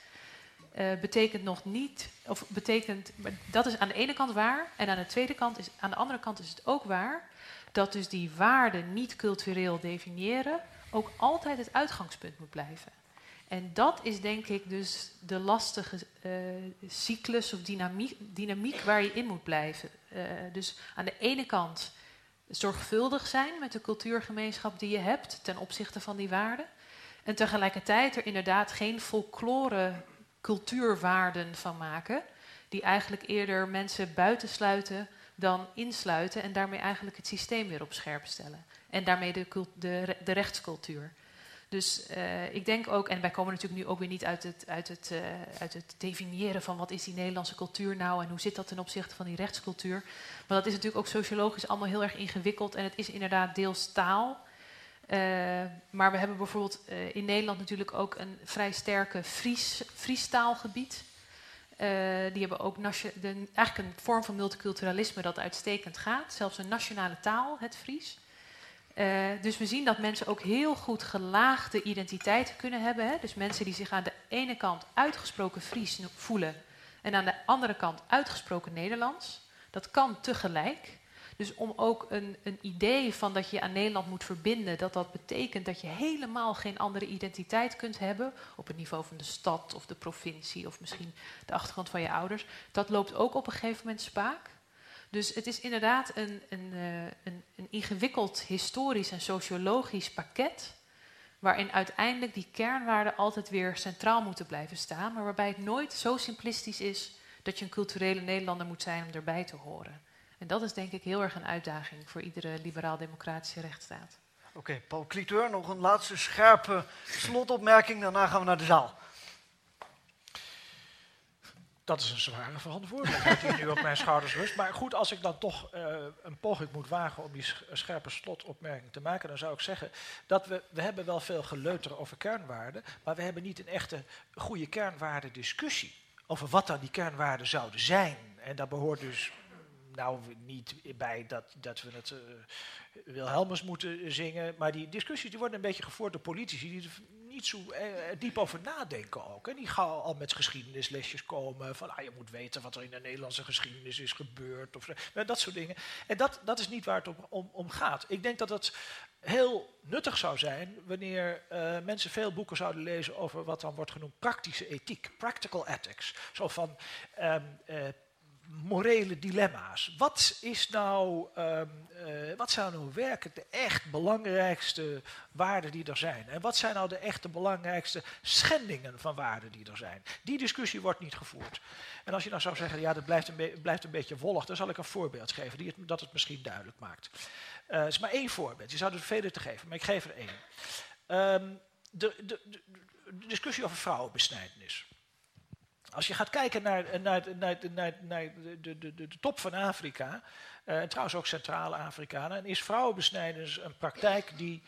uh, betekent nog niet, of betekent, dat is aan de ene kant waar, en aan de tweede kant is, aan de andere kant is het ook waar, dat dus die waarden niet cultureel definiëren ook altijd het uitgangspunt moet blijven. En dat is denk ik dus de lastige uh, cyclus of dynamiek, waar je in moet blijven. Uh, dus aan de ene kant zorgvuldig zijn met de cultuurgemeenschap die je hebt ten opzichte van die waarden. En tegelijkertijd er inderdaad geen folklore cultuurwaarden van maken, die eigenlijk eerder mensen buitensluiten dan insluiten en daarmee eigenlijk het systeem weer op scherp stellen. En daarmee de, de, de rechtscultuur. Dus uh, ik denk ook, en wij komen natuurlijk nu ook weer niet uit het, uit, het, uh, uit het definiëren van wat is die Nederlandse cultuur nou en hoe zit dat ten opzichte van die rechtscultuur. Maar dat is natuurlijk ook sociologisch allemaal heel erg ingewikkeld en het is inderdaad deels taal. Uh, maar we hebben bijvoorbeeld in Nederland natuurlijk ook een vrij sterke Fries, Friestaalgebied. die hebben ook de, eigenlijk een vorm van multiculturalisme dat uitstekend gaat. Zelfs een nationale taal, het Fries. Uh, dus we zien dat mensen ook heel goed gelaagde identiteiten kunnen hebben. Hè? Dus mensen die zich aan de ene kant uitgesproken Fries voelen en aan de andere kant uitgesproken Nederlands. Dat kan tegelijk. Dus om ook een, een idee van dat je aan Nederland moet verbinden, dat dat betekent dat je helemaal geen andere identiteit kunt hebben op het niveau van de stad of de provincie of misschien de achtergrond van je ouders, dat loopt ook op een gegeven moment spaak. Dus het is inderdaad een, een, uh, een, een ingewikkeld historisch en sociologisch pakket. Waarin uiteindelijk die kernwaarden altijd weer centraal moeten blijven staan. Maar waarbij het nooit zo simplistisch is dat je een culturele Nederlander moet zijn om erbij te horen. En dat is denk ik heel erg een uitdaging voor iedere liberaal-democratische rechtsstaat. Oké, Paul Cliteur, nog een laatste scherpe slotopmerking. Daarna gaan we naar de zaal. Dat is een zware verantwoordelijkheid die nu op mijn schouders rust. Maar goed, als ik dan toch uh, een poging moet wagen om die scherpe slotopmerking te maken, dan zou ik zeggen dat we, we hebben wel veel geleuter over kernwaarden, maar we hebben niet een echte goede kernwaardendiscussie over wat dan die kernwaarden zouden zijn. En daar behoort dus nou niet bij dat, dat we het uh, Wilhelmus moeten zingen, maar die discussies die worden een beetje gevoerd door politici die zo eh, diep over nadenken ook. Hè. Die gaan al met geschiedenislesjes komen. Van ah, je moet weten wat er in de Nederlandse geschiedenis is gebeurd. Of, eh, dat soort dingen. En dat, dat is niet waar het om, om, gaat. Ik denk dat het heel nuttig zou zijn wanneer uh, mensen veel boeken zouden lezen over wat dan wordt genoemd praktische ethiek, practical ethics. Zo van uh, morele dilemma's. Wat, is nou, uh, wat zijn nou werkelijk de echt belangrijkste waarden die er zijn? En wat zijn nou de echte belangrijkste schendingen van waarden die er zijn? Die discussie wordt niet gevoerd. En als je nou zou zeggen, ja, dat blijft een, blijft een beetje wollig, dan zal ik een voorbeeld geven die het, dat het misschien duidelijk maakt. Het is maar één voorbeeld. Je zou er vele te geven, maar ik geef er één. Um, de, de, de discussie over vrouwenbesnijdenis. Als je gaat kijken naar, naar, naar, naar, de, de, de, top van Afrika, uh, en trouwens ook Centrale Afrika, dan is vrouwenbesnijdenis een praktijk die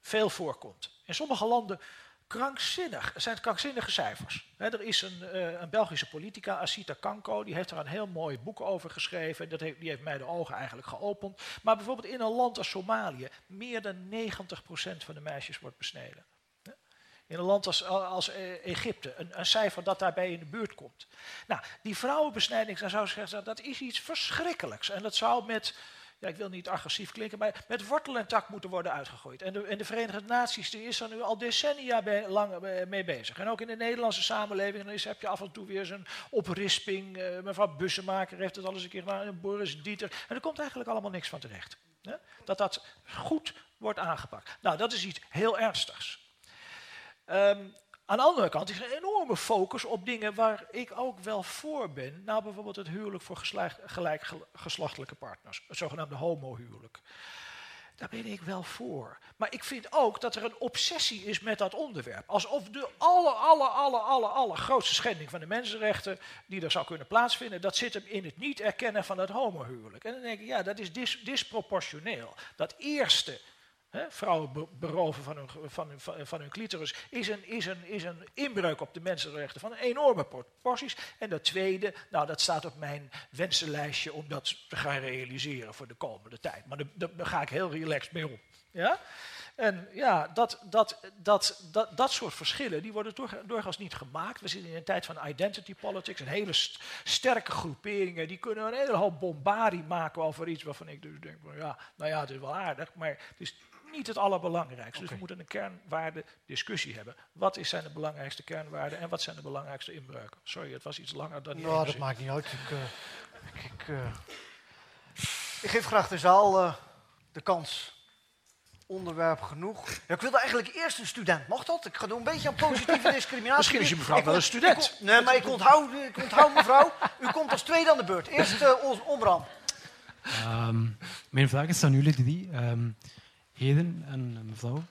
veel voorkomt. In sommige landen krankzinnig, zijn het krankzinnige cijfers. er is een, uh, een, Belgische politica, Asita Kanko, die heeft er een heel mooi boek over geschreven. Dat heeft, die heeft mij de ogen eigenlijk geopend. Maar bijvoorbeeld in een land als Somalië, meer dan 90% van de meisjes wordt besneden. In een land als, als eh, Egypte, een, een, cijfer dat daarbij in de buurt komt. Nou, die vrouwenbesnijding, dan zou zeggen, dat is iets verschrikkelijks. En dat zou met ja, ik wil niet agressief klinken, maar met wortel en tak moeten worden uitgegooid. En de, de Verenigde Naties die is er nu al decennia lang mee bezig. En ook in de Nederlandse samenleving is, heb je af en toe weer zo'n oprisping. Uh, mevrouw Bussemaker heeft het al eens een keer gedaan, Boris Dieter. En er komt eigenlijk allemaal niks van terecht. Hè? Dat dat goed wordt aangepakt. Nou, dat is iets heel ernstigs. Um, aan de andere kant is er een enorme focus op dingen waar ik ook wel voor ben. Nou, bijvoorbeeld het huwelijk voor gelijkgeslachtelijke partners, het zogenaamde homohuwelijk. Daar ben ik wel voor. Maar ik vind ook dat er een obsessie is met dat onderwerp. Alsof de aller, aller, aller, aller, grootste schending van de mensenrechten die er zou kunnen plaatsvinden, dat zit hem in het niet erkennen van het homohuwelijk. En dan denk ik, ja, dat is dis disproportioneel. Dat eerste vrouwen beroven van hun, van, hun, van hun clitoris, is een, is, een, is een inbreuk op de mensenrechten van enorme proporties. En dat tweede, nou dat staat op mijn wensenlijstje om dat te gaan realiseren voor de komende tijd. Maar daar, ga ik heel relaxed mee om. Ja? En ja, dat, dat, dat, dat, dat soort verschillen die worden doorgaans niet gemaakt. We zitten in een tijd van identity politics. En hele sterke groeperingen die kunnen een hele hoop bombardie maken over iets waarvan ik dus denk, ja, nou ja, het is wel aardig, maar het is niet het allerbelangrijkste. Dus we moeten een kernwaarde discussie hebben. Wat zijn de belangrijkste kernwaarden en wat zijn de belangrijkste inbreuken? Sorry, het was iets langer dan die Nou, dat maakt niet uit. Ik, uh, ik, uh, ik, geef graag de zaal uh, de kans. Onderwerp genoeg. Ja, ik wilde eigenlijk eerst een student. Mocht dat? Ik ga doen een beetje aan positieve discriminatie. Misschien is je mevrouw wel een student. nee, maar ik onthoud, ik onthoud mevrouw. U komt als tweede aan de beurt. Eerst uh, Ombram. Um, mijn vraag is aan jullie drie. Um, Heden en mevrouw.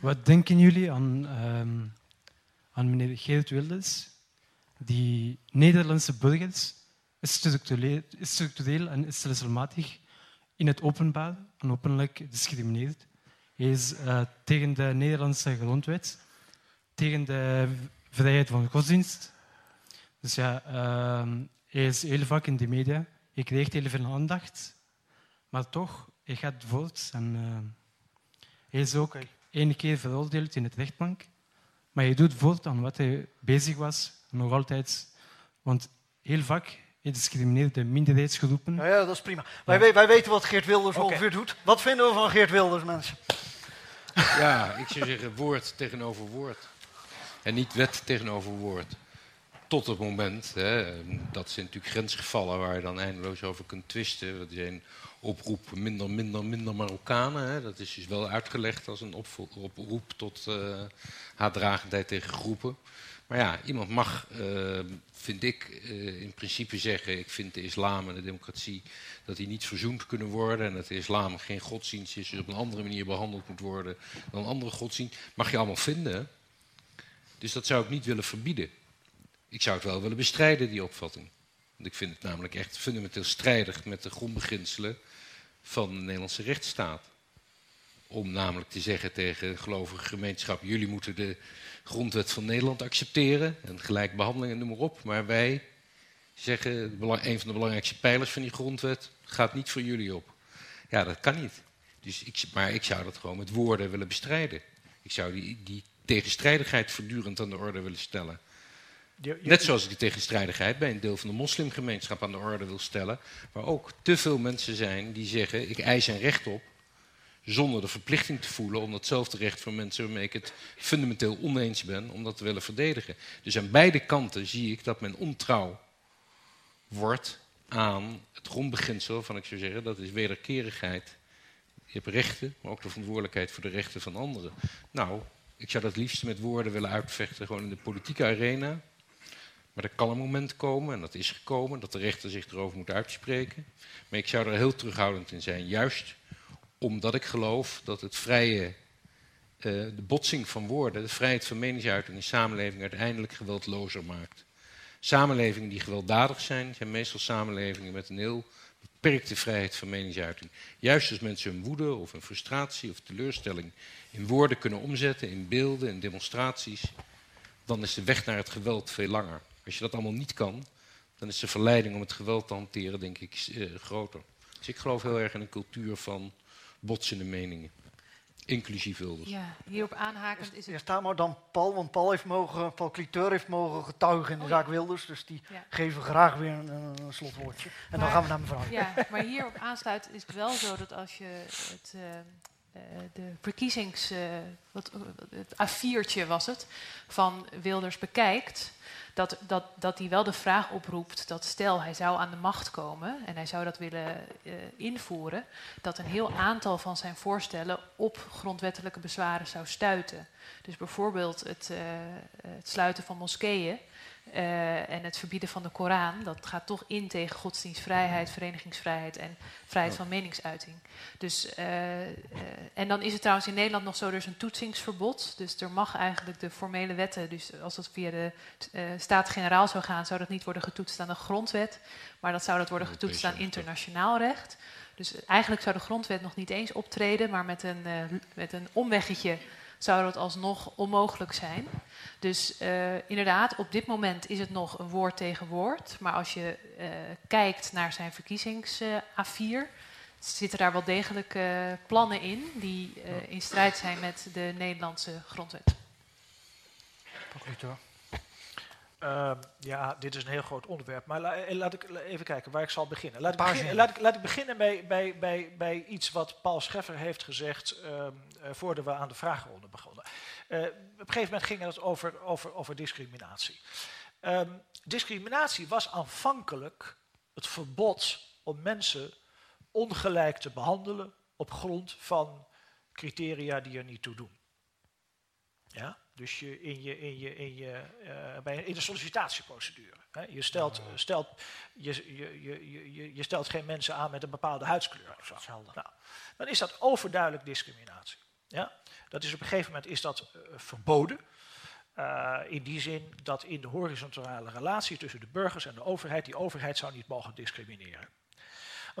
Wat denken jullie aan, um, aan meneer Geert Wilders, die Nederlandse burgers structureel, en stelselmatig in het openbaar en openlijk discrimineert? Hij is uh, tegen de Nederlandse grondwet, tegen de vrijheid van godsdienst. Dus ja, uh, hij is heel vaak in de media. Hij krijgt heel veel aandacht, maar toch, hij gaat voort en... Uh, hij is ook één keer veroordeeld in het rechtbank, maar hij doet voort aan wat hij bezig was, nog altijd. Want heel vaak hij discrimineert de minderheidsgroepen. Ja, ja dat is prima. Wij, wij, weten wat Geert Wilders okay. ongeveer doet. Wat vinden we van Geert Wilders, mensen? Ja, ik zou zeggen woord tegenover woord. En niet wet tegenover woord. Tot het moment, hè, dat zijn natuurlijk grensgevallen waar je dan eindeloos over kunt twisten. Dat zijn oproep minder, minder, minder Marokkanen. Hè. Dat is dus wel uitgelegd als een oproep tot uh, haatdragendheid tegen groepen. Maar ja, iemand mag, uh, vind ik, uh, in principe zeggen... ik vind de islam en de democratie dat die niet verzoend kunnen worden... en dat de islam geen godsdienst is, dus op een andere manier behandeld moet worden... dan andere godsdienst. Mag je allemaal vinden. Dus dat zou ik niet willen verbieden. Ik zou het wel willen bestrijden, die opvatting. Want ik vind het namelijk echt fundamenteel strijdig met de grondbeginselen van de Nederlandse rechtsstaat. Om namelijk te zeggen tegen de gelovige gemeenschap: jullie moeten de grondwet van Nederland accepteren en gelijk behandeling en noem maar op. Maar wij zeggen: een van de belangrijkste pijlers van die grondwet gaat niet voor jullie op. Ja, dat kan niet. Dus ik, maar ik zou dat gewoon met woorden willen bestrijden. Ik zou die, die tegenstrijdigheid voortdurend aan de orde willen stellen. Net zoals ik die tegenstrijdigheid bij een deel van de moslimgemeenschap aan de orde wil stellen, waar ook te veel mensen zijn die zeggen: ik eis een recht op, zonder de verplichting te voelen om datzelfde recht voor mensen waarmee ik het fundamenteel oneens ben, om dat te willen verdedigen. Dus aan beide kanten zie ik dat men ontrouw wordt aan het grondbeginsel van, ik zou zeggen, dat is wederkerigheid. Je hebt rechten, maar ook de verantwoordelijkheid voor de rechten van anderen. Nou, ik zou dat liefst met woorden willen uitvechten, gewoon in de politieke arena. Maar er kan een moment komen, en dat is gekomen, dat de rechter zich erover moet uitspreken. Maar ik zou er heel terughoudend in zijn, juist omdat ik geloof dat het vrije, uh, de botsing van woorden, de vrijheid van meningsuiting in samenleving uiteindelijk geweldlozer maakt. Samenlevingen die gewelddadig zijn, zijn meestal samenlevingen met een heel beperkte vrijheid van meningsuiting. Juist als mensen hun woede of een frustratie of teleurstelling in woorden kunnen omzetten, in beelden, in demonstraties, dan is de weg naar het geweld veel langer. Als je dat allemaal niet kan, dan is de verleiding om het geweld te hanteren, denk ik, eh, groter. Dus ik geloof heel erg in een cultuur van botsende meningen. Inclusief Wilders. Ja, hierop aanhakend is het... Eerst daar maar dan Paul, want Paul, heeft mogen, Paul Cliteur heeft mogen getuigen in de Oh, zaak Wilders. Dus die Ja. geven graag weer een, een slotwoordje. En dan gaan we naar mevrouw. Ja, maar hierop aansluit is het wel zo dat als je het, eh, eh, de verkiezings... wat, het A4'tje was het, van Wilders bekijkt... Dat, dat, dat hij wel de vraag oproept dat stel hij zou aan de macht komen... en hij zou dat willen eh, invoeren... dat een heel aantal van zijn voorstellen op grondwettelijke bezwaren zou stuiten. Dus bijvoorbeeld het, eh, het sluiten van moskeeën... Eh, en het verbieden van de Koran, dat gaat toch in tegen godsdienstvrijheid, verenigingsvrijheid en vrijheid van meningsuiting. Dus, eh, eh, en dan is het trouwens in Nederland nog zo, er is een toetsingsverbod. Dus er mag eigenlijk de formele wetten, dus als dat via de Staten-Generaal zou gaan, zou dat niet worden getoetst aan de grondwet. Maar dat zou dat worden getoetst aan internationaal recht. Dus eigenlijk zou de grondwet nog niet eens optreden, maar met een, met een omweggetje zou dat alsnog onmogelijk zijn. Dus eh, inderdaad, op dit moment is het nog een woord tegen woord. Maar als je eh, kijkt naar zijn verkiezings-A4, zitten daar wel degelijk eh, plannen in die in strijd zijn met de Nederlandse grondwet. Cliteur. Ehm, ja, dit is een heel groot onderwerp. Maar la- eh, laat ik even kijken waar ik zal beginnen. Laat ik, laat ik, laat ik beginnen bij, bij, bij, bij iets wat Paul Scheffer heeft gezegd eh, voordat we aan de vragenronde begonnen. Eh, op een gegeven moment ging het over, over, over discriminatie. Ehm, discriminatie was aanvankelijk het verbod om mensen ongelijk te behandelen op grond van criteria die er niet toe doen. Ja? Dus je in, je, in, je, in, je, eh, bij, in de sollicitatieprocedure. Hè? Je, stelt, stelt, je, je, je, je, je stelt geen mensen aan met een bepaalde huidskleur. Of zo. Nou, dan is dat overduidelijk discriminatie. Ja? Dat is op een gegeven moment is dat eh, verboden. Eh, in die zin dat in de horizontale relatie tussen de burgers en de overheid, die overheid zou niet mogen discrimineren.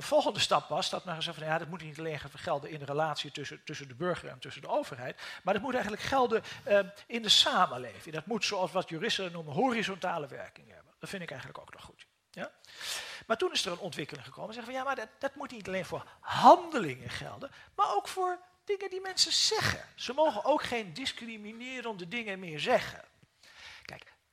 Een volgende stap was dat men gezegd van ja, dat moet niet alleen gelden in de relatie tussen, tussen de burger en tussen de overheid, maar dat moet eigenlijk gelden eh, in de samenleving. Dat moet, zoals wat juristen noemen, horizontale werking hebben. Dat vind ik eigenlijk ook nog goed. Ja? Maar toen is er een ontwikkeling gekomen. Zeggen van ja, maar dat, dat moet niet alleen voor handelingen gelden, maar ook voor dingen die mensen zeggen. Ze mogen ook geen discriminerende dingen meer zeggen.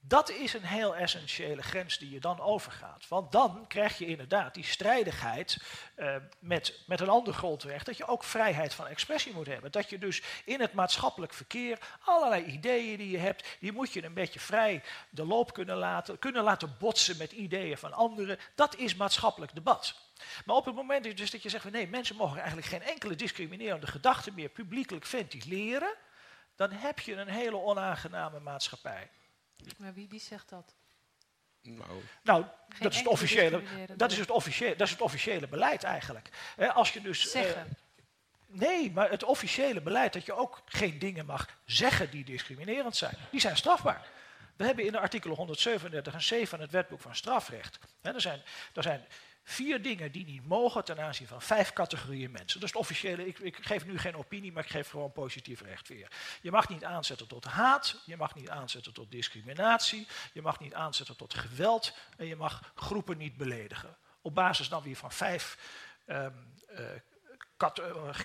Dat is een heel essentiële grens die je dan overgaat. Want dan krijg je inderdaad die strijdigheid eh, met, met een ander grondrecht. Dat je ook vrijheid van expressie moet hebben. Dat je dus in het maatschappelijk verkeer allerlei ideeën die je hebt, die moet je een beetje vrij de loop kunnen laten. Kunnen laten botsen met ideeën van anderen. Dat is maatschappelijk debat. Maar op het moment dus dat je zegt nee, mensen mogen eigenlijk geen enkele discriminerende gedachte meer publiekelijk ventileren, dan heb je een hele onaangename maatschappij. Maar wie, wie zegt dat? Nou, Nou, dat is, het officiële, dat, is het officiële, dat is het officiële beleid eigenlijk. Hè, als je dus, eh, Zeggen. nee, maar het officiële beleid dat je ook geen dingen mag zeggen die discriminerend zijn, die zijn strafbaar. We hebben in de artikelen 137 en 7 van het wetboek van strafrecht. Hè, er, zijn, er zijn vier dingen die niet mogen ten aanzien van vijf categorieën mensen. Dat is het officiële, ik, ik geef nu geen opinie, maar ik geef gewoon positief recht weer. Je mag niet aanzetten tot haat, je mag niet aanzetten tot discriminatie, je mag niet aanzetten tot geweld en je mag groepen niet beledigen. Op basis dan weer van vijf, ehm, eh,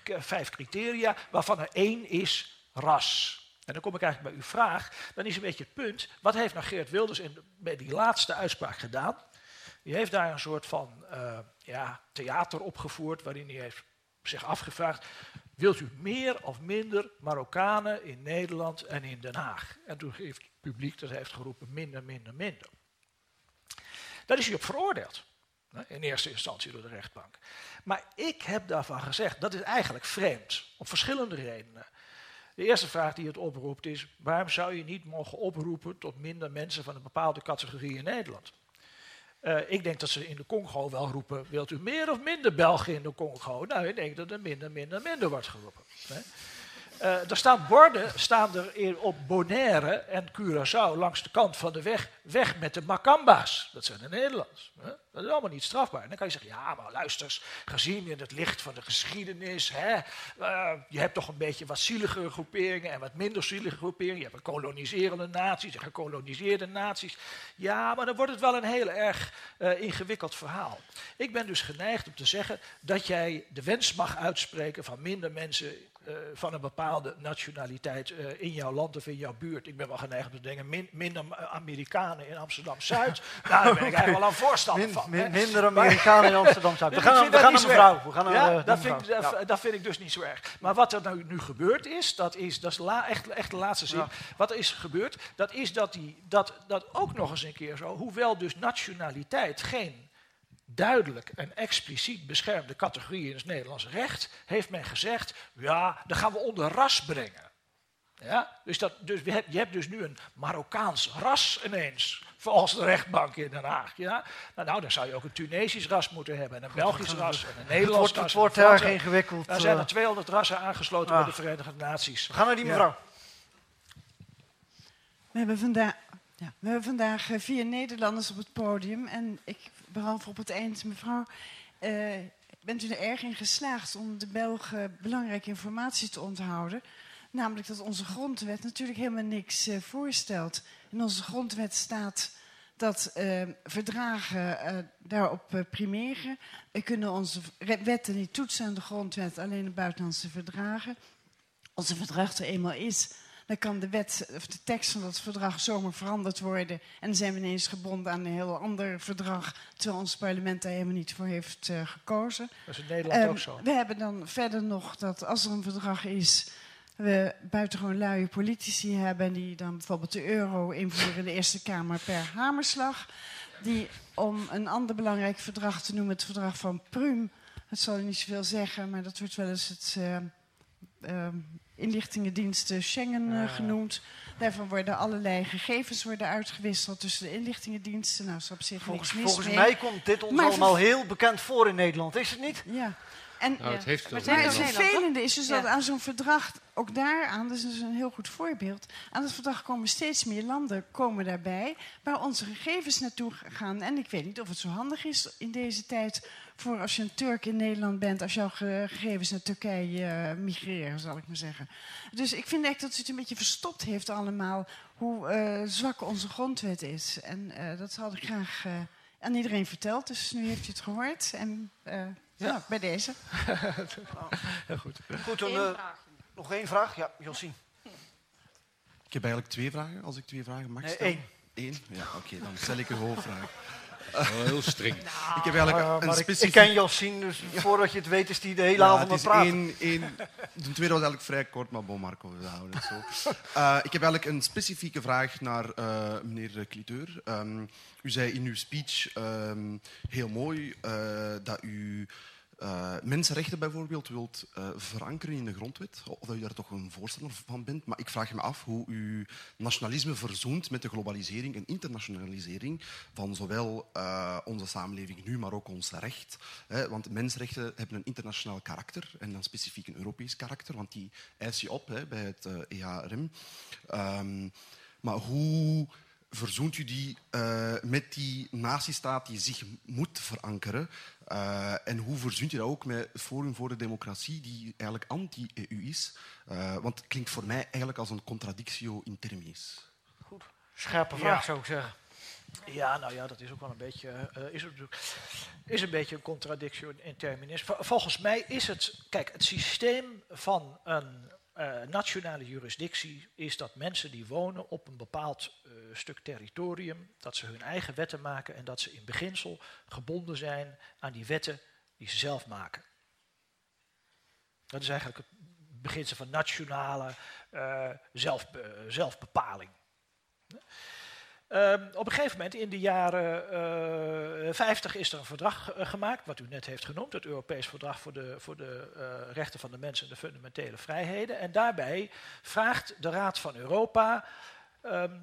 eh, vijf criteria, waarvan er één is ras. En dan kom ik eigenlijk bij uw vraag. Dan is een beetje het punt, wat heeft nou Geert Wilders in, bij die laatste uitspraak gedaan? Die heeft daar een soort van eh, ja, theater opgevoerd, waarin hij heeft zich afgevraagd, wilt u meer of minder Marokkanen in Nederland en in Den Haag? En toen heeft het publiek dat heeft geroepen, minder, minder, minder. Daar is hij op veroordeeld. In eerste instantie door de rechtbank. Maar ik heb daarvan gezegd, dat is eigenlijk vreemd. Om verschillende redenen. De eerste vraag die het oproept is, waarom zou je niet mogen oproepen tot minder mensen van een bepaalde categorie in Nederland? Eh, ik denk dat ze in de Congo wel roepen, wilt u meer of minder Belgen in de Congo? Nou, ik denk dat er minder, minder, minder wordt geroepen. Hè? Uh, er staan borden staan er in, op Bonaire en Curaçao langs de kant van de weg. Weg met de Macamba's. Dat zijn de Nederlands. Hè? Dat is allemaal niet strafbaar. En dan kan je zeggen, ja, maar luister gezien in het licht van de geschiedenis, hè, uh, je hebt toch een beetje wat zieligere groeperingen en wat minder zielige groeperingen. Je hebt een koloniserende naties en gekoloniseerde naties. Ja, maar dan wordt het wel een heel erg uh, ingewikkeld verhaal. Ik ben dus geneigd om te zeggen dat jij de wens mag uitspreken van minder mensen uh, van een bepaalde nationaliteit uh, in jouw land of in jouw buurt. Ik ben wel geneigd om te denken, min, minder Amerikanen in Amsterdam-Zuid. nou, daar ben ik eigenlijk wel aan voorstander Min, van. min, minder Amerikanen in Amsterdam-Zuid. We gaan, we gaan naar mevrouw. We gaan Ja, eh, dat, vind ik, dat, Ja. dat vind ik dus niet zo erg. Maar wat er nou nu gebeurd is, dat is, dat is la, echt, echt de laatste zin. Ja. Wat er is gebeurd, dat is dat, die, dat, dat ook nog eens een keer zo, hoewel dus nationaliteit geen duidelijk en expliciet beschermde categorie in het Nederlands recht, heeft men gezegd, ja, dan gaan we onder ras brengen. Ja? Dus, dat, dus je hebt dus nu een Marokkaans ras ineens, volgens de rechtbank in Den Haag. Ja? Nou, nou, dan zou je ook een Tunesisch ras moeten hebben, en een Belgisch ras, en een Nederlands ras. het wordt erg ingewikkeld. Er zijn eh. er 200 rassen aangesloten Ah. bij de Verenigde Naties. we gaan naar die Ja. mevrouw. We hebben vandaag, ja, we hebben vandaag eh, vier Nederlanders op het podium. En ik, behalve op het eind, mevrouw, eh, bent u er erg in geslaagd om de Belgen belangrijke informatie te onthouden. Namelijk dat onze grondwet natuurlijk helemaal niks eh, voorstelt. In onze grondwet staat dat eh, verdragen daarop primeren. We kunnen onze wetten niet toetsen aan de grondwet, alleen de buitenlandse verdragen. Een verdrag er eenmaal is, dan kan de wet of de tekst van dat verdrag zomaar veranderd worden. En dan zijn we ineens gebonden aan een heel ander verdrag, terwijl ons parlement daar helemaal niet voor heeft eh, gekozen. Dat is in Nederland Ehm, ook zo. We hebben dan verder nog dat als er een verdrag is, we buitengewoon luie politici hebben die dan bijvoorbeeld de euro invoeren in de Eerste Kamer per hamerslag. Die, om een ander belangrijk verdrag te noemen, het verdrag van Prüm, dat zal niet zoveel zeggen, maar dat wordt wel eens het eh, ehm, inlichtingendiensten Schengen eh, genoemd. Daarvan worden allerlei gegevens worden uitgewisseld tussen de inlichtingendiensten. Nou, is op zich Volgens, niks mis volgens mee. mij komt dit ons Maar allemaal heel bekend voor in Nederland, is het niet? Ja. En, Nou, het heeft Maar het vervelende is dus dat aan zo'n verdrag, ook daaraan, dat is dus een heel goed voorbeeld, aan het verdrag komen steeds meer landen komen daarbij waar onze gegevens naartoe gaan. En ik weet niet of het zo handig is in deze tijd voor als je een Turk in Nederland bent, als jouw ge- gegevens naar Turkije eh, migreren, zal ik maar zeggen. Dus ik vind echt dat het een beetje verstopt heeft allemaal hoe eh, zwak onze grondwet is. En eh, dat had ik graag eh, aan iedereen verteld, dus nu heeft u het gehoord. En nou, bij deze. Heel goed. Goed, dan, eh, nog één vraag. Ja, Josien. Ik heb eigenlijk twee vragen, als ik twee vragen mag Nee, stellen. één. Eén? Ja, oké, dan stel ik een hoofdvraag. Heel streng. ik heb eigenlijk Ah, een maar ik, specifiek... ik ken Josien, dus voordat je het weet is die de hele Ja, avond aan is het praten. één, één, de tweede was eigenlijk vrij kort, maar bon Marco, we houden het zo. Eh, ik heb eigenlijk een specifieke vraag naar eh, meneer Cliteur. Ehm, u zei in uw speech ehm, heel mooi eh, dat u eh, mensenrechten bijvoorbeeld wilt eh, verankeren in de grondwet. Of dat u daar toch een voorstander van bent. Maar ik vraag me af hoe u nationalisme verzoent met de globalisering en internationalisering van zowel eh, onze samenleving nu, maar ook ons recht. Hè, want mensenrechten hebben een internationaal karakter en dan specifiek een Europees karakter, want die eis je op hè, bij het eh, EHRM. Ehm, maar hoe verzoent u die met die nazistaat die zich moet verankeren? Eh, en hoe verzoent u dat ook met Forum voor de Democratie, die eigenlijk anti-EU is? Eh, want het klinkt voor mij eigenlijk als een contradictio in terminis. Scherpe Ja. vraag, zou ik zeggen. Ja, nou ja, dat is ook wel een beetje, eh, is, ook- is een beetje een contradictie in- in terminis. Vol- Volgens mij is het, kijk, het systeem van een eh, nationale jurisdictie is dat mensen die wonen op een bepaald eh, stuk territorium, dat ze hun eigen wetten maken en dat ze in beginsel gebonden zijn aan die wetten die ze zelf maken. Dat is eigenlijk het beginsel van nationale eh, zelfbepaling. Ehm, op een gegeven moment in de jaren eh 50 is er een verdrag eh, gemaakt, wat u net heeft genoemd, het Europees Verdrag voor de, voor de eh, Rechten van de Mens en de Fundamentele Vrijheden. En daarbij vraagt de Raad van Europa, ehm,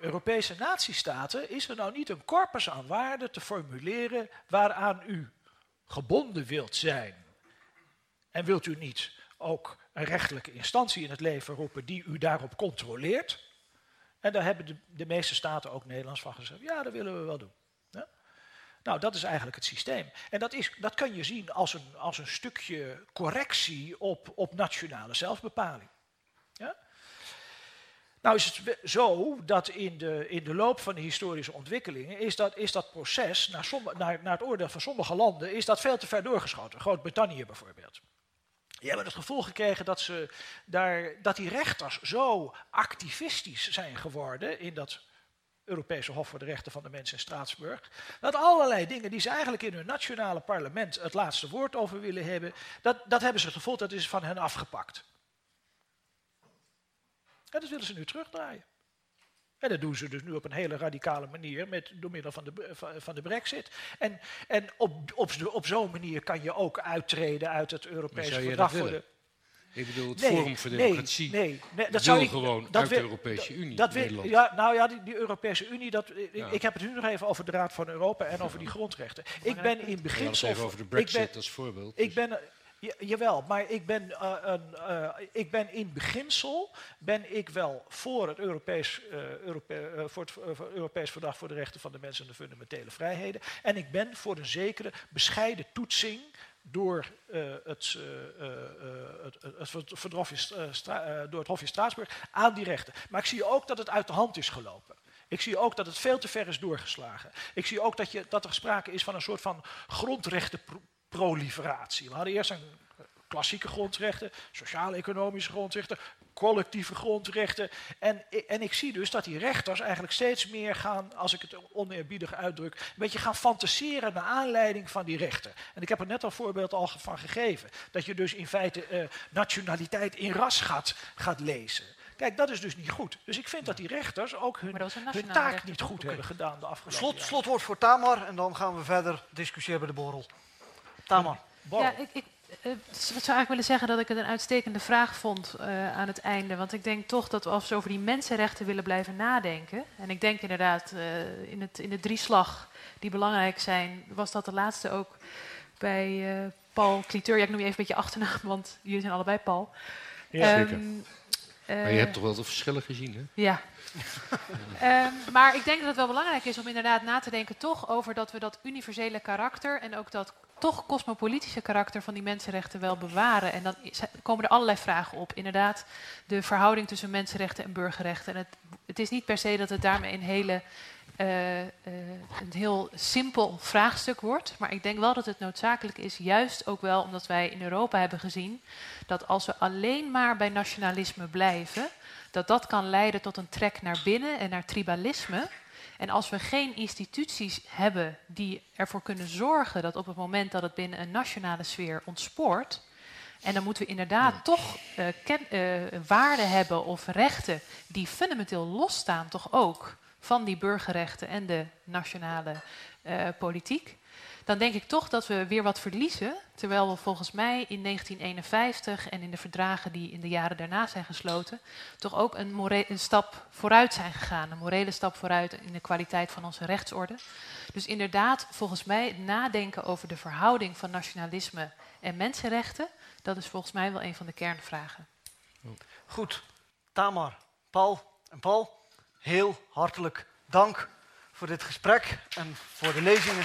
Europese natiestaten, is er nou niet een corpus aan waarden te formuleren waaraan u gebonden wilt zijn? En wilt u niet ook een rechtelijke instantie in het leven roepen die u daarop controleert. En daar hebben de, de meeste staten, ook Nederlands, van gezegd: ja, dat willen we wel doen. Ja? Nou, dat is eigenlijk het systeem. En dat, is, dat kan je zien als een, als een stukje correctie op, op nationale zelfbepaling. Ja? Nou is het zo dat in de, in de loop van de historische ontwikkelingen is dat, is dat proces, naar, naar, naar het oordeel van sommige landen, is dat veel te ver doorgeschoten. Groot-Brittannië bijvoorbeeld. Die hebben het gevoel gekregen dat, ze daar, dat die rechters zo activistisch zijn geworden in dat Europese Hof voor de Rechten van de Mens in Straatsburg. Dat allerlei dingen die ze eigenlijk in hun nationale parlement het laatste woord over willen hebben, dat, dat hebben ze het gevoel dat is van hen afgepakt. En dat willen ze nu terugdraaien. En dat doen ze dus nu op een hele radicale manier met, door middel van de, van de brexit. En, en op, op, op zo'n manier kan je ook uittreden uit het Europese verdrag voor de... Ik bedoel, het Forum voor Democratie nee, nee, dat zou ik, gewoon dat uit de Europese Unie. Dat ja, nou ja, die, die Europese Unie, dat, ik, heb het nu nog even over de Raad van Europa en over die grondrechten. Ik ben in beginsel... even over de brexit als voorbeeld. Ik ben, jawel, maar ik ben, uh, een, uh, ik ben in beginsel ben ik wel voor het Europees, uh, Europe voor het Europees Verdrag voor de Rechten van de Mensen en de Fundamentele Vrijheden. En ik ben voor een zekere bescheiden toetsing door, het, het, verdrag door het Hof in Straatsburg aan die rechten. Maar ik zie ook dat het uit de hand is gelopen. Ik zie ook dat het veel te ver is doorgeslagen. Ik zie ook dat, je, dat er sprake is van een soort van grondrechten proliferatie. We hadden eerst een klassieke grondrechten, sociaal-economische grondrechten, collectieve grondrechten. En, en ik zie dus dat die rechters eigenlijk steeds meer gaan, als ik het oneerbiedig uitdruk, een beetje gaan fantaseren naar aanleiding van die rechten. En ik heb er net al voorbeeld al van gegeven. Dat je dus in feite uh, nationaliteit in ras gaat, gaat lezen. Kijk, dat is dus niet goed. Dus ik vind dat die rechters ook hun, hun taak niet goed hebben gedaan de afgelopen Slot, jaren. Slotwoord voor Tamar en dan gaan we verder discussiëren bij de borrel. Tamar. Ja, ik, ik uh, zou eigenlijk willen zeggen dat ik het een uitstekende vraag vond uh, aan het einde. Want ik denk toch dat we als we over die mensenrechten willen blijven nadenken. En ik denk inderdaad uh, in, het, in de drieslag die belangrijk zijn, was dat de laatste ook bij Paul Cliteur. Ja, ik noem je even een beetje achternaam, want jullie zijn allebei Paul. Ja, um, zeker. maar je hebt toch wel de verschillen gezien, hè? Ja. um, maar ik denk dat het wel belangrijk is om inderdaad na te denken toch over dat we dat universele karakter en ook dat toch cosmopolitische karakter van die mensenrechten wel bewaren. En dan komen er allerlei vragen op. Inderdaad, de verhouding tussen mensenrechten en burgerrechten. En het, het is niet per se dat het daarmee een, hele, uh, uh, een heel simpel vraagstuk wordt. Maar ik denk wel dat het noodzakelijk is, juist ook wel omdat wij in Europa hebben gezien dat als we alleen maar bij nationalisme blijven, dat dat kan leiden tot een trek naar binnen en naar tribalisme. En als we geen instituties hebben die ervoor kunnen zorgen dat op het moment dat het binnen een nationale sfeer ontspoort, en dan moeten we inderdaad toch uh, ken, uh, waarden hebben of rechten die fundamenteel losstaan, toch ook van die burgerrechten en de nationale uh, politiek dan denk ik toch dat we weer wat verliezen. Terwijl we volgens mij in 1951 en in de verdragen die in de jaren daarna zijn gesloten, toch ook een, een stap vooruit zijn gegaan. Een morele stap vooruit in de kwaliteit van onze rechtsorde. Dus inderdaad, volgens mij, het nadenken over de verhouding van nationalisme en mensenrechten, dat is volgens mij wel een van de kernvragen. Goed, Tamar, Paul en Paul, heel hartelijk dank voor dit gesprek en voor de lezingen.